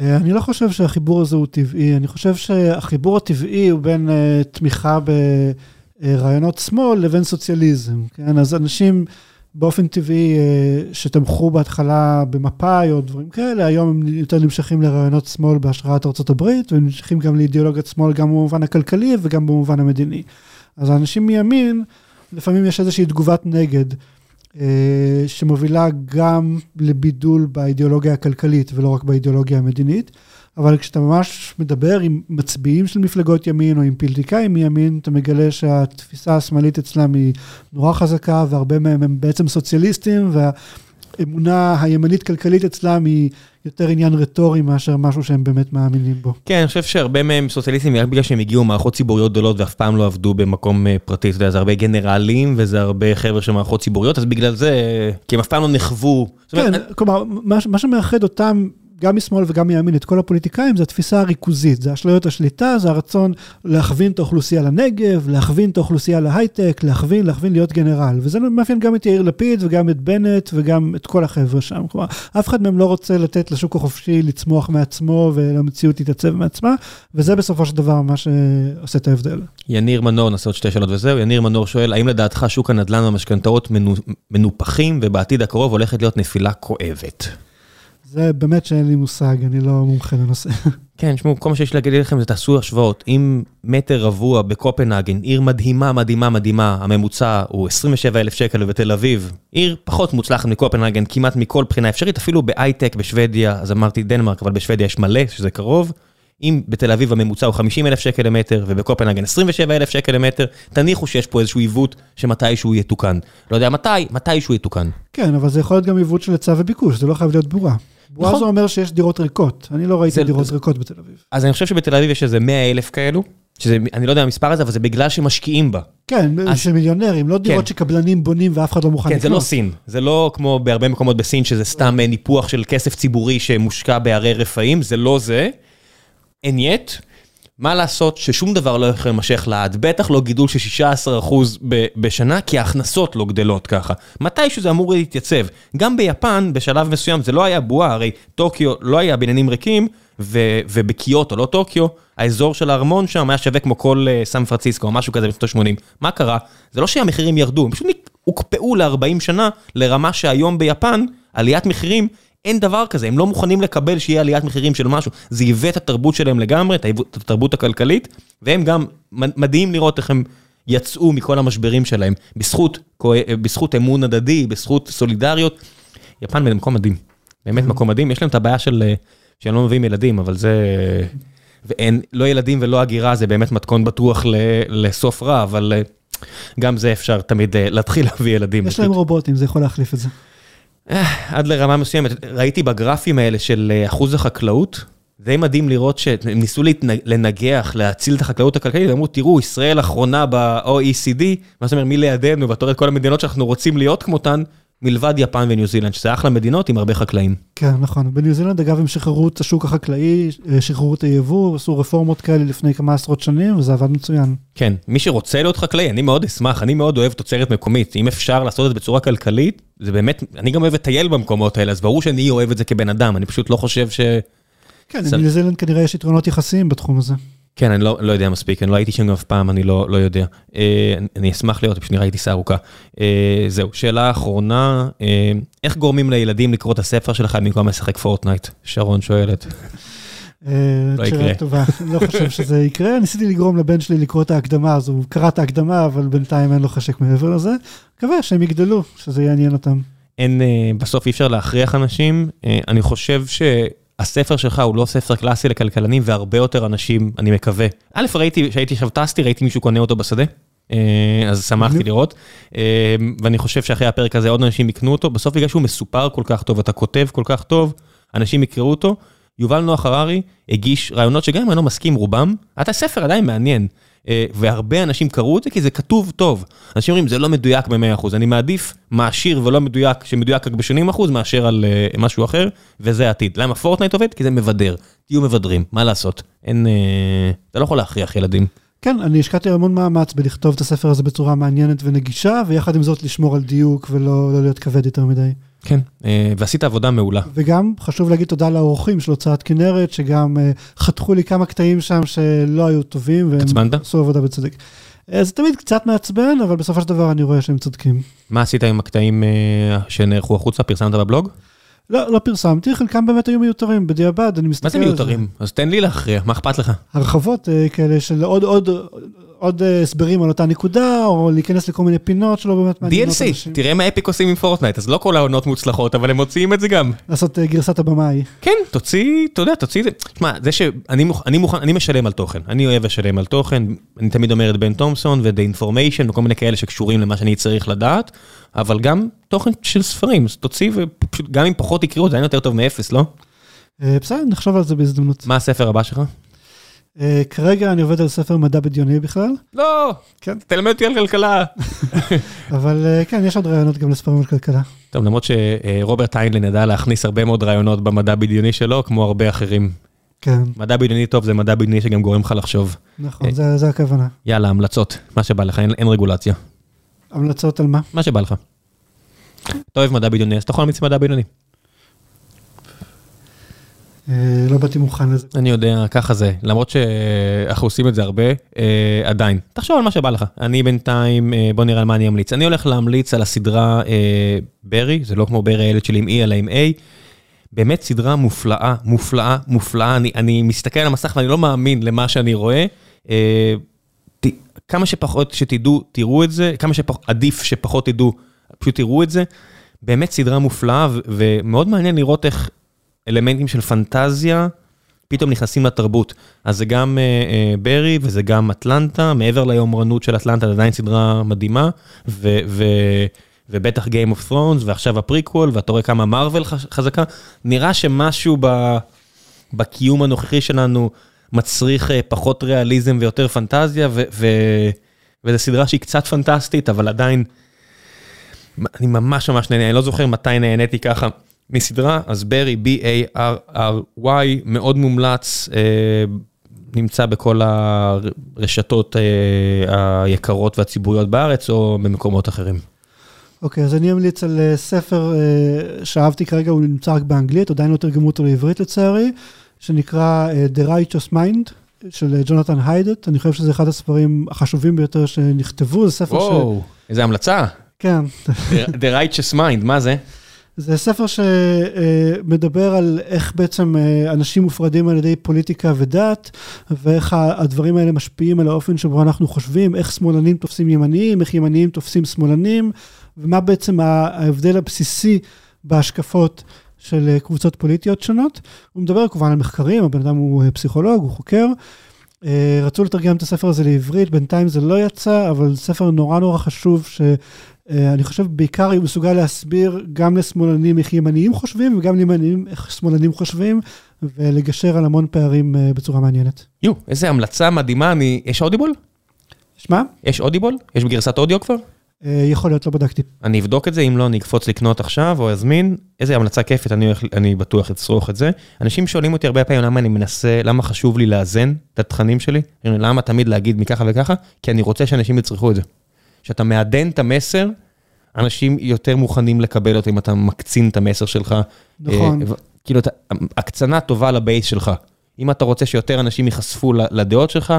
אה, אני לא חושב שהחיבור הזה הוא טבעי, אני חושב שהחיבור הטבעי הוא בין uh, תמיכה ברעיונות שמאל לבין סוציאליזם, כן? אז אנשים באופן טבעי uh, שתמכו בהתחלה במפא"י או דברים כאלה, היום הם יותר נמשכים לרעיונות שמאל בהשראת ארה"ב, והם נמשכים גם לאידיאולוגיית שמאל גם במובן הכלכלי וגם במובן המדיני. אז האנשים מימין, לפעמים יש איזושהי תגובת נגד. שמובילה גם לבידול באידיאולוגיה הכלכלית ולא רק באידיאולוגיה המדינית. אבל כשאתה ממש מדבר עם מצביעים של מפלגות ימין או עם פוליטיקאים מימין, אתה מגלה שהתפיסה השמאלית אצלם היא נורא חזקה והרבה מהם הם בעצם סוציאליסטים והאמונה הימנית כלכלית אצלם היא יותר עניין רטורי מאשר משהו שהם באמת מאמינים בו. כן, אני חושב שהרבה מהם סוציאליסטים רק בגלל שהם הגיעו מערכות ציבוריות גדולות ואף פעם לא עבדו במקום פרטי, אתה יודע, זה הרבה גנרלים וזה הרבה חבר'ה של מערכות ציבוריות, אז בגלל זה, כי הם אף פעם לא נחוו. כן, כלומר, מה שמאחד אותם גם משמאל וגם מימין, את כל הפוליטיקאים, זה התפיסה הריכוזית, זה אשליות השליטה, זה הרצון להכווין את האוכלוסייה לנגב, להכווין את האוכלוסייה להייטק, להכווין, להכווין להיות גנרל. וזה מאפיין גם את יאיר לפיד וגם את בנט וגם את כל החבר'ה שם. כלומר, אף אחד מהם לא רוצה לתת לשוק החופשי לצמוח מעצמו ולמציאות להתעצב מעצמה, וזה בסופו של דבר מה שעושה את ההבדל. יניר מנור, נעשה עוד שתי שאלות וזהו. יניר מנור שואל, האם לדעתך שוק הנדל"ן והמשכנתאות מנופחים ובעתיד הקרוב הולכת להיות נפילה כואבת? זה באמת שאין לי מושג, אני לא מומחה לנושא. כן, תשמעו, כל מה שיש להגיד לכם זה תעשו השוואות. אם מטר רבוע בקופנהגן, עיר מדהימה, מדהימה, מדהימה, הממוצע הוא 27 אלף שקל ובתל אביב, עיר פחות מוצלחת מקופנהגן, כמעט מכל בחינה אפשרית, אפילו בהייטק בשוודיה, אז אמרתי דנמרק, אבל בשוודיה יש מלא, שזה קרוב. אם בתל אביב הממוצע הוא 50 אלף שקל למטר, ובקופנהגן 27 אלף שקל למטר, תניחו שיש פה איזשהו עיוות שמתישהו יתוקן. לא יודע מתי, מתישהו יתוקן. כן, אבל זה יכול להיות גם עיוות של היצע וביקוש, זה לא חייב להיות בורה. בועה נכון. אומר שיש דירות ריקות, אני לא ראיתי זה, דירות זה, ריקות בתל אביב. אז אני חושב שבתל אביב יש איזה 100 אלף כאלו, שזה, אני לא יודע המספר הזה, אבל זה בגלל שמשקיעים בה. כן, אז, של מיליונרים, לא דירות כן. שקבלנים בונים ואף אחד לא מוכן כן, לקנות. כן, זה לא סין, זה לא כמו בהרבה מקומות בסין, שזה סתם ניפוח של כסף ציבורי שמושקע בערי רפאים, זה לא זה. אין יט. מה לעשות ששום דבר לא יכול להימשך לעד, בטח לא גידול של 16% בשנה, כי ההכנסות לא גדלות ככה. מתישהו זה אמור להתייצב. גם ביפן, בשלב מסוים, זה לא היה בועה, הרי טוקיו לא היה בניינים ריקים, ובקיוטו, לא טוקיו, האזור של הארמון שם היה שווה כמו כל uh, סן פרנסיסקו או משהו כזה בשנות ה-80. מה קרה? זה לא שהמחירים ירדו, הם פשוט הוקפאו ל-40 שנה לרמה שהיום ביפן, עליית מחירים אין דבר כזה, הם לא מוכנים לקבל שיהיה עליית מחירים של משהו. זה עיוות את התרבות שלהם לגמרי, את התרבות הכלכלית, והם גם, מדהים לראות איך הם יצאו מכל המשברים שלהם, בזכות, בזכות אמון הדדי, בזכות סולידריות. יפן במקום מדהים, באמת מקום מדהים, יש להם את הבעיה של, שהם לא מביאים ילדים, אבל זה... ואין, לא ילדים ולא הגירה, זה באמת מתכון בטוח לסוף רע, אבל גם זה אפשר תמיד להתחיל להביא ילדים. יש להם רובוטים, זה יכול להחליף את זה. עד לרמה מסוימת, ראיתי בגרפים האלה של אה, אחוז החקלאות, די מדהים לראות שהם ניסו לנגח, להציל את החקלאות הכלכלית, ואמרו, תראו, ישראל אחרונה ב-OECD, מה זאת אומרת, מי לידינו, ואתה רואה את כל המדינות שאנחנו רוצים להיות כמותן, מלבד יפן וניו זילנד, שזה אחלה מדינות עם הרבה חקלאים. כן, נכון. בניו זילנד, אגב, הם שחררו את השוק החקלאי, אה, שחררו את היבוא, עשו רפורמות כאלה לפני כמה עשרות שנים, וזה עבד מצוין. כן, מי שרוצה להיות חקלאי, אני מאוד אשמח, אני מאוד אוהב תוצרת מקומית. אם אפשר לעשות את זה בצורה כלכלית, זה באמת, אני גם אוהב לטייל במקומות האלה, אז ברור שאני אוהב את זה כבן אדם, אני פשוט לא חושב ש... כן, בניו זילנד כנראה יש יתרונות יחסיים בתחום הזה. כן, אני לא, לא יודע מספיק, אני לא הייתי שם אף פעם, אני לא, לא יודע. אה, אני אשמח להיות, פשוט נראה לי טיסה ארוכה. אה, זהו, שאלה אחרונה, אה, איך גורמים לילדים לקרוא את הספר שלך במקום לשחק פורטנייט? שרון שואלת. אה, לא יקרה. טובה, לא חושב שזה יקרה. ניסיתי לגרום לבן שלי לקרוא את ההקדמה, אז הוא קרא את ההקדמה, אבל בינתיים אין לו חשק מעבר לזה. מקווה שהם יגדלו, שזה יעניין אותם. אין, אה, בסוף אי אפשר להכריח אנשים. אה, אני חושב ש... הספר שלך הוא לא ספר קלאסי לכלכלנים, והרבה יותר אנשים, אני מקווה. א', ראיתי, כשהייתי עכשיו טסתי, ראיתי מישהו קונה אותו בשדה, אה, אז שמחתי לראות. אה, ואני חושב שאחרי הפרק הזה עוד אנשים יקנו אותו, בסוף בגלל שהוא מסופר כל כך טוב, אתה כותב כל כך טוב, אנשים יקראו אותו. יובל נוח הררי הגיש רעיונות שגם אם אני לא מסכים רובם, אתה ספר עדיין מעניין. אה, והרבה אנשים קראו את זה כי זה כתוב טוב. אנשים אומרים, זה לא מדויק ב-100%, אני מעדיף מעשיר ולא מדויק, שמדויק רק ב-80% מאשר על uh, משהו אחר, וזה העתיד. למה פורטנייט עובד? כי זה מבדר. תהיו מבדרים, מה לעשות? אין... Uh, אתה לא יכול להכריח ילדים. כן, אני השקעתי המון מאמץ בלכתוב את הספר הזה בצורה מעניינת ונגישה, ויחד עם זאת לשמור על דיוק ולא לא להיות כבד יותר מדי. כן, אה, ועשית עבודה מעולה. וגם חשוב להגיד תודה לאורחים של הוצאת כנרת, שגם אה, חתכו לי כמה קטעים שם שלא היו טובים, והם עצבנת? עשו עבודה בצדק. אה, זה תמיד קצת מעצבן, אבל בסופו של דבר אני רואה שהם צודקים. מה עשית עם הקטעים שנערכו החוצה? פרסמת בבלוג? לא, לא פרסמתי, חלקם באמת היו מיותרים, בדיעבד, אני מסתכל על זה. מה זה מיותרים? אז תן לי להכריע, מה אכפת לך? הרחבות כאלה של עוד, עוד, עוד אה, הסברים על אותה נקודה, או להיכנס לכל מיני פינות שלא באמת מעניינות אנשים. DLC, תראה מה אפיק עושים עם פורטנייט, אז לא כל העונות מוצלחות, אבל הם מוציאים את זה גם. לעשות אה, גרסת הבמאי. כן, תוציא, אתה יודע, תוציא את זה. תשמע, זה שאני מוכן, אני משלם על תוכן, אני אוהב לשלם על תוכן, אני תמיד אומר את בן תומסון ו-The Information וכל מיני כאלה שקשורים למה שאני צריך לדעת, אבל גם תוכן של ספרים, אז תוציא ופשוט, גם אם פחות יקראו, זה היה יותר טוב מאפס, לא? אה, בסדר, נחשוב על זה בהזדמנות. מה הספר הבא שלך? Uh, כרגע אני עובד על ספר מדע בדיוני בכלל. לא, כן. תלמד אותי על כלכלה. אבל uh, כן, יש עוד רעיונות גם לספרים על כלכלה. טוב, למרות שרוברט איינלן ידע להכניס הרבה מאוד רעיונות במדע בדיוני שלו, כמו הרבה אחרים. כן. מדע בדיוני טוב זה מדע בדיוני שגם גורם לך לחשוב. נכון, זה, הכוונה. יאללה, המלצות, מה שבא לך, אין רגולציה. המלצות על מה? מה שבא לך. אתה אוהב מדע בדיוני, אז אתה יכול להמיץ מדע בדיוני. אה, לא באתי מוכן לזה. אני יודע, ככה זה, למרות שאנחנו עושים את זה הרבה, אה, עדיין. תחשוב על מה שבא לך. אני בינתיים, אה, בוא נראה על מה אני אמליץ. אני הולך להמליץ על הסדרה ברי, זה לא כמו ברי הילד שלי עם E אלא עם A. באמת סדרה מופלאה, מופלאה, מופלאה. אני, אני מסתכל על המסך ואני לא מאמין למה שאני רואה. כמה שפחות שתדעו, תראו את זה, כמה שעדיף שפחות תדעו, פשוט תראו את זה. באמת סדרה מופלאה ומאוד מעניין לראות איך אלמנטים של פנטזיה פתאום נכנסים לתרבות. אז זה גם אה, אה, Barry וזה גם אטלנטה, מעבר ליומרנות של אטלנטה, זה עדיין סדרה מדהימה, ו, ו, ובטח Game of Thrones, ועכשיו ה-prequel, ואתה רואה כמה מרוול חזקה. נראה שמשהו ב, בקיום הנוכחי שלנו מצריך אה, פחות ריאליזם ויותר פנטזיה, וזו סדרה שהיא קצת פנטסטית, אבל עדיין, אני ממש ממש נהנה, אני לא זוכר מתי נהניתי ככה. מסדרה, אז ברי, B-A-R-R-Y, מאוד מומלץ, אה, נמצא בכל הרשתות אה, היקרות והציבוריות בארץ או במקומות אחרים. אוקיי, okay, אז אני אמליץ על אה, ספר אה, שאהבתי כרגע, הוא נמצא רק באנגלית, עדיין לא תרגמו אותו לעברית לצערי, שנקרא אה, The Righteous Mind. של ג'ונתן היידט, אני חושב שזה אחד הספרים החשובים ביותר שנכתבו, זה ספר ש... וואו, איזה המלצה. כן. The Righteous Mind, מה זה? זה ספר שמדבר על איך בעצם אה, אנשים מופרדים על ידי פוליטיקה ודת, ואיך הדברים האלה משפיעים על האופן שבו אנחנו חושבים, איך שמאלנים תופסים ימניים, איך ימניים תופסים שמאלנים, ומה בעצם ההבדל הבסיסי בהשקפות של אה, קבוצות פוליטיות שונות. הוא מדבר כמובן על מחקרים, הבן אדם הוא אה, פסיכולוג, הוא חוקר. אה, רצו לתרגם את הספר הזה לעברית, בינתיים זה לא יצא, אבל ספר נורא נורא חשוב, שאני חושב בעיקר הוא מסוגל להסביר גם לשמאלנים איך ימניים חושבים, וגם לימניים איך שמאלנים חושבים, ולגשר על המון פערים בצורה מעניינת. יו, איזה המלצה מדהימה, אני... יש אודיבול? יש מה? יש אודיבול? יש גרסת אודיו כבר? יכול להיות, לא בדקתי. אני אבדוק את זה, אם לא, אני אקפוץ לקנות עכשיו או אזמין. איזה המלצה כיפית, אני, אני בטוח אצרוך את זה. אנשים שואלים אותי הרבה פעמים למה אני מנסה, למה חשוב לי לאזן את התכנים שלי, למה תמיד להגיד מככה וככה, כי אני רוצה שאנשים יצרכו את זה. כשאתה מעדן את המסר, אנשים יותר מוכנים לקבל אותו אם אתה מקצין את המסר שלך. נכון. כאילו, הקצנה טובה לבייס שלך. אם אתה רוצה שיותר אנשים ייחשפו לדעות שלך,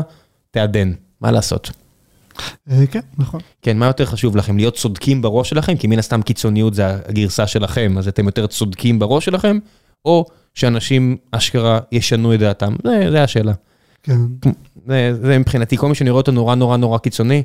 תעדן, מה לעשות. כן, נכון. כן, מה יותר חשוב לכם, להיות צודקים בראש שלכם? כי מן הסתם קיצוניות זה הגרסה שלכם, אז אתם יותר צודקים בראש שלכם, או שאנשים אשכרה ישנו את דעתם? זה השאלה. כן. זה מבחינתי, כל מי שאני רואה אותו נורא נורא נורא קיצוני,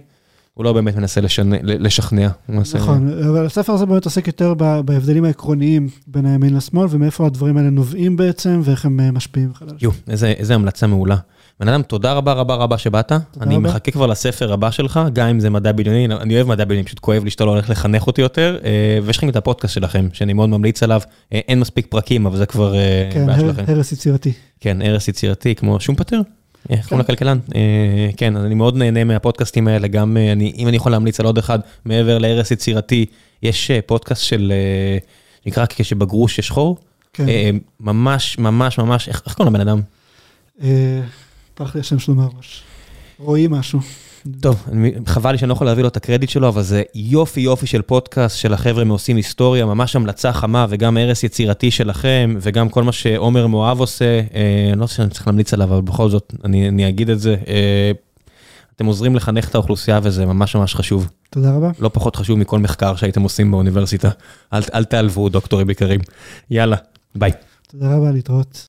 הוא לא באמת מנסה לשכנע. נכון, אבל הספר הזה באמת עוסק יותר בהבדלים העקרוניים בין הימין לשמאל, ומאיפה הדברים האלה נובעים בעצם, ואיך הם משפיעים על השני. יו, איזה המלצה מעולה. בן אדם, תודה רבה רבה רבה שבאת, אני מחכה כבר לספר הבא שלך, גם אם זה מדע בדיוני, אני אוהב מדע בדיוני, פשוט כואב לי שאתה לא הולך לחנך אותי יותר, ויש לכם את הפודקאסט שלכם, שאני מאוד ממליץ עליו, אין מספיק פרקים, אבל זה כבר בעיה שלכם. כן, הרס יצירתי. כן, הרס יצירתי, כמו שום פטר, איך קוראים לכלכלן? כן, אז אני מאוד נהנה מהפודקאסטים האלה, גם אם אני יכול להמליץ על עוד אחד, מעבר להרס יצירתי, יש פודקאסט של, נקרא כשבגרוש יש חור, ממש ממש ממש, איך קוראים לבן אדם? פרח לי השם שלו מהראש. רואי משהו. טוב, חבל לי שאני לא יכול להביא לו את הקרדיט שלו, אבל זה יופי יופי של פודקאסט של החבר'ה מעושים היסטוריה, ממש המלצה חמה וגם הרס יצירתי שלכם, וגם כל מה שעומר מואב עושה, אני לא חושב שאני צריך להמליץ עליו, אבל בכל זאת, אני אגיד את זה. אתם עוזרים לחנך את האוכלוסייה וזה ממש ממש חשוב. תודה רבה. לא פחות חשוב מכל מחקר שהייתם עושים באוניברסיטה. אל תעלבו דוקטורים יקרים. יאללה, ביי. תודה רבה, להתראות.